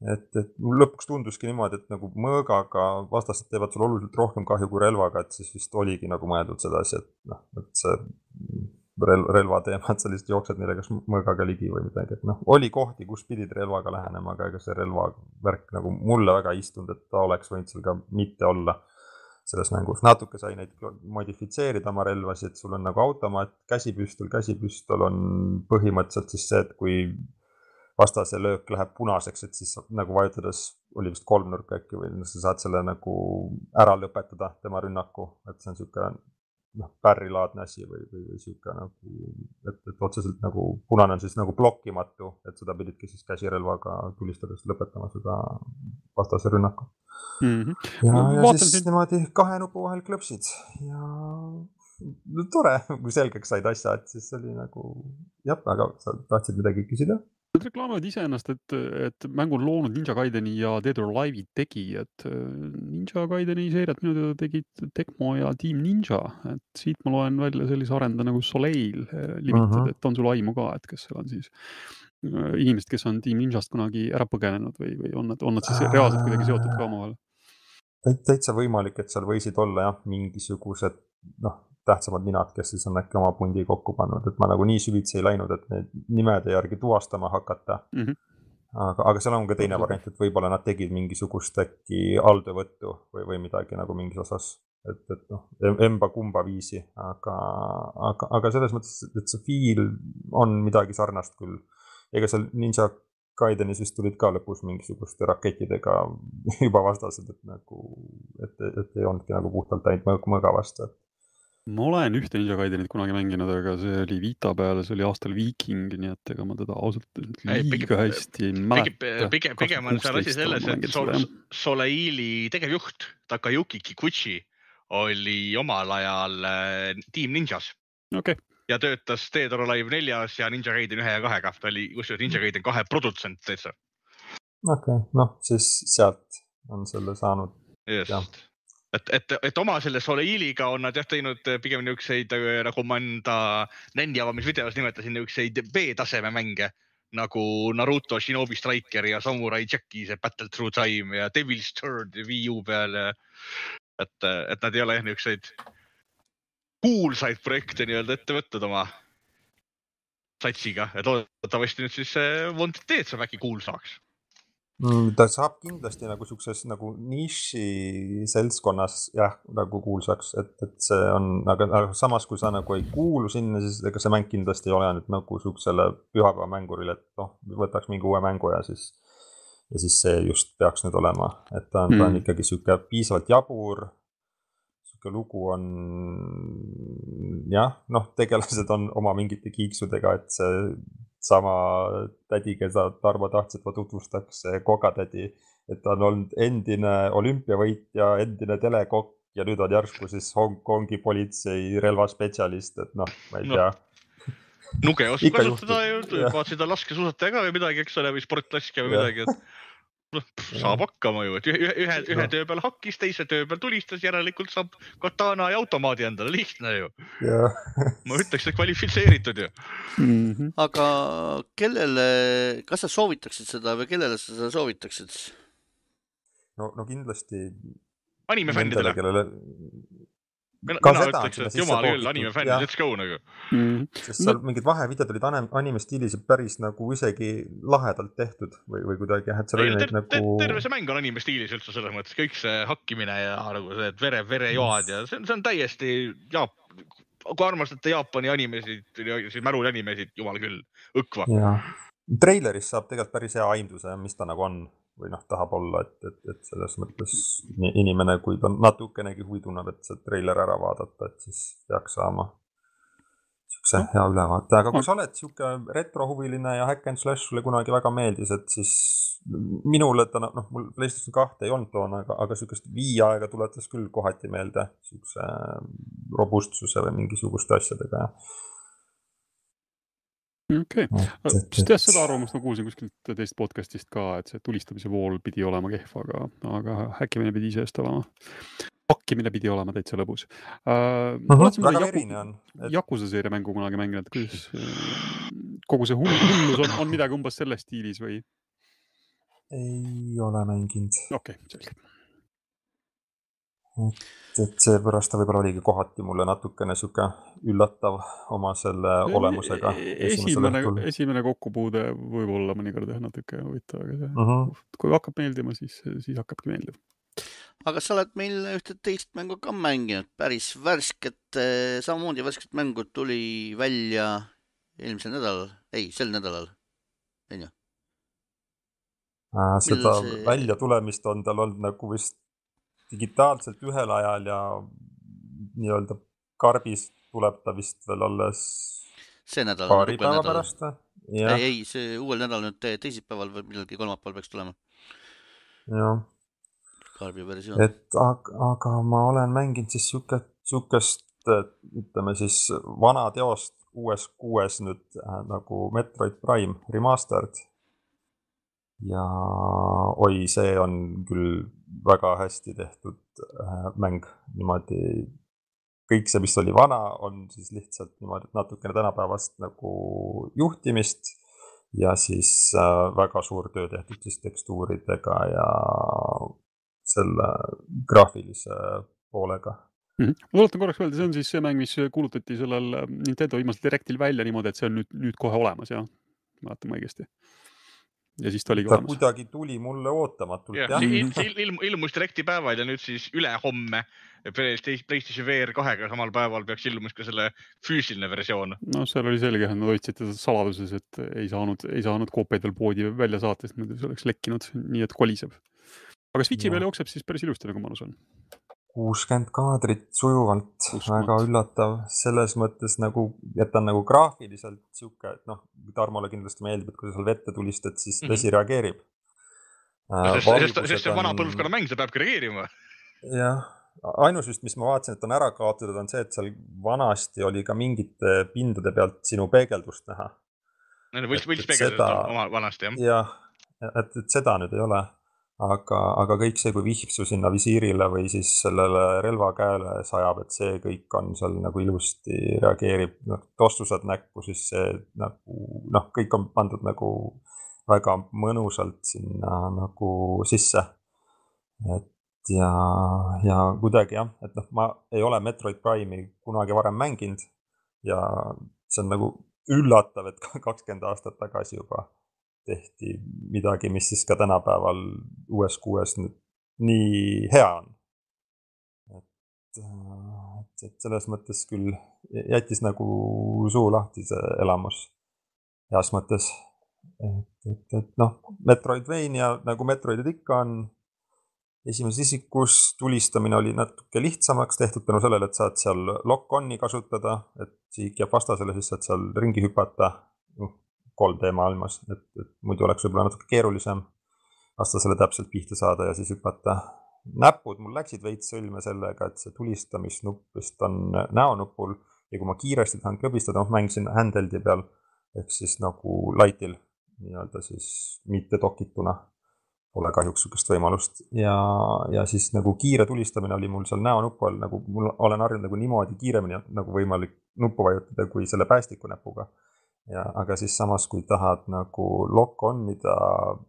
Et, et lõpuks tunduski niimoodi, et nagu mõõgaga vastased teevad sulle oluliselt rohkem kahju kui relvaga, et siis vist oligi nagu mõeldud sedasi, et noh, et see rel-, relvateema, et sa lihtsalt jooksed neile kas mõõgaga ligi või midagi, et noh, oli kohti, kus pidid relvaga lähenema, aga ega see relvavärk nagu mulle väga ei istunud, et ta oleks võinud seal ka mitte olla selles mängus, natuke sai neid modifitseerida oma relvasid, sul on nagu automaat, käsipüstol, käsipüstol on põhimõtteliselt siis see, et kui vastase löök läheb punaseks, et siis nagu vajutades oli vist kolmnurk äkki või sa saad selle nagu ära lõpetada, tema rünnaku, et see on sihuke noh, pärrilaadne asi või, või, või sihuke nagu, et, et otseselt nagu punane on siis nagu blokkimatu, et seda pididki siis käsirelvaga tulistades lõpetama seda vastase rünnaku. Mhm. ja Ma, ja siis siin- niimoodi kahe nupu vahel klõpsid ja no, tore, kui selgeks said asja, et siis oli nagu jah, aga sa tahtsid midagi küsida? Nad reklaamivad iseennast, et, et mängu on loonud Ninja Gaideni ja Dead or Alive'i tegijad. Ninja Gaideni seeriat minu teada tegid Tecmo ja Team Ninja, et siit ma loen välja sellise arendaja nagu Soleil eh, Limited, Mhm. et on sul aimu ka, et kes seal on siis äh, inimesed, kes on Team Ninjast kunagi ära põgenenud või, või on nad, on nad siis reaalselt kuidagi seotud ka omavahel? täitsa võimalik, et seal võisid olla jah, mingisugused noh, tähtsamad ninad, kes siis on äkki oma pundi kokku pannud, et ma nagu nii süvitsi ei läinud, et neid nimede järgi tuvastama hakata mm. Mhm. aga, aga seal on ka teine variant, et võib-olla nad tegid mingisugust äkki alltöövõttu või, või midagi nagu mingis osas, et, et noh, emba-kumba viisi, aga, aga, aga selles mõttes, et see feel on midagi sarnast küll. ega seal Ninja Gaidenis vist tulid ka lõpus mingisuguste rakettidega juba vastased, et nagu, et, et ei olnudki nagu puhtalt ainult mõõg- mõõga vastu, et ma olen ühte Ninja Gaidenit kunagi mänginud, aga see oli Vita peal, see oli aastal Viiking, nii et ega ma teda ausalt öeldes Ei, pigem- liiga hästi ei pigem, mäleta. pigem, pigem on seal asi selles, et Sol- Soleili tegevjuht Takayuki Kikuchi oli omal ajal äh, Team Ninjas okei, ja töötas Dead or Alive neljas ja Ninja Gaiden ühe ja kahega. ta oli kusjuures Ninja Gaiden kahe produtsent täitsa. okei okay,, noh siis sealt on selle saanud. Jah. just. et, et, et oma selle Soleiliga on nad jah teinud äh, pigem niisuguseid, nagu ma enda Nänni avamisvideos nimetasin, niisuguseid B-taseme mänge nagu Naruto Shinobi Striker ja Samurai Jacki see Battle Through Time ja Devil's Third Wii U peal ja et, et nad ei ole jah niisuguseid kuulsaid projekte nii-öelda ette võtnud oma satsiga, et loodetavasti nüüd siis Wanted Dead saab äkki kuulsaks. Mm, ta saab kindlasti nagu siukses nagu niši seltskonnas jah, nagu kuulsaks, et, et see on, aga, aga samas, kui sa nagu ei kuulu sinna, siis ega see mäng kindlasti ei ole nüüd nagu siuksele pühapäevamängurile, et noh, võtaks mingi uue mängu ja siis, ja siis see just peaks nüüd olema, et ta on mm., ta on Mm. ikkagi sihuke piisavalt jabur. sihuke lugu on jah, noh, tegelased on oma mingite kiiksudega, et see sama tädi, keda Tarmo tahtis, et ma tutvustaks, kokatädi, et ta on olnud endine olümpiavõitja, endine telekokk ja nüüd on järsku siis Hongkongi politsei relvaspetsialist, et noh, ma ei No. tea. nuge oskab kasutada ju vaatasid ta laskesuusataja ka või midagi, eks ole, või sportlaskja või midagi, et saab hakkama ju, et ühe, ühe, ühe töö peal hakkis, teise töö peal tulistas, järelikult saab katana ja automaadi endale, lihtne ju. ja ma ütleks, et kvalifitseeritud ju. Mhm. aga kellele, kas sa soovitaksid seda või kellele sa seda soovitaksid? no, no kindlasti. anime fännidele, kellele, mina ka mina ütleks, et jumal küll, poogitud, anime jah. fännid, let's go nagu. Mhm. sest seal mingid vahevideod olid anime stiilis päris nagu isegi lahedalt tehtud või, või kuidagi jah, et seal oli neid nagu. terve see mäng on anime stiilis üldse selles mõttes, kõik see hakkimine ja nagu see et vere, verejoad ja see on, see on täiesti Jaap-, kui armastate Jaapani animesid, siis märul animesid, jumal küll, õkva. treilerist saab tegelikult päris hea aimduse, mis ta nagu on või noh, tahab olla, et, et, et selles mõttes ni- inimene, kui ta natukenegi huvi tunneb, et see treiler ära vaadata, et siis peaks saama siukse hea ülevaate, aga kui sa oled sihuke retrohuviline ja Hack and Slash sulle kunagi väga meeldis, et siis minule ta noh, mul PlayStation kahte ei olnud toona, aga, aga sihukest viiaega tuletas küll kohati meelde siukse robustsuse või mingisuguste asjadega. okei, sest jah, seda arvamust ma kuulsin kuskilt teist podcast'ist ka, et see tulistamise pool pidi olema kehv, aga, aga häkkimine pidi iseenesest olema. hakkimine pidi olema täitsa lõbus uh,. Väga verine on, et Yakuza seeria mängu kunagi mänginud, kuidas äh, kogu see hull- hullus on, on midagi umbes selles stiilis või? ei ole mänginud, okei okay,, selge. Et seepärast ta võib-olla oligi kohati mulle natukene sihuke üllatav oma selle olemusega. esimene, esimene kokkupuude võib olla mõnikord jah natuke huvitav, aga see, mm. -hmm. kui hakkab meeldima, siis, siis hakkabki meeldima. aga sa oled meil ühte teist mängu ka mänginud, päris värsket, samamoodi värsket mängu tuli välja eelmisel nädalal, ei, sel nädalal, onju. Äh, seda see- väljatulemist on tal olnud nagu vist digitaalselt ühel ajal ja nii-öelda karbis tuleb ta vist veel alles see nädal. paari päeva. pärast või? ei,, ei, see uuel nädalal nüüd te- teisipäeval või millalgi kolmapäeval peaks tulema, jah, Karbi versioon. et aga, aga ma olen mänginud siis sihuke, sihukest, ütleme siis vana teost uues kuues nüüd äh, nagu Metroid Prime Remastered. ja oi, see on küll väga hästi tehtud äh, mäng niimoodi. kõik see, mis oli vana, on siis lihtsalt niimoodi, natukene tänapäevast nagu juhtimist ja siis äh, väga suur töö tehtud siis tekstuuridega ja selle graafilise poolega ma tuletan korraks meelde, see on siis see mäng, mis kuulutati sellel äh, Nintendo viimasel Directil välja niimoodi, et see on nüüd, nüüd kohe olemas, jah? mäletan ma õigesti? Ja siis ta oligi olemas. kuidagi tuli mulle ootamatult jah, jah. il, il, ilm, ilmus Directi päeval ja nüüd siis ülehomme PlayStation PlayStation VR kahega samal päeval peaks ilmus ka selle füüsiline versioon. noh, seal oli selge, et nad hoidsid teda saladuses, et ei saanud, ei saanud koopiaid veel poodi välja saata, sest muidu see oleks lekkinud, nii et koliseb. aga Switchi Jah. peal jookseb siis päris ilusti, nagu ma aru saan. Kuuskümmend kaadrit sujuvalt, väga üllatav selles mõttes nagu, et ta on nagu graafiliselt sihuke, et noh, Tarmole kindlasti meeldib, et kui sa seal vette tulistad, siis Mhm. vesi reageerib. sest, sest, sest see on vana põlvkonna mäng, see peabki reageerima. jah, ainus vist, mis ma vaatasin, et on ära kaotatud, on see, et seal vanasti oli ka mingite pindade pealt sinu peegeldust näha. võlts, Et- et võltspeegeldused seda- oma vanasti jah. jah, et, et seda nüüd ei ole, aga, aga kõik see, kui vihsu sinna visiirile või siis sellele relva käele sajab, et see kõik on seal nagu ilusti reageerib, noh, tossu saad näkku, siis see nagu noh, kõik on pandud nagu väga mõnusalt sinna nagu sisse. et ja, ja kuidagi jah, et noh, ma ei ole Metroid Prime'i kunagi varem mänginud ja see on nagu üllatav, et kakskümmend aastat tagasi juba tehti midagi, mis siis ka tänapäeval uues kuues nüüd nii hea on. et, et, et selles mõttes küll jättis nagu suu lahti see elamus heas mõttes. et, et, et noh, Metroidvania nagu Metroidid ikka on, esimeses isikus tulistamine oli natuke lihtsamaks tehtud tänu sellele, et saad seal lock-on'i kasutada, et sihik jääb vastasele, siis saad seal ringi hüpata. noh, 3D maailmas, et, et muidu oleks võib-olla natuke keerulisem vastasele täpselt pihta saada ja siis hüpata. näpud mul läksid veits sõlme sellega, et see tulistamisnupp vist on näonupul ja kui ma kiiresti tahan klõbistada, noh mängisin handheld'i peal ehk siis nagu light'il nii-öelda siis mitte dokituna pole kahjuks sihukest võimalust ja, ja siis nagu kiire tulistamine oli mul seal näonupu all nagu mul olen harjunud nagu niimoodi kiiremini nagu võimalik nuppu vajutada kui selle päästiku näpuga. Ja aga siis samas, kui tahad nagu lock on ida,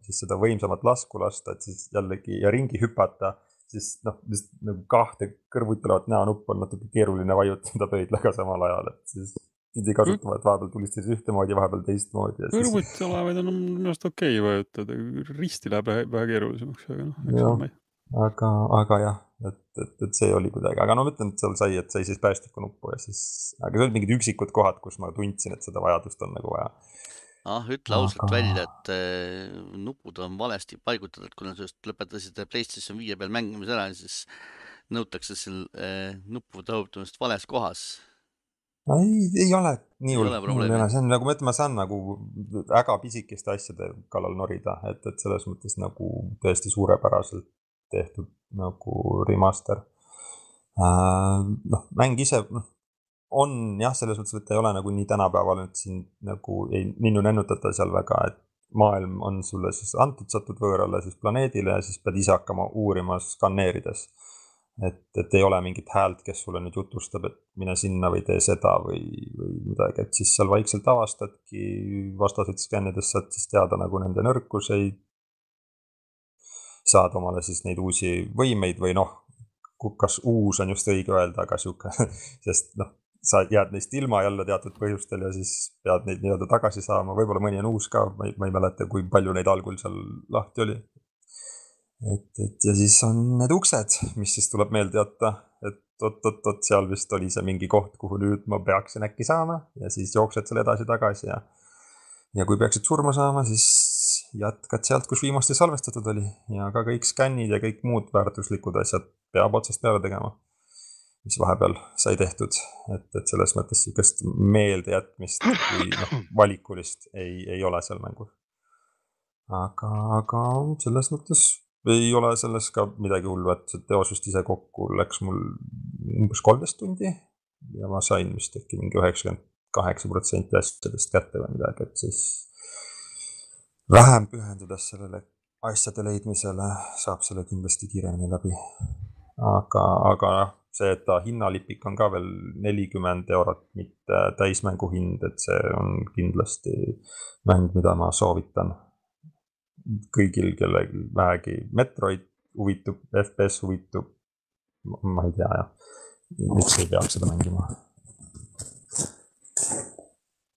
siis seda võimsamat lasku lasta, et siis jällegi ja ringi hüpata, siis noh, lihtsalt nagu kahte kõrvuti olevat näonuppu on natuke keeruline vajutada pöidlaga samal ajal, et siis pidi kasutama, et vahepeal tulistas ühtemoodi, vahepeal teistmoodi ja siis kõrvuti olevaid on minu arust okei okay vajutada, risti läheb vähe, keerulisemaks, aga noh, aga, aga jah, et, et, et see oli kuidagi, aga no ma ütlen, et seal sai, et sai siis päästikunuppu ja siis, aga see olid mingid üksikud kohad, kus ma tundsin, et seda vajadust on nagu vaja. ah, ütle ausalt Aga- välja, et äh, nupud on valesti paigutatud, kuna sa just lõpetasid PlayStation viie peal mängimise ära, siis nõutakse seal äh, nuppude vajutamist vales kohas. ei, ei ole nii Ei hull ole, nii hull see on nagu ma ütlen, ma saan nagu väga pisikeste asjade kallal norida, et, et selles mõttes nagu tõesti suurepäraselt tehtud nagu remaster. noh, mäng ise noh, on jah, selles mõttes, et ta ei ole nagu nii tänapäeval, et siin nagu ei ninnu-nennutada seal väga, et maailm on sulle siis antud, satud võõrale siis planeedile ja siis pead ise hakkama uurima skaneerides et, et ei ole mingit häält, kes sulle nüüd jutustab, et mine sinna või tee seda või, või midagi, et siis seal vaikselt avastadki vastaseid skännides, saad siis teada nagu nende nõrkuseid. Saad omale siis neid uusi võimeid või noh, kas uus on just õige öelda, aga sihuke, sest noh, sa jääd neist ilma jälle teatud põhjustel ja siis pead neid nii-öelda tagasi saama, võib-olla mõni on uus ka, ma ei, ma ei mäleta, kui palju neid algul seal lahti oli et, et ja siis on need uksed, mis siis tuleb meelde jätta, et oot-oot-oot, seal vist oli see mingi koht, kuhu nüüd ma peaksin äkki saama ja siis jooksed seal edasi-tagasi ja. ja kui peaksid surma saama, siis jätkad sealt, kus viimasti salvestatud oli ja ka kõik skännid ja kõik muud väärtuslikud asjad peab otsast peale tegema. mis vahepeal sai tehtud, et, et selles mõttes sihukest meeldejätmist või noh, valikulist ei, ei ole seal mängus. aga, aga selles mõttes ei ole selles ka midagi hullu, et see teos vist ise kokku läks mul umbes kolmteist tundi ja ma sain vist äkki mingi üheksakümmend kaheksa protsenti asjadest kätte või midagi, et siis vähem pühendudes sellele asjade leidmisele saab selle kindlasti kiiremini läbi. aga, aga noh, see, et ta hinnalipik on ka veel nelikümmend eurot, mitte täismängu hind, et see on kindlasti mäng, mida ma soovitan kõigil, kellel vähegi Metroid huvitub, FPS huvitub. ma ei tea jah, miks ei peaks seda mängima.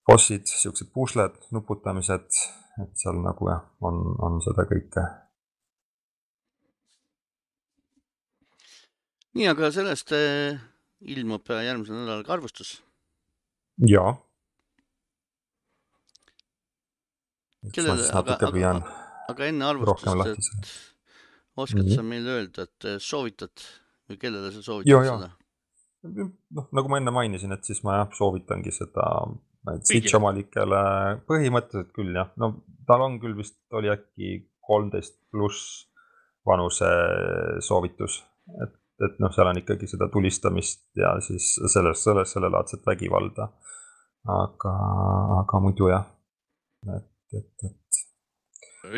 bossid, siuksed pusled, nuputamised, et seal nagu jah, on, on seda kõike. nii, aga sellest äh, ilmub äh, järgmisel nädalal ka arvustus. jaa. Kellele- aga- aga- aga enne arvustust, et oskad Mhm. sa meile öelda, et äh, soovitad või kellele sa soovitad jaa. seda? noh, nagu ma enne mainisin, et siis ma jah, soovitangi seda Kõigile. Switch omanikele põhimõtteliselt küll jah, no tal on küll vist oli äkki kolmteist pluss vanuse soovitus, et, et noh, seal on ikkagi seda tulistamist ja siis selles, selles, sellelaadset vägivalda. aga, aga muidu jah, et, et, et,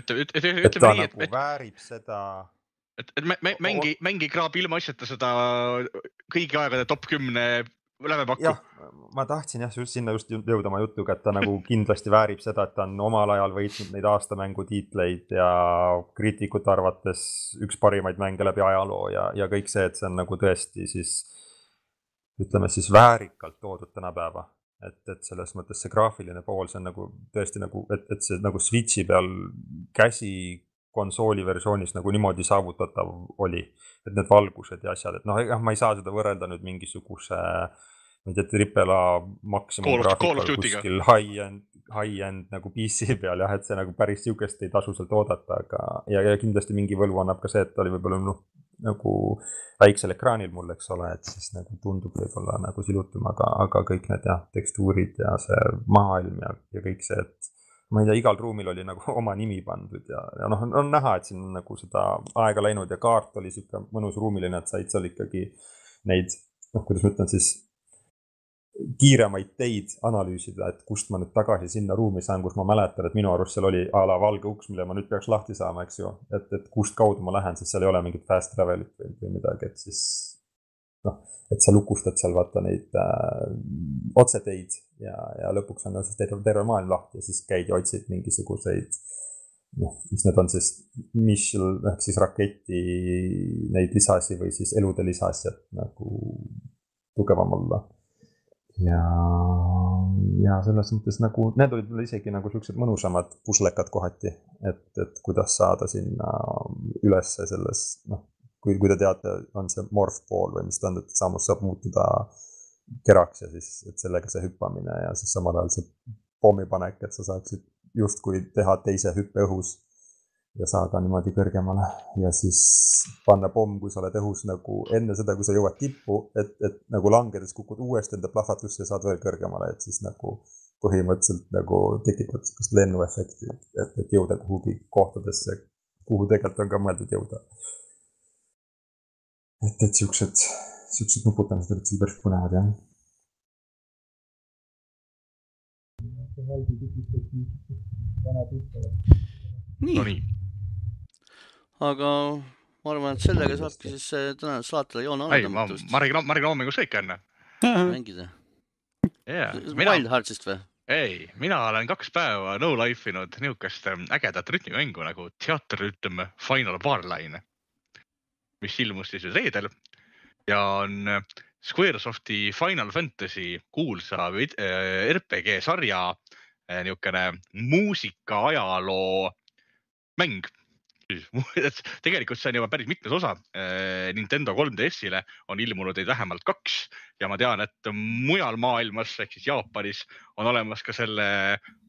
ütle, ütle, et ütleme ta nii, nagu et, väärib seda et, et mä- mä- mängi, mängi kraab ilmaasjata seda kõigi aegade top kümne lävepakku jah., ma tahtsin jah, just sinna just jõuda oma jutuga, et ta nagu kindlasti väärib seda, et ta on omal ajal võitnud neid aastamängu tiitleid ja kriitikute arvates üks parimaid mänge läbi ajaloo ja, ja kõik see, et see on nagu tõesti siis ütleme siis väärikalt toodud tänapäeva. et, et selles mõttes see graafiline pool, see on nagu tõesti nagu, et, et see nagu Switchi peal käsi konsooli versioonis nagu niimoodi saavutatav oli, et need valgused ja asjad, et noh, ega ma ei saa seda võrrelda nüüd mingisuguse ma ei tea, triple A maksimumgraafikal Duty'ga. kuskil high-end, high-end nagu PC peal jah, et see nagu päris sihukest ei tasu sealt oodata, aga ja, ja kindlasti mingi võlu annab ka see, et ta oli võib-olla noh, nagu väiksel ekraanil mul, eks ole, et siis nagu tundub võib-olla nagu silutum, aga, aga kõik need jah, tekstuurid ja see maailm ja, ja kõik see, et ma ei tea, igal ruumil oli nagu oma nimi pandud ja, ja noh, on näha, et siin nagu seda aega läinud ja kaart oli sihuke mõnus ruumiline, et said seal ikkagi neid, noh, kuidas ma ütlen siis, kiiremaid teid analüüsida, et kust ma nüüd tagasi sinna ruumi saan, kus ma mäletan, et minu arust seal oli a la valge uks, mille ma nüüd peaks lahti saama, eks ju. et, et kust kaudu ma lähen, sest seal ei ole mingit fast travel'it või, või midagi, et siis noh, et sa lukustad seal vaata neid äh, otseteid ja, ja lõpuks on siis terve, terve maailm lahti ja siis käid ja otsid mingisuguseid noh, mis need on siis, mission ehk siis raketi neid lisasi või siis elude lisasi, et nagu tugevam olla. Ja, ja selles mõttes nagu need olid mulle isegi nagu siuksed mõnusamad puslekad kohati, et, et kuidas saada sinna ülesse selles noh, kui, kui te teate, on see morph pool või mis ta on, et saamus saab muutuda keraks ja siis, et sellega see hüppamine ja siis samal ajal see pommipanek, et sa saaksid justkui teha teise hüppe õhus ja saada niimoodi kõrgemale ja siis panna pomm, kui sa oled õhus nagu enne seda, kui sa jõuad tippu, et, et nagu langedes kukud uuesti enda plahvatusse ja saad veel kõrgemale, et siis nagu põhimõtteliselt nagu tekitad sihukest lennuefekti, et, et jõuda kuhugi kohtadesse, kuhu tegelikult on ka mõeldud jõuda. Et, et siuksed, siuksed nuputamised olid seal päris põnevad jah nii. No, aga ma arvan, et sellega saabki siis see tänane saatele joone ei ma, tõmmata ma räägin, ma räägin hommikust kõik enne. mängida. jaa, mina, Wild Heartsist või? ei, mina olen kaks päeva no life inud niisugust ähm, ägedat rütmimängu nagu teatrrütm Final Barline, mis ilmus siis reedel ja on äh, Squaresofti Final Fantasy kuulsa äh, RPG sarja äh, niisugune muusika ajaloo mäng. tegelikult see on juba päris mitmes osa. Nintendo 3DS-ile on ilmunud neid vähemalt kaks ja ma tean, et mujal maailmas ehk siis Jaapanis on olemas ka selle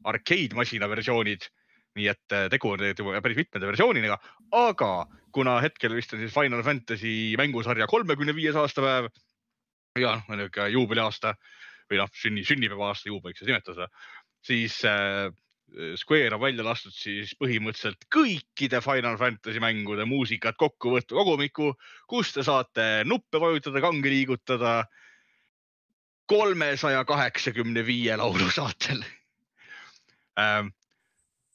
arcade-masina versioonid. Nii et äh, tegu on tegelikult juba päris mitmete versioonidega, aga kuna hetkel vist on siis Final Fantasy mängusarja kolmekümne viies aastapäev ja noh, niisugune juubeliaasta või noh, sünni, sünnipäeva aasta juubeliks siis nimetada siis äh, Square on välja lastud siis põhimõtteliselt kõikide Final Fantasy mängude muusikat kokku võttu kogumiku, kus te saate nuppe vajutada, kange liigutada kolmesaja kaheksakümne viie laulu saatel ähm,.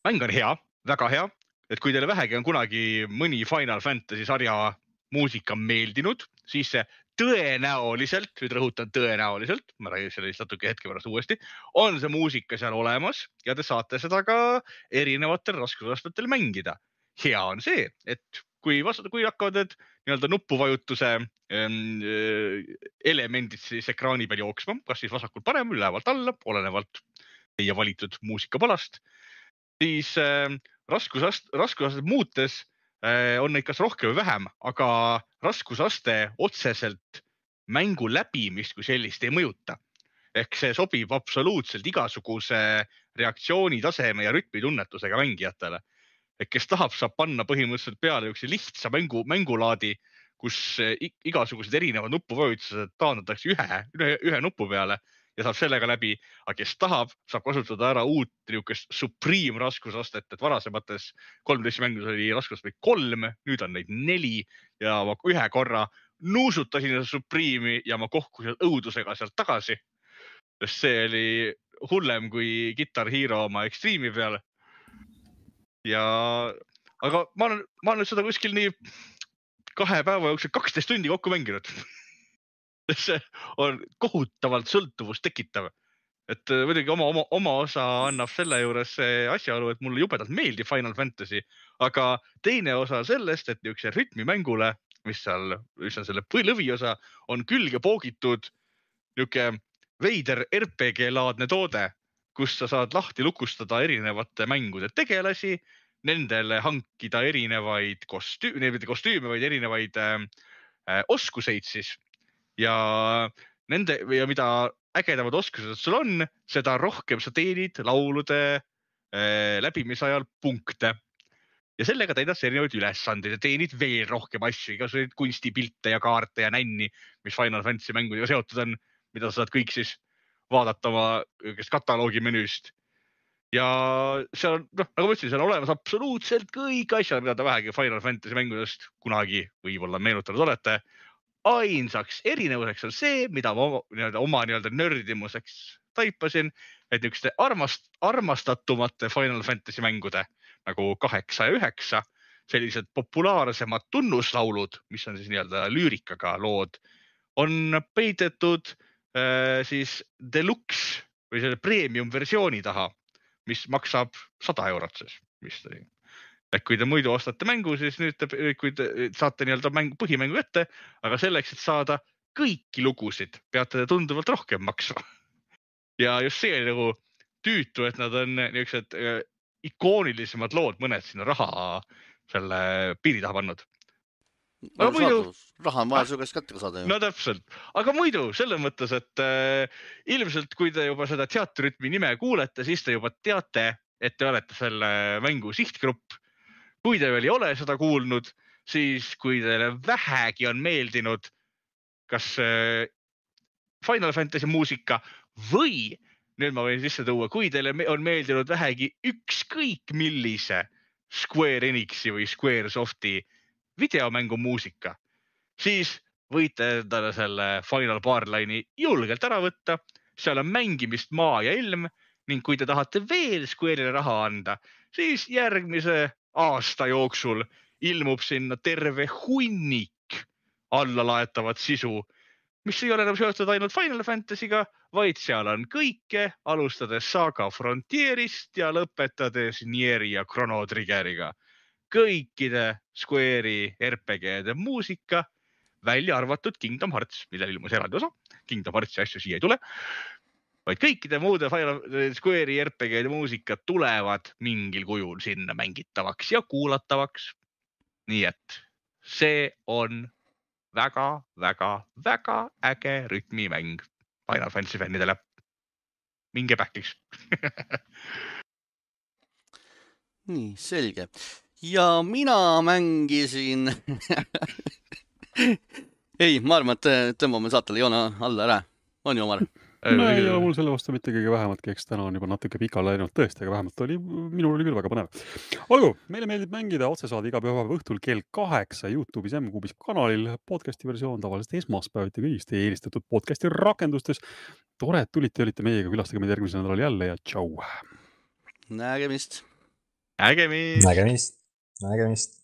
Mäng on hea, väga hea, et kui teile vähegi on kunagi mõni Final Fantasy sarja muusika meeldinud, siis see tõenäoliselt, nüüd rõhutan tõenäoliselt, ma räägin sellest natuke hetke pärast uuesti, on see muusika seal olemas ja te saate seda ka erinevatel raskusastmetel mängida. hea on see, et kui vastu, kui hakkavad need nii-öelda nupuvajutuse ähm, äh, elemendid siis ekraani peal jooksma, kas siis vasakult paremale, ülevalt alla, olenevalt teie valitud muusikapalast, siis äh, raskusast-, raskusastet muutes äh, on neid kas rohkem või vähem, aga raskusaste otseselt mängu läbimist kui sellist ei mõjuta. ehk see sobib absoluutselt igasuguse reaktsioonitaseme ja rütmitunnetusega mängijatele. et kes tahab, saab panna põhimõtteliselt peale niisuguse lihtsa mängu, mängulaadi, kus i- igasugused erinevad nupuvajutused taandatakse ühe, ühe, ühe nupu peale ja saab sellega läbi, aga kes tahab, saab kasutada ära uut niisugust supreme raskusastet, et varasemates 13 mängus oli raskusastmeid kolm, nüüd on neid neli ja ma ühe korra nuusutasin seda Supreme'i ja ma kohkusin õudusega sealt tagasi. sest see oli hullem kui Guitar Hero oma Extreme'i peal. ja, aga ma olen, ma olen seda kuskil nii kahe päeva jooksul kaksteist tundi kokku mänginud. see on kohutavalt sõltuvust tekitav. et äh, muidugi oma, oma, oma osa annab selle juures see asjaolu, et mulle jubedalt meeldib Final Fantasy, aga teine osa sellest, et niisuguse rütmimängule, mis seal, mis on selle lõviosa, on külge poogitud niisugune veider RPG-laadne toode, kus sa saad lahti lukustada erinevate mängude tegelasi, nendele hankida erinevaid kostüüme, mitte kostüüme, vaid erinevaid äh, äh, oskuseid siis ja nende ja mida ägedamad oskused sul on, seda rohkem sa teenid laulude äh, läbimise ajal punkte. ja sellega täidad sa erinevaid ülesandeid ja teenid veel rohkem asju, igasuguseid kunstipilte ja kaarte ja nänni, mis Final Fantasy mängudega seotud on, mida sa saad kõik siis vaadata oma kataloogi menüüst. ja seal on, noh, nagu ma ütlesin, seal on olemas absoluutselt kõik asjad, mida te vähegi Final Fantasy mängudest kunagi võib-olla meenutanud olete ainsaks erinevuseks on see, mida ma nii-öelda oma nii-öelda nördimuseks taipasin, et niisuguste armast-, armastatumate Final Fantasy mängude nagu kaheksa ja üheksa, sellised populaarsemad tunnuslaulud, mis on siis nii-öelda lüürikaga lood, on peidetud äh, siis deluxe või selle premium versiooni taha, mis maksab sada eurot siis vist oli et kui te muidu ostate mängu, siis nüüd te, kui te saate nii-öelda mäng, põhimängu ette, aga selleks, et saada kõiki lugusid, peate te tunduvalt rohkem maksma. ja just see oli nagu tüütu, et nad on niisugused äh, ikoonilisemad lood, mõned sinna raha selle piiri taha pannud. Aga muidu- raha on vaja su käest kätte ka saada ju. no täpselt, aga muidu selles mõttes, et äh, ilmselt kui te juba seda teatrütmi nime kuulete, siis te juba teate, et te olete selle mängu sihtgrupp. Kui te veel ei ole seda kuulnud, siis kui teile vähegi on meeldinud, kas äh, Final Fantasy muusika või nüüd ma võin sisse tuua, kui teile on meeldinud vähegi ükskõik millise Square Enixi või Squaresofti videomängu muusika, siis võite endale selle Final Barline'i julgelt ära võtta. seal on mängimist maa ja ilm ning kui te tahate veel Square'ile raha anda, siis järgmise aasta jooksul ilmub sinna terve hunnik allalaetavat sisu, mis ei ole enam seotud ainult Final Fantasy'ga, vaid seal on kõike, alustades Saga Frontierist ja lõpetades Nieri ja Chrono Triggeriga. kõikide Square'i RPG-de muusika, välja arvatud Kingdom Hearts, millel ilmus eraldi osa. Kingdom Heartsi asju siia ei tule, vaid kõikide muude Square'i RPG-de muusikad tulevad mingil kujul sinna mängitavaks ja kuulatavaks. nii et see on väga-väga-väga äge rütmimäng Final Fantasy fännidele. minge back'iks nii, selge. ja mina mängisin ei, ma arvan, et tõmbame saatele joone alla ära. on ju, Omar? No ei ole mul selle vastu mitte kõige vähematki, eks täna on juba natuke pikale läinud tõesti, aga vähemalt oli, minul oli küll väga põnev. olgu, meile meeldib mängida otsesaade iga pühapäeva õhtul kell kaheksa Youtube'is M-Kuubis kanalil. podcast'i versioon tavaliselt esmaspäeviti kõigis teie eelistatud podcast'i rakendustes. tore, et tulite olite meiega, külastage meid järgmisel nädalal jälle ja tšau. nägemist. nägemist. nägemist, nägemist